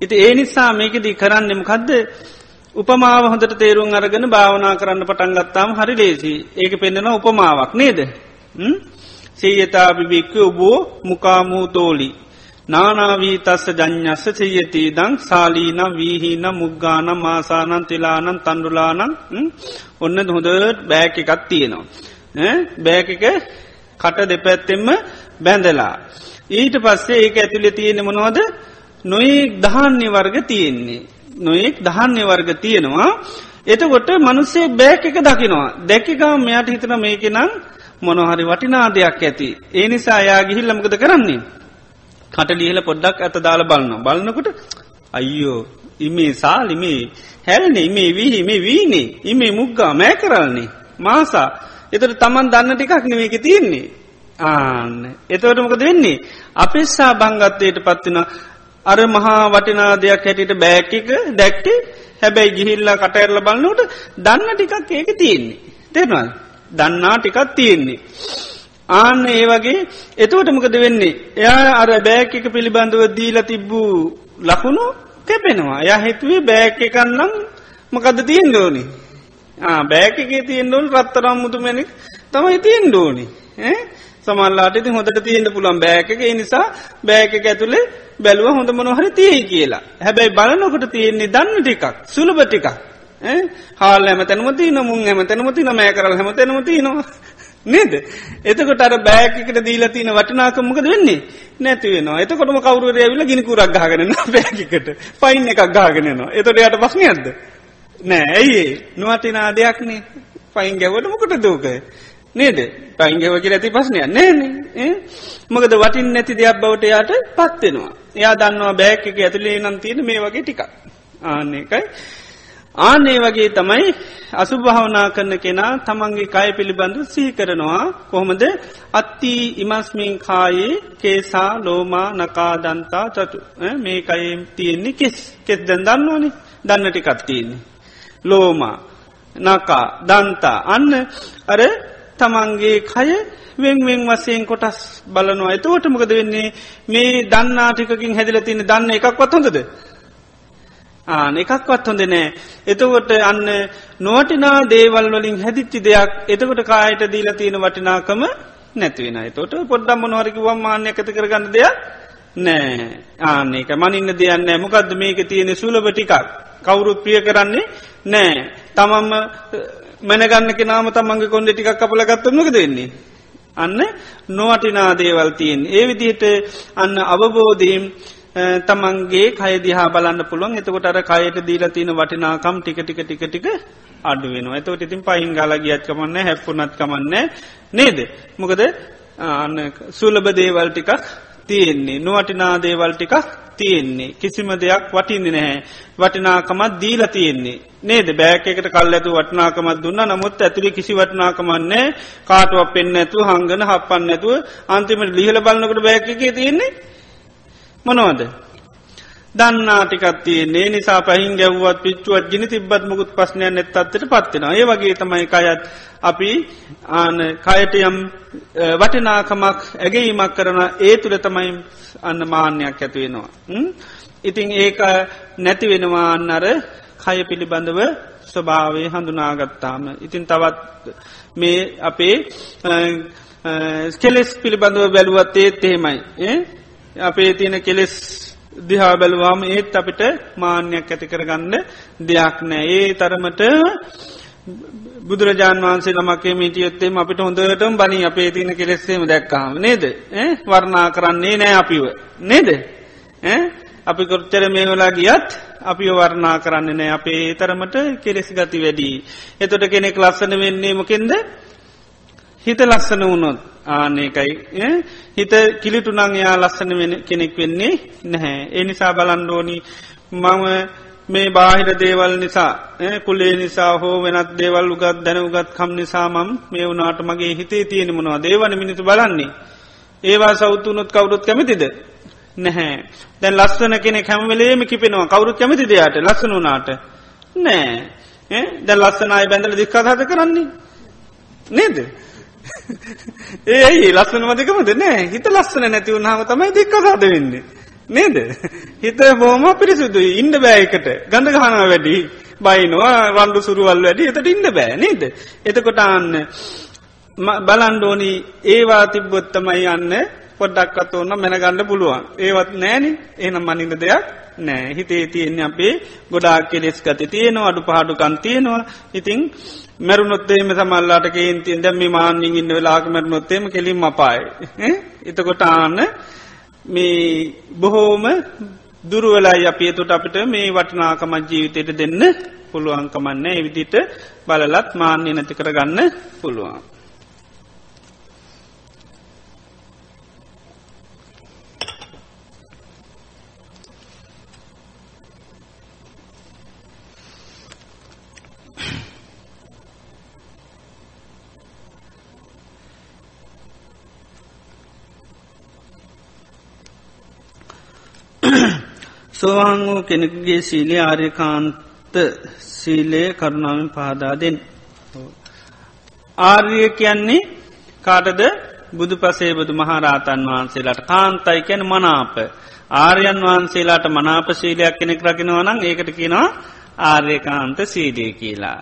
ඉති ඒ නිසා මේකෙදී කරන්නෙම කදද උපමාව හොඳට තේරුම් අරගෙන භාවනා කරන්න පටන් ගත්තාම හරි ලේසි ඒක පෙන්න්නන උපමාවක් නේද. සීයතා බිබික්ක ඔබෝ මුකාමූ තෝලි නානාවී තස්ස ජඥස්ස චයති දං සාලීන වීහින මුග්ගාන මාසානන් තිලානන් තන්ඩුලානන් ඔන්න හොඳට බෑක එකත් තියෙනවා. බෑක එක කට දෙපැත්තෙම බැඳලා. ඊට පස්සේ ඒක ඇතුළෙ තියෙන මොනවද නොයෙක් දහන්නේ වර්ග තියෙන්නේ. නොයෙක් දහන්නේ වර්ග තියෙනවා. එතකොට මනුස්සේ බෑක එක දකිනවා. දැකිකා මෙයට හිතන මේක නම් මොනොහරි වටිනා දෙයක් ඇති. ඒ නිසා යා ගිහිල්ලමකද කරන්නේ. කට ලියල පොඩ්ඩක් ඇත දාල බලන්න. බලන්නකොට අයියෝ ඉමේ සාලිමේ හැල්නේ ඉමේ වීහි මේ වීනේ ඉමේ මුග්ගා මෑ කරන්නේ. මාසා එතට තමන් දන්න ටිකක් නෙමේක තියෙන්නේ. ආන්න එතවට මොකද වෙන්නේ. අපෙස්සා බංගත්තයට පත්වෙන අර මහා වටිනා දෙයක් හැටියට බෑකික දැක්ටේ හැබැයි ගිහිල්ලා කටඇරල බලන්නට දන්න ටිකක් ඒක තියෙන්නේ. තෙරවල් දන්නා ටිකක් තියෙන්නේ. ආන්න ඒ වගේ එතවට මොකද වෙන්නේ. එයා අර බෑක එක පිළිබඳව දීල තිබ්බූ ලකුණු කැපෙනවා. ය හිතුවේ බෑක එකන්නම් මොකද තියෙන් දෝනි. බෑක එක තියෙන් ොල් රත්තරම් මුතුමැනික් තමයි තියෙන් දෝනි. සමල්ලාට ඉති හොඳට තියෙන්ට පුළන් බෑක එක නිසා බෑක ඇතුළේ බැලුව හොඳ මොනොහරි තියයි කියලා. හැබැයි බලනොකට තියෙන්නේ දන්න ටිකක් සුළබ ටිකක්. හාල් ඇම තැනමති නමුන් ඇම තැනමති නමෑ කරල් හැම තැනමති නවා. නේද. එතකොට අර බෑකට දීලා තින වටනාකමකද වෙන්නේ? නැති වෙනවා. එතකොටම කවරුර ඇවිල ගිනිකුරක් ගාගෙන බෑකට පයින් එකක් ගාගෙනනවා එතොට යට පස්්නයක්ද නෑ. ඇයි නොවතිනා දෙයක්නේ පයින් ගැවට මොකට දෝකය නේද? පයින්ගව කිය ඇති පස්නය නෑන මොකද වටින් නැති දෙයක් බවට යායට පත්වෙනවා එයා දන්නවා බෑක එක ඇතුලේ නම් තියෙන මේ වගේ ටික ආන්න එකයි. ආනේ වගේ තමයි අසුභාවනා කරන කෙනා තමන්ගේ කය පිළිබඳු සිහි කරනවා. කොහොමද? අත්ති ඉමස්මින් කායේ කේසා ලෝමා නකාදන්තා චතු. මේ කයෙන් තියෙන්නේ කෙස්. කෙස් දැන් දන්නවනේ. දන්නටිකත් තියෙන්නේ. ලෝමා නකා දන්තා. අන්න අර තමන්ගේ කය වෙන්වෙන් වසයෙන් කොටස් බලනවා. එතවට මොකද වෙන්නේ? මේ දන්නාටිකින් හැදිල තින දන්න එකක්වත් හොඳද? ආන එකක්වත් හොඳ නෑ. එතකොට අන්න නොවටිනා දේවල් වලින් හැදිච්චි දෙයක් එතකොට කායට දීල තියෙන වටිනාකම නැතිවෙන තොට පොඩ්ඩම් මොනවරකි වම්මාන්‍ය ඇත කරගන්න දෙයක් නෑ. ආනක මනින්න දෙයන්න මොකක්ද මේක තියෙන සුලභ ටිකක්? කවුරුත් ප්‍රිය කරන්නේ නෑ. තමම්ම මැනගන්න කෙනාම තමන්ගේ කොන්ඩ ටිකක් කපල ගත්තමක දෙන්නේ. අන්න නොවටිනා දේවල් තියෙන්. ඒ විදිහට අන්න අවබෝධීම් තමන්ගේ කයදිහා බලන්න පුළුවන්. එතකොට අර කයට දීලා තියෙන වටිනාකම් ටික ටික ටික ටික අඩු වෙනවා. එතවට ඉතින් පහින් ගල ගියත් කමන්න හැප්පුනත් කමන්න නේද? මොකද අන්න සුලබ දේවල් ටිකක් තියෙන්නේ. නුවටිනා දේවල් ටිකක් තියෙන්නේ. කිසිම දෙයක් වටින්නේ නැහැ. වටිනාකමත් දීල තියෙන්නේ නේද? බෑකෙකට කල් ඇතු වටනාකමත් දුන්න. නමුත් ඇතුළි කිසි වටනාකමන්නේ කාටුවක් පෙන්න්න ඇතු හංගන හපන්න ඇතුව අන්තිමට ලිහල බලන්නකට බෑකගේ තියෙන්නේ මොනවද දන්නාටිකත් තියන්නේ නිසා පහින් ගැව්වත් පිච්චුවත් ගිනි තිබත් මුකුත් පස්්නයන් නැත් අත්තට පත්වෙන ඒ වගේ තමයි කයත් අපි ආන කයට යම් වටිනාකමක් ඇගේීමක් කරන ඒ තුළ තමයි අන්න මාන්‍යයක් ඇතිවෙනවා. ඉතිං ඒක නැති වෙනවා අන්නර කය පිළිබඳව ස්වභාවය හඳුනාගත්තාම. ඉතින් තවත් මේ අපේ කෙලෙස් පිළිබඳව බැලුවත් ඒත් එහෙමයි. අපේ තියෙන කෙලෙස් දිහා බැලවාම ඒත් අපිට මාන්‍යයක් ඇති කරගන්න දෙයක් නෑ. ඒ තරමට බුදුරජාන් වන්සේ නමක්ේ මිටියොත්තේම අපිට හොඳටම බනි අපේ තියන කෙලෙස්සේම දැක්කාම නේද? වර්ණා කරන්නේ නෑ අපිව. නේද? අපි කොච්චර මේ වෙලා ගියත් අපි වර්ණා කරන්න නෑ. අපේ තරමට කෙලෙසි ගති වැඩී එතොට කෙනෙක් ලස්සන වෙන්නේ මොකෙන්ද? හිත ලස්සන වුණොත් ආනකයි හිත කිලිටුනං එයා ලස්සන වෙන කෙනෙක් වෙන්නේ නැහැ. ඒ නිසා බලන්ඩෝනි මම මේ බාහිර දේවල් නිසා කුලේ නිසා හෝ වෙනත් දේවල් උගත් දැන උගත් කම් නිසා මම් මේ වුනාට මගේ හිතේ තියෙන මොනවා දේවන මිනිතු බලන්නේ. ඒවා සෞතුනොත් කවුරුත් කැමතිද. නැහැ. දැන් ලස්සන කෙනෙ හැමවලේම කිපෙනවා කවුරුත් කැමති දෙයාට ලස්සන වනාට. නෑ දැ ලස්සනයි බැඳල දික්කහත කරන්නේ. නේද. [laughs] ඒ ඇයි? ලස්සන මදකමද නෑ. හිත ලස්සන නැති වුණහම තමයි දෙක්කසාද වෙන්නේ. නේද. හිත බෝම පිරිසුදුයි. ඉන්ඩ බෑයකට ගඳ ගහනා වැඩි. බයිනවා රණ්ඩු සුරුවල් වැඩි. එතට ඉන්න බෑ. නේද. එතකොට අන්න බලන්ඩෝනි ඒවා තිබ්බොත්තමයි යන්න පොඩ්ඩක්කත් ඕන්න මැනගණඩ පුළුවන්. ඒවත් නෑන. එනම් මනින්න දෙයක් නෑ. හිතේ තියෙන්නේ අපේ ගොඩාක් කෙලෙස් ගති තියෙනවා අඩු පහඩුකන් තියෙනවා. ඉතිං මැරුණොත්තේම සමල්ලාට කේන්තින් දැම්ම මාන්‍යින් ඉන්න වෙලාක මැරුණොත්තේම කෙලින් මපායි එතකොට ආන්න මේ බොහෝම දුරුවලයි අපියතුට අපිට මේ වටනාකමත් ජීවිතයට දෙන්න පුළුවන්කමන්න එවිදිට බලලත් මාන්‍ය නැති කරගන්න පුළුවන්. [coughs] සෝවාන් වූ කෙනෙකුගේ සීලේ ආර්යකාන්ත සීලය කරුණාවෙන් පහදාදෙන්. ආර්ය කියන්නේ කාටද බුදු පසේ බුදු මහරාතන් වහන්සේලාට කාන්තයි කැන මනාප. ආර්යන් වහන්සේලාට මනාප සීලයක් කෙනෙක් රකිනවනං ඒකට කියනවා ආර්යකාන්ත සීලය කියලා.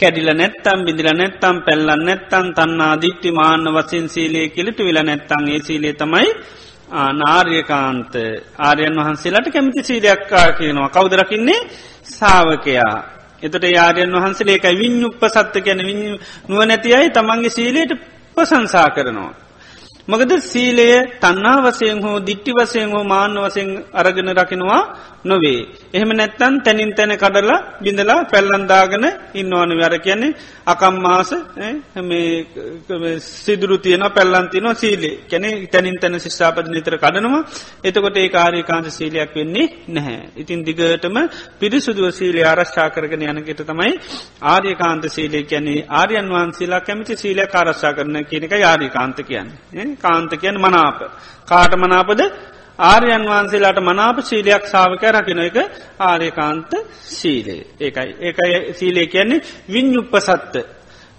කැඩිල නැත්තම් බිදිල නැත්තම් පැල්ලන්න නැත්තන් තන්නා දිට්ටි මාන්න වසින් සීලය කිලිට විල නැත්තන් ඒ සීලේ තමයි නාර්යකාන්ත ආරයන් වහන්සේලාට කැමති සීලයක්කා කියනවා කවදරකින්නේ සාාවකයා. එතට යාරයන් වහන්සේ ඒකයි විඤ්ඥුප්ප සත්ත ගැන නුවනැති අයි තමන්ගේ සීලයට ප්‍රසංසා කරනවා. මකද සීලය තන්නා වසයෙන් හෝ දිට්ටි වසයෙන් හෝ මාන්න වසයෙන් අරගෙන රකිනවා නොවේ. එහෙම නැත්තන් තැනින් තැන කඩලා බිඳලා පැල්ලන්දාගෙන ඉන්නවන වැර කියන්නේ අකම්මාස සිදුරු තියන පැල්ලන්තිනවා සීලේ කැනෙ තැනින් තැන ශිෂ්ාපද නිතර කඩනවා එතකොට ඒ කාරයකාන්ත සීලයක් වෙන්නේ නැහැ. ඉතින් දිගටම පිරිසුදුව සීලේ ආරශ්ා කරගෙන යනකට තමයි ආර්යකාන්ත සීලේ කියන්නේ ආර්යන් වහන්සේලා කැමිති සීලය කාරශ්ා කරන කියනක යාරිකාන්ත කියන්නේ. කාන්ත කියන මනාප. කාට මනාපද ආර්යන් වහන්සේලාට මනාප සීලයක් සාාවක රකින එක ආර්යකාන්ත සීලේ ඒකයි. ඒකයි සීලේ කියන්නේ විඤ්ඥුප්ප සත්ත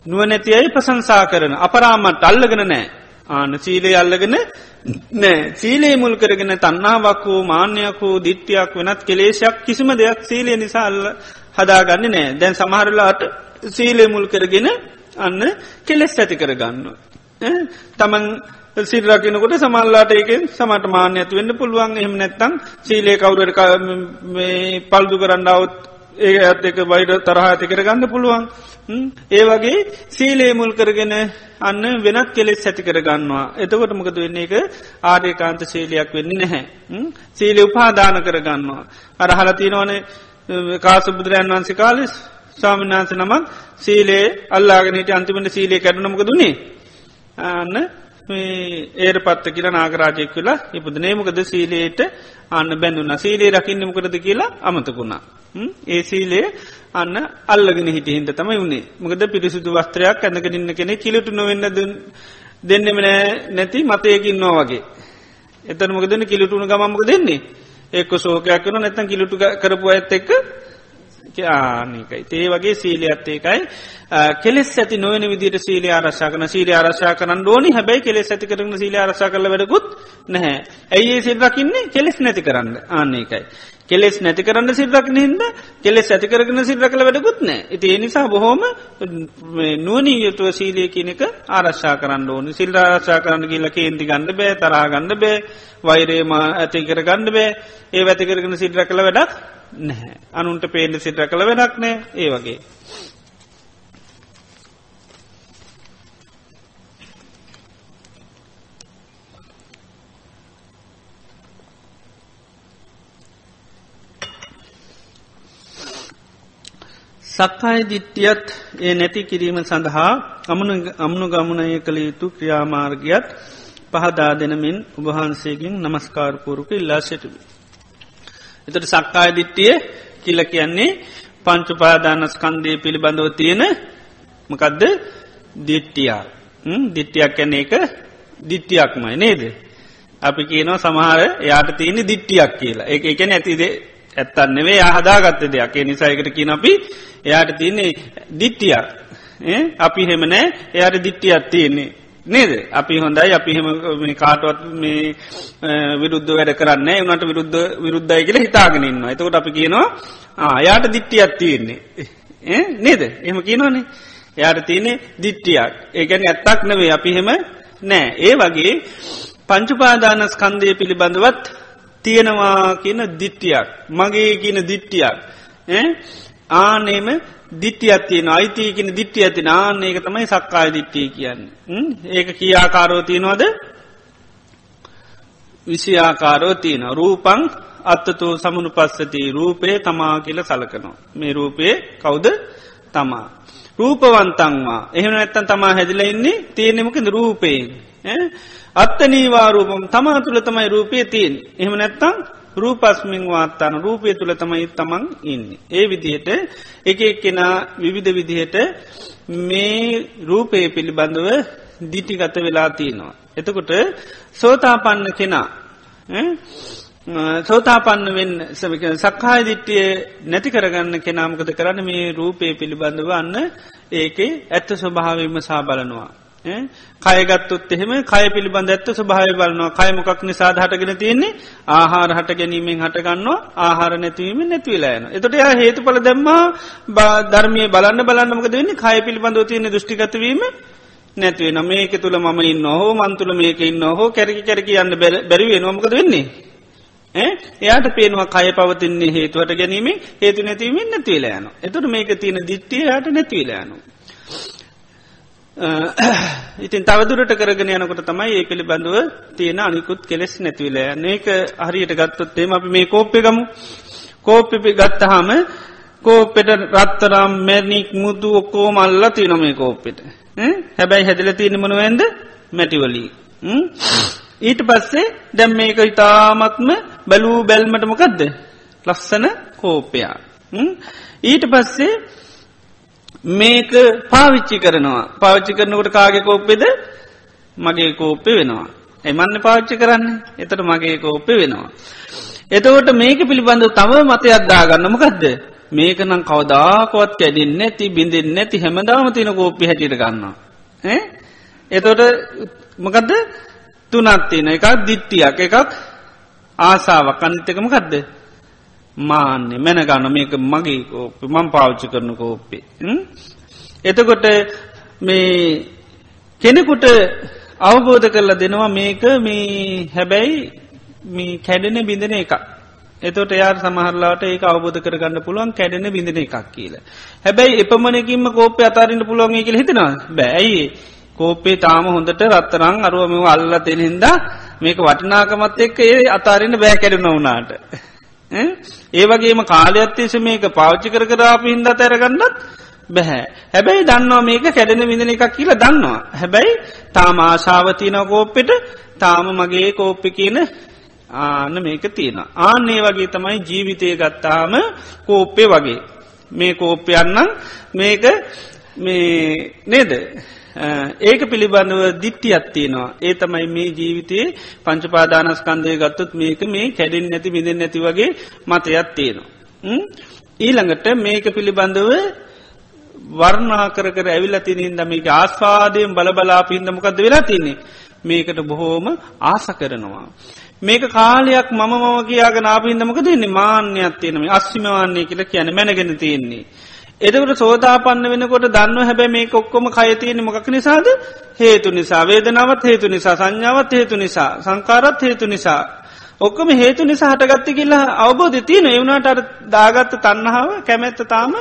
නුවනැති අයි ප්‍රසංසා කරන අපරාමට අල්ලගෙන නෑ ආන සීලේ අල්ලගෙන නෑ සීලේ මුල් කරගෙන තන්නාවක් වූ මාන්‍යයක් වූ දිට්ටියක් වෙනත් කෙලේශයක් කිසිම දෙයක් සීලය නිසා අල්ල හදාගන්න නෑ දැන් සමහරලාට සීලේ මුල් කරගෙන අන්න කෙලෙස් ඇති කරගන්න. තමන් සිරකිනකොට සමල්ලාට ඒකෙන් සමට මාන්‍ය ඇතු වෙන්න පුළුවන්. එහම නැත්තං සීලේ කවුරට පල්දු කරන්නවත් ඒ ඇත් එක වයිඩ තරහ ඇති කරගන්න පුළුවන්. ඒ වගේ සීලේ මුල් කරගෙන අන්න වෙනත් කෙලෙස් ඇති කරගන්නවා. එතකොට මොකද වෙන්නේ? එක ආර්යකාන්ත සීලයක් වෙන්නේ නැහැ. සීලය උපාදාන කරගන්නවා. අර හලතිනවනේ කාස බුදුරයන් වන්සේ කාලෙස් ස්වාමිනාන්ස නමක් සීලේ අල්ලාගෙනට අන්තිමට සීලේ කරනමක දුන්නේ අන්න ඒර පත්ත කියලා නාගරාජයෙක් වෙලා ඉපද නේමකද සීලයට අන්න බැඳුන්න සීලේ රකින්නමකරද කියලා? අමතකුණා. ඒ සීලේ අන්න අල්ලගෙන හිට හින්ද තමයි වුණේ මකද පිරිසුදු වස්ත්‍රයක් ඇඳකරන්න කෙනෙ කිලටු නොවෙන්න දෙන්නෙම නෑ නැති මතයකින් නෝ වගේ. එතන මොකදන කිලටුුණ ගමමක දෙන්නේ එක්ක සෝකයක් වන නැතන් කිලුටු කරපු ඇත් එක්ක ආනිකයි. ඒ වගේ සීලියත් ඒකයි. කෙලෙස් ඇති නොවන විදිට සීලි ආරශාකන සීලි ආරශා කරන්න ඕනි. හැබැයි කෙලෙස් ඇති කරන සීලි ආරශා කල වැඩකුත් නැහැ. ඇයි සිල්රකින්නේ කෙලෙස් නැති කරන්න. ආන්නේකයි. කෙලෙස් නැති කරන්න සිල්රක්න හිද කෙලෙස් ඇති කරගෙන සිල්ර කළ වැඩකුත් නෑ ඉති ඒ නිසා බොහෝම නුවනී යුතුව සීලිය කියනක ආරශ්ා කරන්න ඕනි. සිල් ආරශා කරන්න කියල්ල කේන්ති ගන්න බෑ තරාගන්න බෑ වෛරේම ඇති කර ගන්න බෑ. ඒ ඇති කරගෙන සිල්ර කළ වැඩක් නැහැ. අනුන්ට පේන්ඩ සිට කළ වැඩක් නෑ ඒ වගේ. සක්කාය දිට්ටියත් ඒ නැති කිරීම සඳහා අමනු අමනු ගමනය කළ යුතු ක්‍රියාමාර්ගයත් පහදා දෙනමින් උබහන්සේකින් නමස්කාරපුරුක ඉල්ලා සිටුවි. එතට සක්කාය දිට්ටිය කියල කියන්නේ පංචුපාදානස්කන්දය පිළිබඳව තියෙන මකදද? දිට්ටියක් දිට්ටියක් කැන එක දිට්ටියක්මයි නේද. අපි කියනවා සමහර යාට තියෙන දිට්ටියක් කියලා. එක එක ඇතිද ඇත්තන්නෙවේ හදාගත්ත දෙයක්. නිසායකට කියන අපි එයාට තියන්නේ දිට්ටියක් අපි හෙමනෑ එයාට දිට්ටියක් තියෙන්නේ. නේද? අපි හොඳයි අපි හෙම කාටුවත් මේ විරුද්ධ වැඩ කරන්න උනට විරුද්ධ විරුද්ධයි කියල හිතාගෙනන්න එතකොට අපි කියනවා යායට දිට්ටියත් තියෙන්නේ. නේද? එහම කියනවානේ. යායට තියනෙ දිට්ටියක් ඒගැන ඇත්තක් නවේ අපි හෙම නෑ ඒ වගේ පංචුපාදානස් කන්දය පිළිබඳවත් තියෙනවා කියන දිට්ටියක් මගේ කියන දිට්ටියක් ආනේම දිට්ටියත් තියෙන අයිතියකෙන දිට්ටිය ඇති නාන්න ඒක තමයි සක්කාය දිට්ටිය කියන්න. ඒක කියාකාරෝ තියෙනවාද? විසිආකාරෝ තියෙන රූපං අත්තතෝ සමුණු පස්සති රූපය තමා කියල සලකනවා. මේ රූපයේ කවුද? තමා. රූපවන්තංවා. එහෙම ඇත්තන් තමා හැදිල ඉන්නේ තියෙනෙමකද රූපයෙන්. අත්තනීවාරූපම් තමා තුළ තමයි රූපය තියෙන් එහෙම නැත්තං රූපස්මින් වාත්තාන රූපය තුළ තමයි තමන් ඉන්න. ඒ විදිහට එක එක්කෙනා විවිධ විදිහට මේ රූපය පිළිබඳව දිටිගත වෙලා තියෙනවා. එතකොට සෝතාපන්න කෙනා සෝතාපන්න වෙන් සක්හාය දිට්ටිය නැති කරගන්න කෙනාමකද කරන්න මේ රූපය පිළිබඳව අන්න ඒක ඇත්ත ස්වභාවීම සා බලනවා. කයගත්තුත් එහෙම කය පිළිබඳ ඇත්ත ස්වභාව බලනවා කයමොකක් නිසා හටගෙන තියෙන්නේ ආහාර හට ගැනීමෙන් හටගන්නවා ආහාර නැතිවීම නැතිවලායන. එතට එයා හේතු පල දැම්මා ධර්මය බලන්න බලන්නමක දෙන්නේ කය පිළිබඳව තියෙන දෘෂ්ටිගතවීම නැතිවෙන මේක තුළ මම ඉන්න හෝ මන්තුළ මේක ඉන්න හෝ කැරකි කැරකි යන්න බැරිවේ නොමකද වෙන්නේ. එයාට පේනවා කය පවතින්නේ හේතුවට ගැනීම හේතු නැතිවීම නැතිවලායන. එතුට මේක තියෙන දිට්ටිය යට නැතිවලායනවා. ඉතින් තවදුරට කරගෙන යනකොට තමයි ඒ පිළිබඳව තියෙන අනිකුත් කෙලෙස් නැතිවලෑ ඒක හරියට ගත්තොත්තේම අපි මේ කෝප්පය ගමු. කෝප්පි ගත්තහම කෝපෙට රත්තරම් මැනික් මුදු ඔක්කෝ මල්ල තියනොමේ කෝප්පෙට. හැබැයි හැදිල තියෙන මනුවන්ද මැටිවලී ඊට පස්සේ දැම් මේක ඉතාමත්ම බැලූ බැල්මටමකක්ද ලස්සන කෝපයා ඊට පස්සේ මේක පාවිච්චි කරනවා. පාවිච්චි කරනකට කාගෙ කෝප්පෙද? මගේ කෝප්පය වෙනවා. එමන්න පාච්චි කරන්න. එතට මගේ කෝප්පය වෙනවා. එතකොට මේක පිළිබඳ තව මතයක් දාගන්නමකක්ද මේක නම් කවදාකොවත් කැඩින් නැති බිඳින් නැති හැමදාම තින කෝප්පි හැටිට ගන්නවා. එතොට මොකදද? තුනත්තින එකක් දිට්ටියක් එකක් ආසාාවක්. අනිත්තකමකක්ද මාන්‍ය මැනගන්න මේක මගේ කෝප්පි මං පාවිච්චි කරන කෝප්පේ. එතකොට මේ කෙනෙකුට අවබෝධ කරලා දෙනවා මේක මේ හැබැයි මේ කැඩෙන බිඳන එක. එතොට යා සමහරලාට ඒ අවබෝධ කරගන්න පුළුවන් කැඩෙන බිඳන එකක් කියල. හැබැයි එපමණකින්ම කෝපය අතාරන්න පුළුවන් කියල හිතනවා බැයි කෝපේ තාම හොඳට රත්තරං අරුවම අල්ල තියෙන හින්දා මේක වටිනාකමත් එක්ක ඒ අතාරන්න බෑ කැඩුණ වුණාට. ඒවගේම කාලයක්ත්තේශ මේක පාච්චි කර කරාප හින්ද තැරගන්නත් බැහැ. හැබැයි දන්නවා මේක කැඩෙන විඳන එකක් කියලා දන්නවා. හැබැයි තාම ආශාවතියන කෝප්පෙට තාම මගේ කෝප්පි කියන ආන්න මේක තියෙන. ආන්නේ වගේ තමයි ජීවිතය ගත්තාම කෝප්පය වගේ. මේ කෝප්පයන්නම් මේක මේ නේද ඒක පිළිබඳව දිට්ටි අත්තියනවා ඒ තමයි මේ ජීවිතයේ පංචපාදානස්කන්දය ගත්තොත් මේක මේ කැඩින් නැති විඳින් නැති වගේ මතයක් තියෙනවා. ඊළඟට මේක පිළිබඳව වර්ණා කර කර ඇවිල්ල තිනින්ද මේක ආස්වාදයෙන් බලබලා පින්දමකක්ද වෙලා තින්නේ මේකට බොහෝම ආස කරනවා. මේක කාලයක් මම මම කියාගෙන ආපින්දමක දෙන්නේ මාන්‍යයක් තියෙනම අස්සිමවන්නේ කියල කියන මැනගෙන තියෙන්නේ. එදකට සෝතාපන්න වෙනකොට දන්න හැබැ මේ ඔක්කොම කයතියන මොකක් නිසාද හේතු නිසා වේදනාවත් හේතු නිසා සංඥාවත් හේතු නිසා සංකාරත් හේතු නිසා. ඔක්කොම හේතු නිසා හටගත්ත කියලා අවබෝධ තියන එවුණට අර දාගත්ත තන්නහාව කැමැත්ත තාම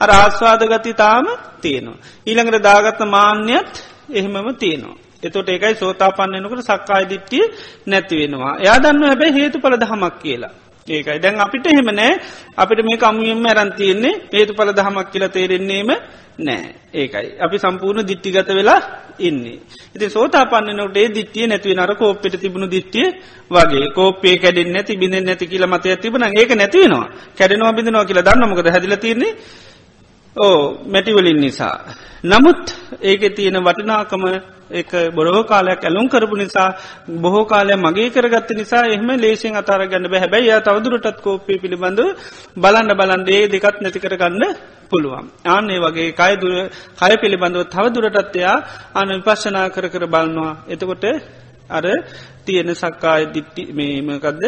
අර ආස්වාද ගති තාම තියෙනවා. ඊළඟට දාගත්ත මාන්‍යත් එහෙමම තියෙනවා. එතොට ඒකයි සෝතාපන්නනකට සක්කාය දිට්ටිය නැතිවෙනවා. එයා දන්න හැබැයි හේතු පල දහමක් කියලා. ඒකයි. දැන් අපිට එහෙමනෑ අපිට මේ කමුවෙන්ම ඇරන්තියෙන්නේ හේතු පල දහමක් කියලා තේරෙන්නේම නෑ. ඒකයි. අපි සම්පූර්ණ දිට්ටිගත වෙලා ඉන්නේ. ඉති සෝතාපන්නනට ඒ දිට්ටිය නැතිව නර කෝප්පිට තිබුණු දිට්ටිය වගේ කෝපේ කැඩෙන් නැති බිඳ නැති කියල මතය තිබන ඒක නැතිවෙනවා කැඩෙනවා බිඳනවා කියලා දන්නමකද හැදිල තින්නේ ඕ මැටිවලින් නිසා. නමුත් ඒක තියෙන වටිනාකම එක බොරෝ කාලයක් ඇලුම් කරපු නිසා බොහෝ කාලය මගේ කරගත්ත නිසා එහම ලේසින් අතාර ගන්න බැහැබැයි තවදුරටත් කෝපය පිළිබඳ බලන්න බලන්දේ දෙකත් නැති කරගන්න පුළුවන්. ආන්නේ වගේ කයදුර කය පිළිබඳව තවදුරටත්වයා අන විපශ්ෂනා කර කර බලන්නවා. එතකොට අර තියෙන සක්කාය දිට්ටි මේමකදද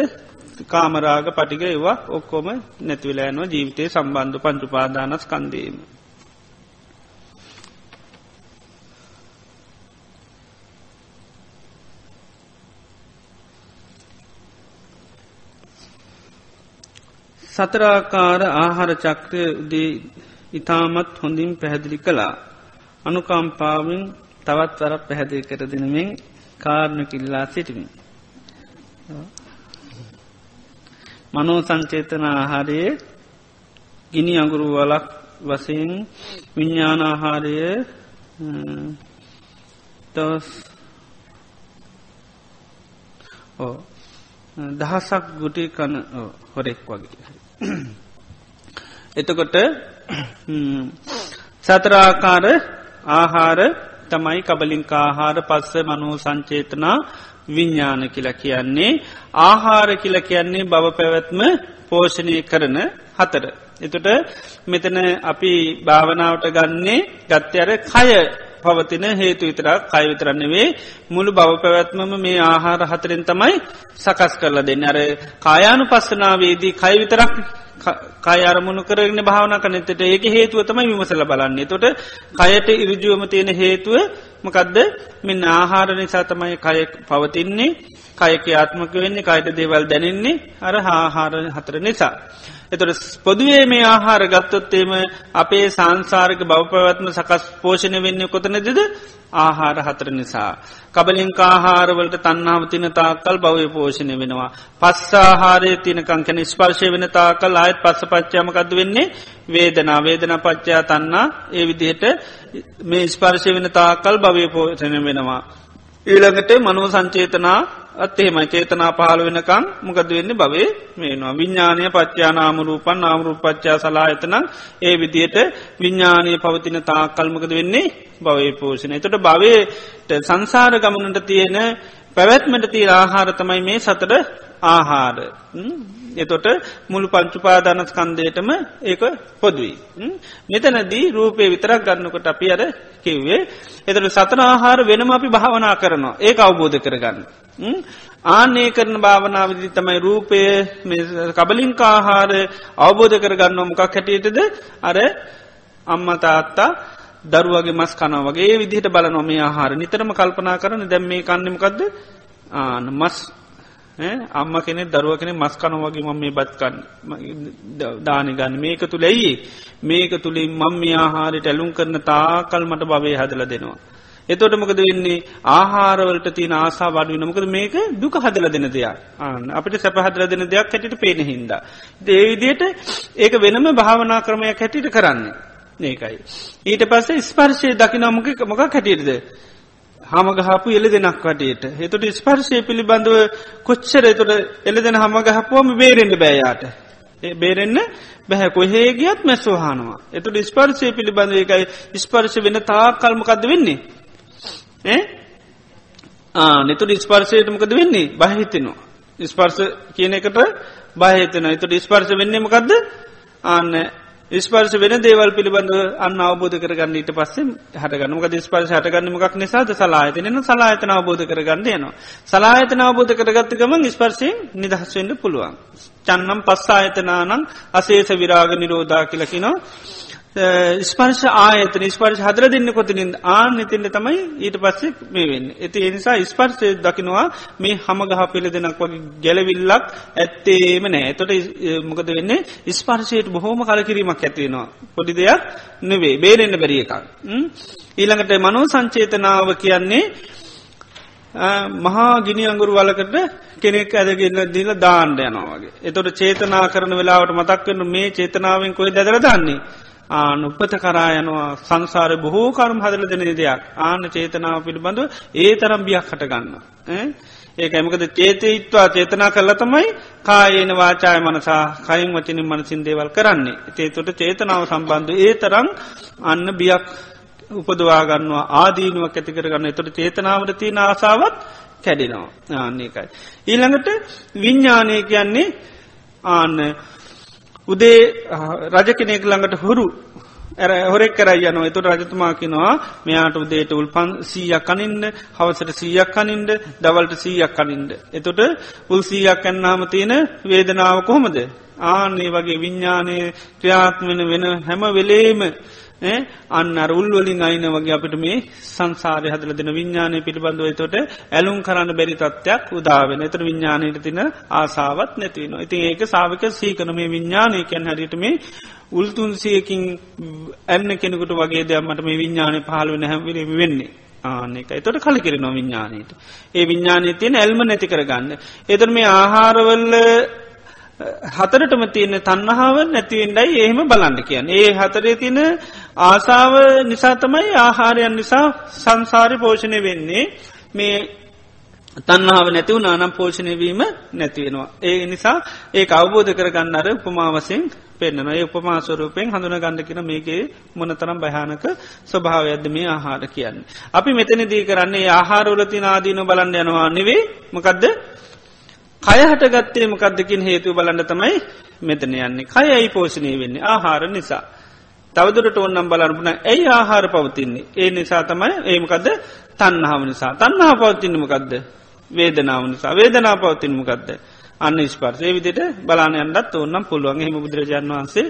කාමරාග පටික ඒවා ඔක්කොම නැතිවලෑනවා ජීවිතය සම්බන්ධ පංචුපාදානස් කන්දීම. සතරාකාර ආහාර චක්‍රය උදේ ඉතාමත් හොඳින් පැහැදිලි කළා. අනුකම්පාවෙන් තවත් වරක් පැහැදිලි කර දෙනමින් කාරණකිල්ලා සිටිමින්. මනෝ සංචේතන ආහාරයේ ගිනි අඟුරු වලක් වසයෙන් විඤ්ඥානාහාරය තස් දහසක් ගුටි කන හොරෙක් වගේ. එතකොට සතරාකාර ආහාර තමයි කබලින්කාආහාර පස්ස මනෝ සංචේතනා විඤ්ඥාන කියල කියන්නේ ආහාර කියල කියන්නේ බව පැවැත්ම පෝෂණය කරන හතර. එතුට මෙතන අපි භාවනාවට ගන්නේ ගත්්‍යර කය පවතින හේතු විතරක්. කයි විතරන්නවේ මුළු බව පැවැත්මම මේ ආහාර හතරෙන් තමයි සකස් කරලා දෙන්න. අර කායානු පස්සනාවේදී කයි විතරක් කය අරමුණු කරගෙන භාවන කනතට ඒක හේතුව තමයි විමසල බලන්නේ. තොට කයට ඉරජුවම තියෙන හේතුව මකදද? මෙන්න ආහාර නිසා තමයි කය පවතින්නේ. කයක ආත්මක වෙන්නේ කයට දේවල් දැනෙන්නේ අර හාහාර හතර නිසා. එතොට පොදුවේ මේ ආහාර ගත්තොත්තේම අපේ සංසාරක බවපවත්ම සකස් පෝෂණය වෙන්න කොතනදද? ආහාර හතර නිසා. කබලින් ආහාරවලට තන්නාව තින තාකල් බවය පෝෂණය වෙනවා. පස්සාහාරය තිනකං කැන ස්පර්ශය වෙන තාකල් ආයත් පස්ස පච්චාමකද වෙන්නේ වේදනා වේදන පච්චා තන්නා ඒ විදිහට මේ ස්පර්ශය වෙන තාකල් භවය පෝෂණය වෙනවා. ඊළඟට මනුව සංචේතනා අත්තේමයි චේතනා පහළ වෙනකං මොකද වෙන්න භවේ මේනවා විඤ්ඥානය පච්චා නාමරූපන් නාමරූපච්චා සලා එතන ඒ විදියට විඤ්ඥානය පවතින තා කල්මකද වෙන්නේ? භවේ පෝෂණ එතට භවයට සංසාර ගමනට තියෙන පැවැත්මට තිය ආහාර තමයි මේ සතට ආහාර. එතොට මුළු පංචුපාදානස්කන්දයටම ඒක පොදුවී. මෙතනදී රූපය විතරක් ගන්නකොට අපි අර කිව්වේ එතට සතන ආහාර වෙනම අපි භාවනා කරනවා. ඒ අවබෝධ කරගන්න. ආනේ කරන භාවනාවදි තමයි රූපය කබලින්කාහාර අවබෝධ කරගන්න මොකක් හැටියටද? අර අම්මතාත්තා දරුවගේ මස් කන වගේ විදිහට බල නොම ආහාර. නිතරම කල්පනා කරන දැම් මේ කන්නමකක්ද ආන මස් අම්ම කෙනෙ දරුව කෙනෙ මස් කන වගේ මම මේ බත්කන්න දානි ගන්න මේක තුළ ඇයි මේක තුළින් මං මේ ආහාරයට ඇලුම් කරන තාකල් මට භවය හදල දෙනවා. එතොට මොකද වෙන්නේ ආහාරවලට තින ආසා වඩුව නමකද මේක දුක හදල දෙන දෙයක් ආන්න අපිට සැපහදල දෙන දෙයක් හැටිට පේන හින්ද. ඒවිදියට ඒක වෙනම භාවනා ක්‍රමයක් හැටිට කරන්නේ ඒකයි. ඊට පස්සේ ස්පර්ශය දකිනමක මොක හැටියටද. හමගහපු එල දෙනක් වටයට එතුට ස්පර්ශය පිළිබඳව කොච්චර එතුට එල දෙන හමගහපුවම බේරෙන්ට බෑයාට. බේරෙන්න්න බැහැ කොහේ ගියත් මැස්වහනවා. එතුට ස්පර්ශය පිළිබඳව එකයි ස්පර්ශ වෙන තා කල්මකක්ද වෙන්නේ. නිතුට ස්පර්ශයටමකද වෙන්නේ බහිතනවා. ස්පර්ස කියන එකට බහිතන එතුට ස්පර්ශ වෙන්නේමකක්ද අන්න ස්පර්ශ වෙන දේවල් පිළිබඳ අන්න අවබෝධ කරගන්න ඊට පස්සේ හටගන්නමක ස්පර්ශ හටගන්නමක් නිසාද සලායතනන සලායතන අවබෝධ කරගන්න යනවා. සලායතන අවබෝධ කරගත්තකම ස්පර්ශයෙන් නිදහස්වෙන්ට පුළුවන්. චන්නම් පස්සායතනානං අසේස විරාග නිරෝධා කියලකිනවා. ස්පර්ශ ආයතන ස්පර්ශ හදර දෙන්න කොතිනින් ආන ඉතින්ට තමයි ඊට පස්සේ මේ වෙන්න. ඇති එනිසා ස්පර්ශය දකිනවා මේ හමගහ පිළ දෙනක් වගේ ගැලවිල්ලක් ඇත්තේම නෑ තොට මොකද වෙන්න ස්පර්ශයට බොහෝම කලකිරීමක් ඇතිවෙනවා. පොඩි දෙයක් නෙවේ බේරෙන්න්න බැරිය එකක්. ඊළඟට මනෝ සංචේතනාව කියන්නේ මහා ගිනි අංගුරු වලකට කෙනෙක් ඇදගන්න දීල දාණ්ඩ යනවාගේ. එතොට චේතනා කරන වෙලාවට මතක් වන්න මේ චේතනාවෙන් කොයි දැදර දන්නේ. ආනුපත කරා යනවා සංසාර බොහෝ කරුම් හදල දෙන දෙයක් ආන චේතනාව පිළිබඳව ඒ තරම් බියක් හටගන්න. ඒක ඇමකද චේතයිත්වා චේතනා කරල තමයි කායන වාචාය මනසා කයින් වචනින් මනසින් දේවල් කරන්නේ. තේතොට චේතනාව සම්බන්ධ ඒ තරම් අන්න බියක් උපදවාගන්නවා ආදීනුවක් ඇති කරගන්න එතොට චේතනාවට තියෙන ආසාවත් කැඩෙනවා ආන්නේකයි. ඊළඟට විඤ්ඥානය කියන්නේ ආන්න උදේ රජ කෙනෙක් ළඟට හුරු ඇර හොරෙක් කරයි යන එතුට රජතුමාකිනවා මෙයාට උදේට උල් පන් සීයක් කනින්ද හවසට සීයක් කනින්ද දවල්ට සීයක් කනින්ද. එතොට උල් සීයක් කන්නාම තියෙන වේදනාව කොහොමද. ආනේ වගේ විඤ්ඥානය ක්‍රියාත්මෙන වෙන හැම වෙලේම අන්න උල්වලින් අයින වගේ අපිට මේ සංසාරය හදල දෙන විඤ්ඥානය පිළිබඳව තොට ඇලුම් කරන්න බැරි තත්ත්වයක් උදාවෙන එතර විඤ්ඥානයට තින ආසාවත් නැතිවන ඉතින් ඒක සාාවක සීකන මේ විඤ්ඥානයකැන් හරිට මේ උල්තුන්සියකින් ඇන්න කෙනෙකුට වගේ දෙයක්මට මේ විඤ්ඥානය පහළ වෙන හැවිලි වෙන්නේ. ආනෙක එතොට කල කිරෙන විඤ්ඥානයට ඒ විඤ්ඥානය තියෙන ඇල්ම නැති කරගන්න. එතර මේ ආහාරවල්ල හතරටම තියෙන තන්නහාව නැතිවෙන්ඩයි එහෙම බලන්න කියන්න. ඒ හතරේ තින ආසාාව නිසා තමයි ආහාරයන් නිසා සංසාරි පෝෂණය වෙන්නේ මේ තන්නාව නැතිව නානම් පෝෂණයවීම නැතිවෙනවා. ඒ නිසා ඒ අවබෝධ කරගන්න අර උපමාවසෙන් පෙන්න්නන ඒ උපමාස්වරූපයෙන් හඳුන ගන්නකින මේකේ මොනතරම් භයානක ස්වභාවයද මේ ආහාර කියන්න. අපි මෙතනදී කරන්නේ ආහාරවලති නාදීන බලන්න යනවා නෙවේ මොකදද කයහට ගත්තේ මොකක්දකින් හේතු බලන්න තමයි මෙතන යන්නේ කයයි පෝෂණය වෙන්නේ ආහාර නිසා. තවදුරට ඔන්නම් බලරපුන ඇයි ආහාර පවතින්නේ? ඒ නිසා තමයි ඒමකද තන්නාව නිසා. තන්නා පවතින්නමකක්ද වේදනාව නිසා. වේදනා පවතින්මකක්ද අන්න ස්පර්සේ විදිට බලානයන්ටත් ඔන්නම් පුළුවන්. එහෙම බුදුරජාන් වහන්සේ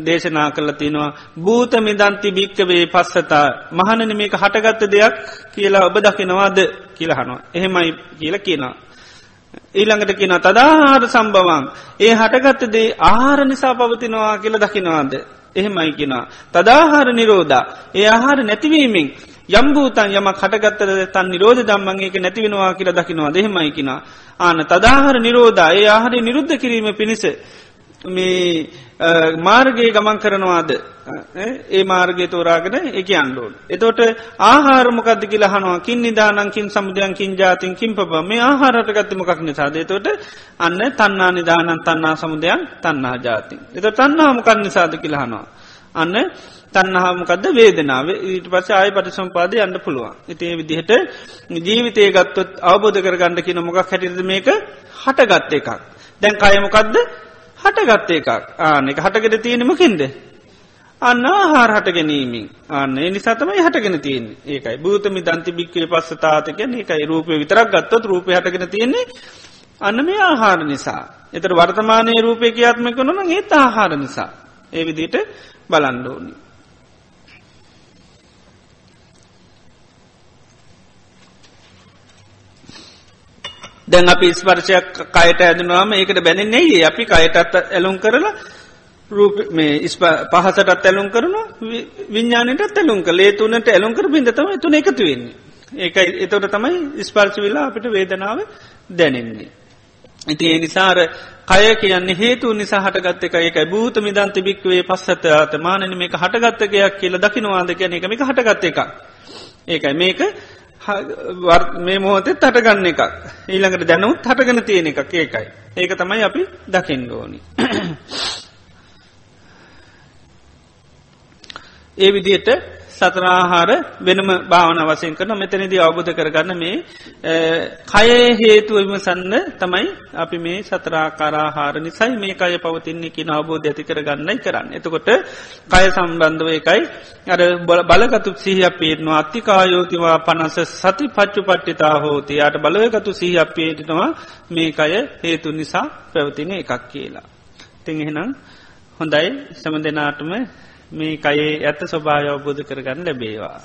දේශනා කල තිනවා භූත මිදන්ති භික්කවේ පස්සතා. මහනන මේක හටගත්ත දෙයක් කියලා ඔබ දකිනවාද කියලහනවා එහෙමයි කියල කියනවා. ඊළඟට කියන තදාහාර සම්බවන් ඒ හටගත්තදේ ආහාර නිසා පවතිනවා කියල දකිනවාද? එහෙමයි කියෙනවා. තදාහාර නිරෝධා ඒ ආහාර නැතිවීමෙන් යම්භූතන් යම කටගත්තර තන් නිරෝධ දම්මන්ගේ නැතිවෙනවා කියල දකිනවා දෙහෙමයි කියෙන. ආන තදාහර නිරෝධා ඒ ආහරි නිරුද්ධ කිරීම පිණිස මේ මාර්ගයේ ගමන් කරනවාද ඒ මාර්ගය තෝරාගෙන එක අන්ඩෝන්. එතෝට ආහාරමකද කියලහනවා කින් නිදානංකින් සමුදයන්කින් ජාතින් කින් පබ මේ ආහාරට ගත්තමකක් නිසාද තොට අන්න තන්නා නිදානන් තන්නා සමුදයන් තන්නා ජාතින්. එත තන්නාමකක් නිසාද කියලහනවා. අන්න තන්නහාමකද වේදනාව ඊට පස ආය පට සම්පාදය අන්න පුළුවන්. ඉතිේ විදිහට ජීවිතය ගත්තොත් අවබෝධ කර ගණඩ කියන මොකක් හැටිද මේක හටගත්ත එකක්. දැන් කයමොකක්ද හටගත්ත එකක් ආන එක හටගෙන තියෙනමකින්ද. අන්න ආහාර හට ගැනීමෙන් අන්න නිසාතමයි හටගෙන තියෙන් ඒකයි භූතමි දන්ති බික්වේ පස්සතාතකැන එකයි රූපය විතරක් ගත්තොත් රූපය හටගෙන තියෙන්නේ අන්න මේ ආහාර නිසා. එතර වර්තමානය රූපය කියාත්මක නොන ඒත් ආහාර නිසා. ඒ විදිට බලන්ඩෝනි. දැන් අපි ස්පර්ශයක් කයට ඇදනවාම ඒකට බැනෙන්නේ අපි කයටත් ඇලුම් කරලා රූප මේ පහසටත් ඇලුම් කරන විඤ්ඥානයට ඇලුම් කළ ඒ තුනට ඇලුම් කර බිඳතම තුන එකතු වෙන්නේ. ඒකයි එතොට තමයි ස්පර්ශ වෙලා අපිට වේදනාව දැනෙන්නේ. ඉති ඒ නිසාර කය කියන්නේ හේතු නිසා හටගත්ත එක එක භූත මිදන්ත භික්වේ පස්සත මානන මේක හටගත්තකයක් කියලා දකිනවාද කියන එක මේක හටගත්ත එක. ඒකයි මේක මේ මොහොතෙත් හටගන්න එකක් ඊළඟට දැනුත් හටගෙන තියෙන එකක් ඒකයි. ඒක තමයි අපි දකිින් ඕනි. [clears throat] ඒ විදියට සතරාහාර වෙනම භාවන වසයෙන් කරන මෙතනදී අවබෝධ කරගන්න මේ කයේ හේතුවමසන්න තමයි අපි මේ සතරාකාරාහාර නිසයි මේ කය පවතින්නේ කිය අවබෝධ ඇති කරගන්නයි කරන්න. එතකොට කය සම්බන්ධව එකයි. අර බලගතු සිහිය පේටනවා. අත්තිකායෝතිවා පනස සති පච්චු පට්ටිතා හෝති. යට බලවගතු සිහිය පේටනවා මේ කය හේතු නිසා පැවතින එකක් කියලා. තිං එහෙනම් හොඳයි. සම දෙනාටම මේ කයේ ඇත්ත ස්වභාව අවබෝධ කරගන්න ලැබේවා.